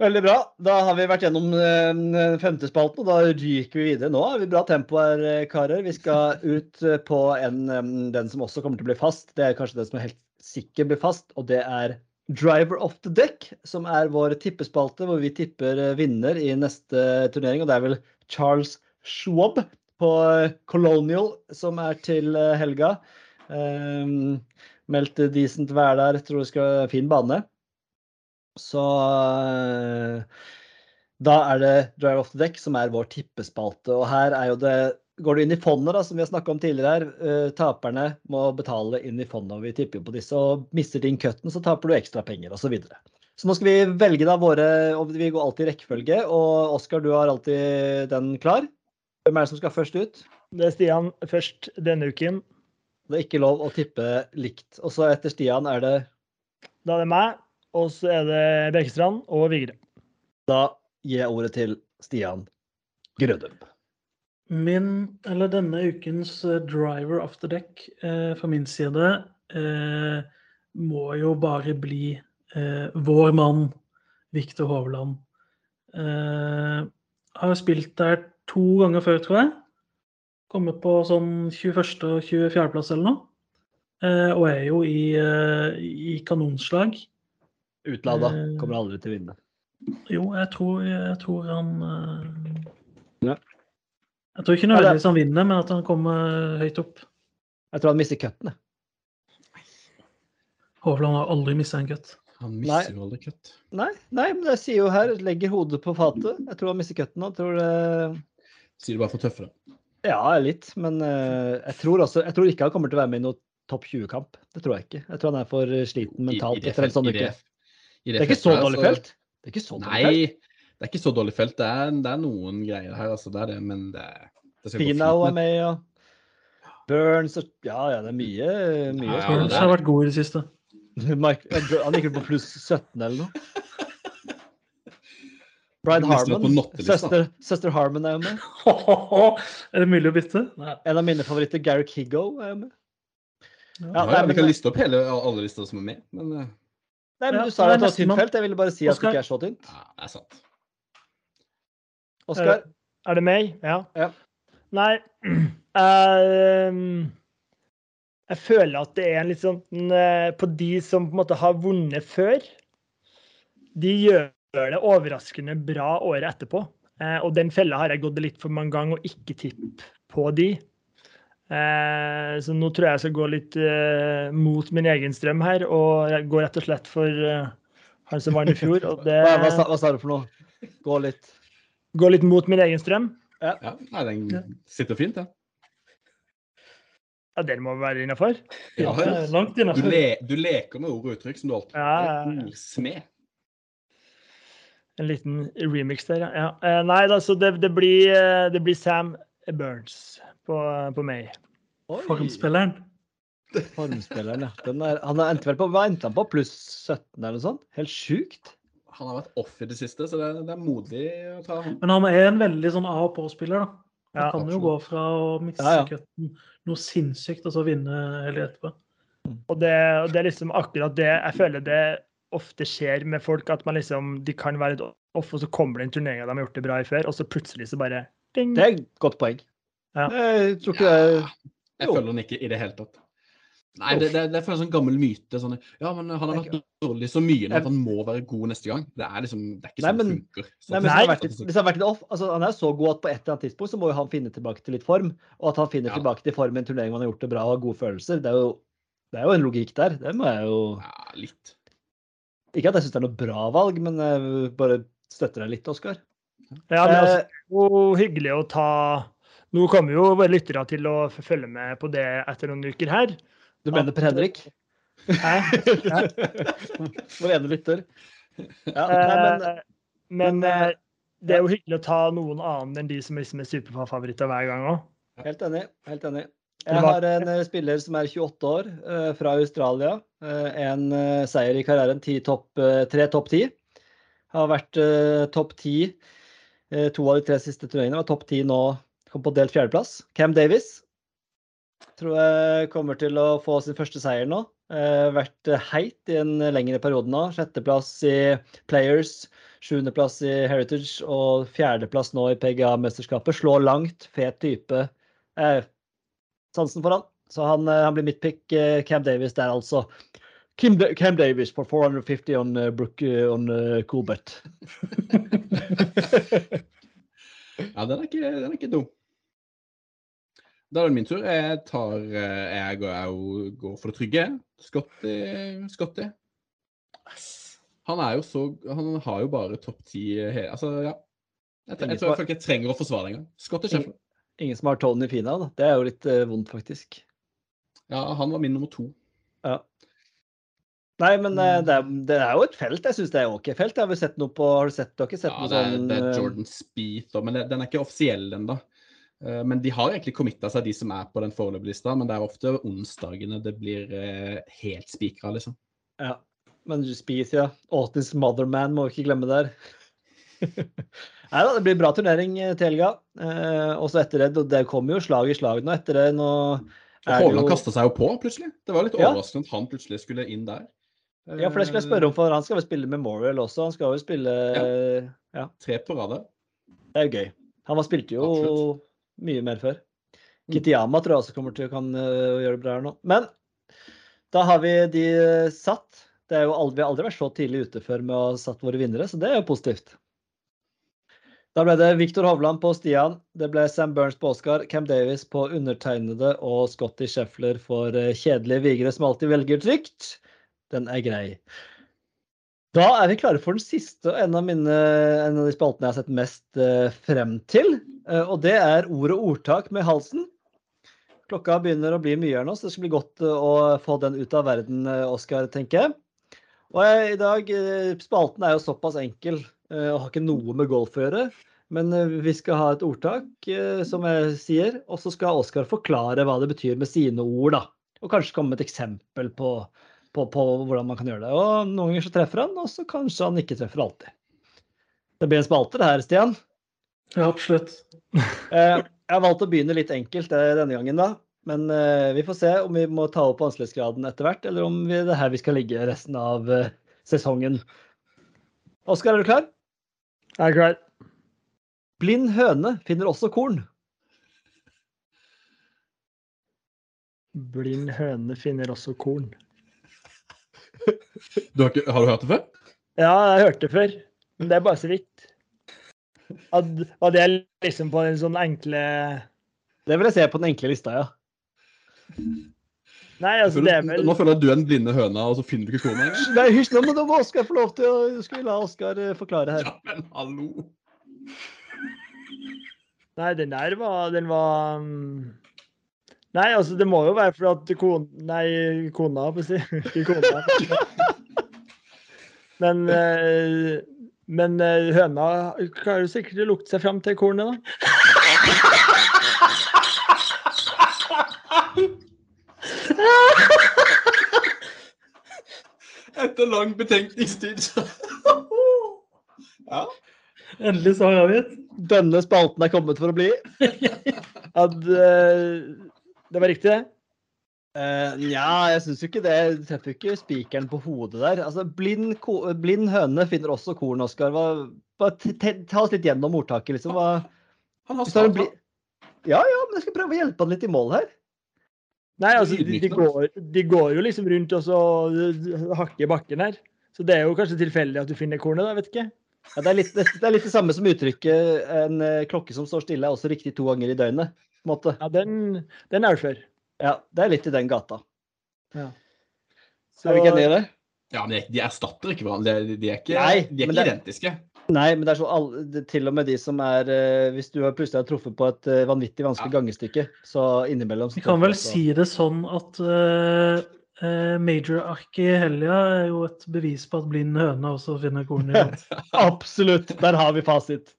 Speaker 1: Veldig bra. Da har vi vært gjennom eh, femtespalten, og da ryker vi videre. Nå har vi bra tempo her, eh, karer. Vi skal ut eh, på en, den som også kommer til å bli fast. Det er kanskje den som er helt sikker blir fast, og det er Driver of the Deck, som er vår tippespalte hvor vi tipper vinner i neste turnering. Og det er vel Charles Schwab på Colonial som er til helga. Um, meldt decent vær der. Tror det skal fin bane. Så uh, da er det Drive Off the Deck som er vår tippespalte. Og her er jo det Går du inn i fondet, da, som vi har snakka om tidligere her, uh, taperne må betale inn i fondet, og vi tipper på disse. Og mister din cutten, så taper du ekstra penger, osv. Så, videre. så nå skal vi velge da våre og Vi går alltid i rekkefølge. Og Oskar, du har alltid den klar. Hvem er det som skal først ut?
Speaker 4: Det er Stian først denne uken.
Speaker 1: Det er ikke lov å tippe likt. Og så etter Stian er det
Speaker 4: Da er det meg, og så er det Bjerkestrand og Vigre.
Speaker 1: Da gir jeg ordet til Stian Grødum.
Speaker 2: Min, eller denne ukens eh, driver of the deck eh, fra min side eh, må jo bare bli eh, vår mann Viktor Hovland. Eh, har spilt der to ganger før, tror jeg. Kommet på sånn 21. og 24.-plass eller noe. Eh, og er jo i, i kanonslag.
Speaker 1: Utlada. Kommer aldri til å vinne.
Speaker 2: Jo, jeg tror, jeg tror han
Speaker 1: ja.
Speaker 2: Jeg tror ikke nødvendigvis han vinner, men at han kommer høyt opp.
Speaker 1: Jeg tror han mister cutten.
Speaker 2: Hovland har aldri mista en cut.
Speaker 3: Han mister jo aldri cut.
Speaker 1: Nei, nei, men jeg sier jo her legger hodet på fatet. Jeg tror han mister cutten nå. Tror det
Speaker 3: Sier du bare for tøffere?
Speaker 1: Ja, litt. Men uh, jeg tror også Jeg tror ikke han kommer til å være med i noe topp 20-kamp. Det tror jeg ikke. Jeg tror han er for sliten mentalt etter en sånn uke. Det, er ikke så dårlig felt. Det er ikke så dårlig
Speaker 3: Nei, felt det er ikke så dårlig felt. Det er, det er noen greier her, altså. Det er det, men det, det
Speaker 1: skal Finau er med, ja. Burns og Ja, ja, det er mye. mye
Speaker 2: ja, Burns har vært god i det siste.
Speaker 1: Mike, han gikk på pluss 17 eller noe. Bride Harmon. Søster, søster, Harmon er jo med.
Speaker 2: er det mulig å bytte?
Speaker 1: Nei. En av mine favoritter, Gary Kiggo, er jo med.
Speaker 3: Ja, ja, nei, vi kan liste opp hele, alle lister som er med, men
Speaker 1: eh. Nei, men Du sa jo at det var tynt felt. Jeg ville bare si at det ikke er så tynt.
Speaker 3: Ja, det er sant.
Speaker 1: Oskar?
Speaker 4: Er det meg? Ja.
Speaker 1: ja.
Speaker 4: Nei uh, Jeg føler at det er en litt sånn uh, På de som på en måte har vunnet før, de gjør det overraskende bra året etterpå. Uh, og den fella har jeg gått litt for mange ganger og ikke tipp på de. Eh, så nå tror jeg jeg skal gå litt mot min egen strøm her, og jeg går rett og slett for han som vant i fjor. Det...
Speaker 1: Hva, hva, sa, hva, sa, du for noe? Gå litt
Speaker 4: Gå litt mot min egen strøm.
Speaker 3: Ja, ja nei, den sitter fint, den.
Speaker 4: Ja, den må være innafor.
Speaker 3: Ja, ja. Langt innafor. Du, le, du, leker med ord og uttrykk som du alltid ja, smed.
Speaker 4: En liten remix der, ja. Eh, nei, altså, det, det, blir, eh, det, blir, Sam Burns på, på meg.
Speaker 2: Formspilleren.
Speaker 1: Formspilleren, ja. Er, han endte vel på, hva endte han på? Pluss 17 eller noe sånt? Helt sjukt
Speaker 3: han har vært off i det siste, så det, det er modig å ta ham.
Speaker 2: Men han er en veldig sånn av og på-spiller, da. Han ja, kan absolutt. jo gå fra å miste ja, ja. cutten noe sinnssykt, og så vinne heller etterpå.
Speaker 4: Og det, og det, er liksom akkurat det jeg føler det ofte skjer med folk, at man liksom, de kan være litt off, og så kommer det en turnering de har gjort det bra i før, og så plutselig så bare
Speaker 1: ding. Det er et godt poeng. Jeg tror ikke det
Speaker 3: Jeg følger den ikke i det hele tatt. Nei, det, det, det er en sånn gammel myte. Sånn, ja, men han har vært dårlig så mye at han må være god neste gang. Det er liksom, det er ikke sånn det funker.
Speaker 1: Så. Nei, men nei, vært, hvis han har vært litt off, altså, Han er så god at på et eller annet tidspunkt så må jo han finne tilbake til litt form. Og at han finner ja. tilbake til form i en turnering man har gjort det bra og har gode følelser. Det er jo, det er jo en logikk der. Det må jeg jo
Speaker 3: Ja, litt.
Speaker 1: Ikke at jeg syns det er noe bra valg, men jeg bare støtter deg litt, Oskar.
Speaker 4: Ja, men altså, det er jo hyggelig å ta Nå kommer jo våre lyttere til å følge med på det etter noen uker her.
Speaker 1: Du mener Per Henrik? Hæ? Vår ene lytter.
Speaker 4: Ja, nei, men, eh, men, men eh, det er jo hyggelig å ta noen annen enn de som liksom er superfavoritter hver gang òg.
Speaker 1: Helt enig. helt enig. Jeg har en spiller som er 28 år, fra Australia. En seier i karrieren, ti topp, tre topp ti. Har vært topp ti to av de tre siste turneringene. Var topp ti nå, kom på delt fjerdeplass. Cam Davis tror jeg kommer til å få sin første seier nå. Eh, vært heit i en lengre periode nå. Sjetteplass i Players, sjuendeplass i Heritage og fjerdeplass nå i PGA-mesterskapet. Slår langt, fet type. Eh, sansen for han. Så han, eh, han blir mitt pick. Eh, Cam Davis der, altså. Kim Cam Davis for 450 on uh, Brook uh, on uh, Coolbet.
Speaker 3: Ja, den er ikke, den er ikke dum. Da er det min tur. Jeg tar eh, Jeg jeg går for det trygge. Scotty. Scotty. Han er jo så Han har jo bare topp ti he- Altså, ja. Jeg, tre- jeg tror jeg, ikke jeg trenger å forsvare det engang. Scotty Sheffield.
Speaker 1: Ingen som har Tony Fina, da. Det er jo litt uh, vondt, faktisk.
Speaker 3: Ja, han var min nummer to.
Speaker 1: Ja. Nei, men uh, det, er, det er jo et felt. Jeg syns det er OK felt. Har vi sett noe på Har du sett dere sett
Speaker 3: Ja,
Speaker 1: noe sånn
Speaker 3: det er
Speaker 1: uh,
Speaker 3: Jordan Speed, og- men det, den er ikke offisiell ennå. Eh, Men de har egentlig committa seg, de som er på den foreløpige lista. Men det er ofte onsdagene det blir eh, helt spikra, liksom.
Speaker 1: Ja. Men Spieth, ja. Autis Motherman må vi ikke glemme der. Nei da, det blir bra turnering eh, til helga. Eh, og så etter det, det kommer jo slag i slag nå. Etter det nå
Speaker 3: Haaland
Speaker 1: jo
Speaker 3: kasta seg jo på, plutselig. Det var litt
Speaker 1: Ja.
Speaker 3: overraskende at han plutselig skulle inn der.
Speaker 1: Ja, for det skulle jeg spørre om, for han skal vel spille Memorial også. Han skal jo spille
Speaker 3: Ja. Tre på rad.
Speaker 1: Det er jo gøy. Han var spilte jo
Speaker 3: Absolutt.
Speaker 1: Mye mer før.
Speaker 3: Mm.
Speaker 1: Kitiyama tror jeg også kommer til å kan øh, gjøre det bra her nå. Men da har vi de øh, satt. Det er jo aldri, vi har aldri vært så tidlig ute før med å ha satt våre vinnere, så det er jo positivt. Da ble det Viktor Hovland på Stian, det ble Sam Burns på Oscar, Cam Davis på undertegnede og Scotty Scheffler for øh, kjedelige vigere som alltid velger trygt. Den er grei. Da er vi klare for den siste, og en av, mine, en av de spaltene jeg har sett mest eh, frem til. Eh, og det er ord og ordtak med halsen. Klokka begynner å bli mye her nå, så det skal bli godt eh, å få den ut av verden, eh, Oskar, tenker jeg. Og jeg, i dag, eh, Spalten er jo såpass enkel eh, og har ikke noe med golf å gjøre. Men vi skal ha et ordtak, som jeg sier, og så skal Oskar forklare hva det betyr med sine ord. da. Og kanskje komme med et eksempel på, på, på hvordan man kan gjøre det. Og Noen ganger så treffer han, og så kanskje han ikke treffer alltid. Det blir en spalte det her, Stian.
Speaker 2: Ja, absolutt.
Speaker 1: Eh, Jeg har valgt å begynne litt enkelt eh, denne gangen, da. Men eh, vi får se om vi må ta opp vanskelighetsgraden etter hvert, eller om vi, det er her vi skal ligge resten av sesongen. Oskar, er du klar?
Speaker 4: Jeg er klar.
Speaker 1: Blind høne finner også korn.
Speaker 4: Blind høne finner også korn.
Speaker 3: Du har, ikke, har du hørt det før?
Speaker 4: Ja, jeg hørte det før, men det er bare så vidt. At, var det liksom på den sånn enkle
Speaker 1: Det vil jeg se på den enkle lista, ja.
Speaker 4: Nei, altså, det er vel
Speaker 3: Nå føler jeg at du er den blinde høna, og så finner du ikke kona.
Speaker 1: Nei, hysj, nå må nå må Oskar få lov til å Skal vi la Oskar eh, forklare her?
Speaker 3: Ja, men hallo.
Speaker 4: Nei, den der var Den var um, Nei, altså, det må jo være fordi at kon... Nei, kona, på å si. Ikke kona. Men eh, Men eh, høna klarer jo sikkert å lukte seg fram til kornet, da.
Speaker 3: Etter lang betenkningstid, så Ja.
Speaker 2: Endelig svar avgitt.
Speaker 1: Denne spalten er kommet for å bli.
Speaker 4: At eh, det var riktig, det?
Speaker 1: Eh, Nja, jeg syns jo ikke det. Du treffer jo ikke spikeren på hodet der. Altså, blind, ko blind høne finner også korn, Oskar. Ta oss litt gjennom ordtaket, liksom. Hva
Speaker 3: Han har starta.
Speaker 1: bli- Ja, ja, men jeg skal prøve å hjelpe han litt i mål her.
Speaker 4: Nei, altså, de, de, går, de går jo liksom rundt og så hakker i bakken her. Så det er jo kanskje tilfeldig at du finner kornet, da, vet ikke.
Speaker 1: Ja, det, er litt, det er litt det samme som uttrykket 'en eh, klokke som står stille' er også riktig to ganger i døgnet. På en måte.
Speaker 4: Ja, den, den er det før.
Speaker 1: Ja, Det er litt i den gata.
Speaker 4: Så,
Speaker 1: Er vi ikke enige i det?
Speaker 3: Ja, men de, erstatter ikke hverandre. De, de er ikke,
Speaker 1: Nei,
Speaker 3: de er ikke
Speaker 1: det-
Speaker 3: identiske.
Speaker 1: Nei, men det er så alle, til og med de som er eh, Hvis du plutselig har truffet på et eh, vanvittig vanskelig
Speaker 3: Ja.
Speaker 1: gangestykke, så innimellom så
Speaker 2: Vi kan vel
Speaker 1: så.
Speaker 2: si det sånn at major-arket i helga er jo et bevis på at blind høne også finner korn i land.
Speaker 1: Absolutt! Der har vi fasit.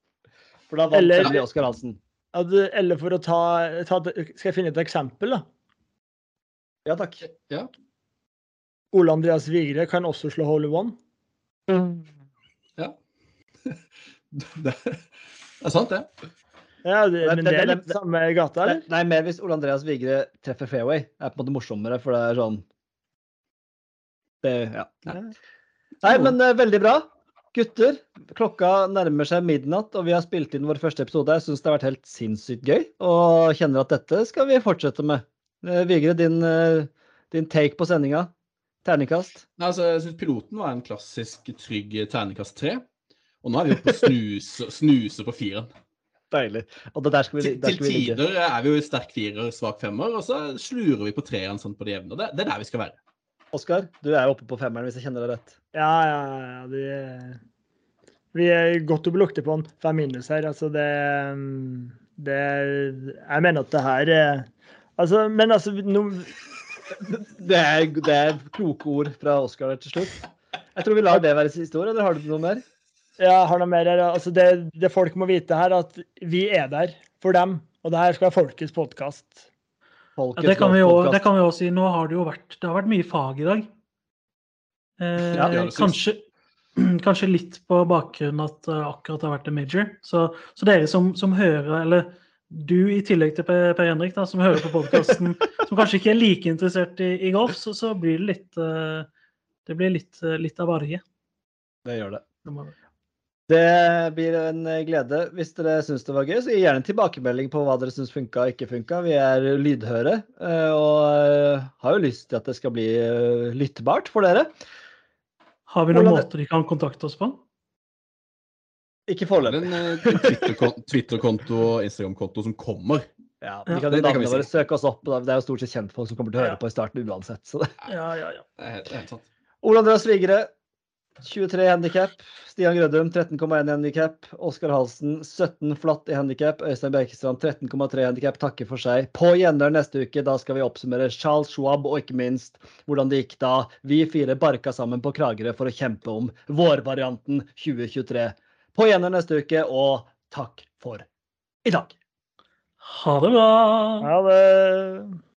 Speaker 1: For da vant
Speaker 4: Eller-
Speaker 1: Oskar Hansen.
Speaker 4: At, eller for å ta, ta Skal jeg finne et eksempel, da?
Speaker 1: Ja takk.
Speaker 3: Ja.
Speaker 4: Ole Andreas Vigre kan også slå Holy One.
Speaker 3: Mm. Ja. det er sant, det.
Speaker 4: Ja, det, men
Speaker 1: det-
Speaker 4: det er
Speaker 1: det-
Speaker 4: litt samme gata,
Speaker 1: Nei,
Speaker 4: eller?
Speaker 1: nei, mer hvis Ole Andreas Vigre treffer fairway. Det er på en måte morsommere, for det er sånn det, ja. Nei, men uh, veldig bra. Gutter, klokka nærmer seg midnatt, og vi har spilt inn vår første episode. Jeg syns det har vært helt sinnssykt gøy, og kjenner at dette skal vi fortsette med. Eh, Vigre, din, eh, din take på sendinga? Terningkast?
Speaker 3: Nei, altså, jeg synes piloten var en klassisk trygg terningkast tre. Og nå er vi oppe på snuse, snuse på firen.
Speaker 1: Deilig. Og det der skal vi,
Speaker 3: Til,
Speaker 1: der
Speaker 3: til
Speaker 1: skal vi ligge.
Speaker 3: tider er vi jo sterk firer, svak femmer, og så slurer vi på treeren sånn på det jevne. og Det, det er der vi skal være.
Speaker 1: Oskar, du er jo oppe på femmeren, hvis jeg kjenner deg rett.
Speaker 4: Ja, ja, ja. De, vi er godt oppe lukter på en fem minus her. Altså, det, det Jeg mener at det her er Altså, men altså no,
Speaker 1: Det er, det er kloke ord fra Oskar til slutt. Jeg tror vi lar det være siste ord, eller har du noe mer?
Speaker 4: Jeg har noe mer her. Altså, det, det folk må vite her, at vi er der for dem. Og det her skal være folkets podkast.
Speaker 2: Ja, det, kan vi jo, det kan vi også si. Nå har det jo vært, det har vært mye fag i dag. Eh,
Speaker 3: Ja, det det
Speaker 2: kanskje, kanskje litt på bakgrunn at det akkurat har vært en major. Så, så dere som, som hører, eller du i tillegg til Per, per Henrik, da, som hører på podkasten, som kanskje ikke er like interessert i, i golf, så, så blir det litt eh, Det blir litt, eh, litt av varje.
Speaker 1: Det gjør det.
Speaker 2: Det
Speaker 1: blir en glede. Hvis dere syns det var gøy, så gi gjerne en tilbakemelding på hva dere syns funka og ikke funka. Vi er lydhøre eh, og eh, har jo lyst til at det skal bli eh, lyttbart for dere.
Speaker 2: Har vi noen
Speaker 1: Hvordan-
Speaker 2: måter de kan kontakte oss på?
Speaker 1: Ikke foreløpig.
Speaker 3: en eh, Twitter-kon- Twitter-konto og Instagram-konto som kommer.
Speaker 1: Ja,
Speaker 2: de
Speaker 1: vi kan
Speaker 3: det- det kan vi si.
Speaker 1: våre søke oss opp. Det er jo stort sett kjentfolk som kommer til å høre
Speaker 2: Ja.
Speaker 1: på i starten uansett. Så det.
Speaker 2: Ja, ja, ja.
Speaker 3: Det er helt, det er helt sant.
Speaker 1: Ole Andreas Vigre, 23 handikap. Stian Grødum, 13,1 handikap. Oskar Halsen, 17 flatt i handikap. Øystein Bjerkestrand, 13,3 handikap. Takker for seg. På gjenhør neste uke, da skal vi oppsummere Charles Schwab, og ikke minst hvordan det gikk da vi fire barka sammen på Kragerø for å kjempe om vårvarianten 2023. På gjenhør neste uke, og takk for i dag.
Speaker 2: Ha det bra!
Speaker 4: Ha det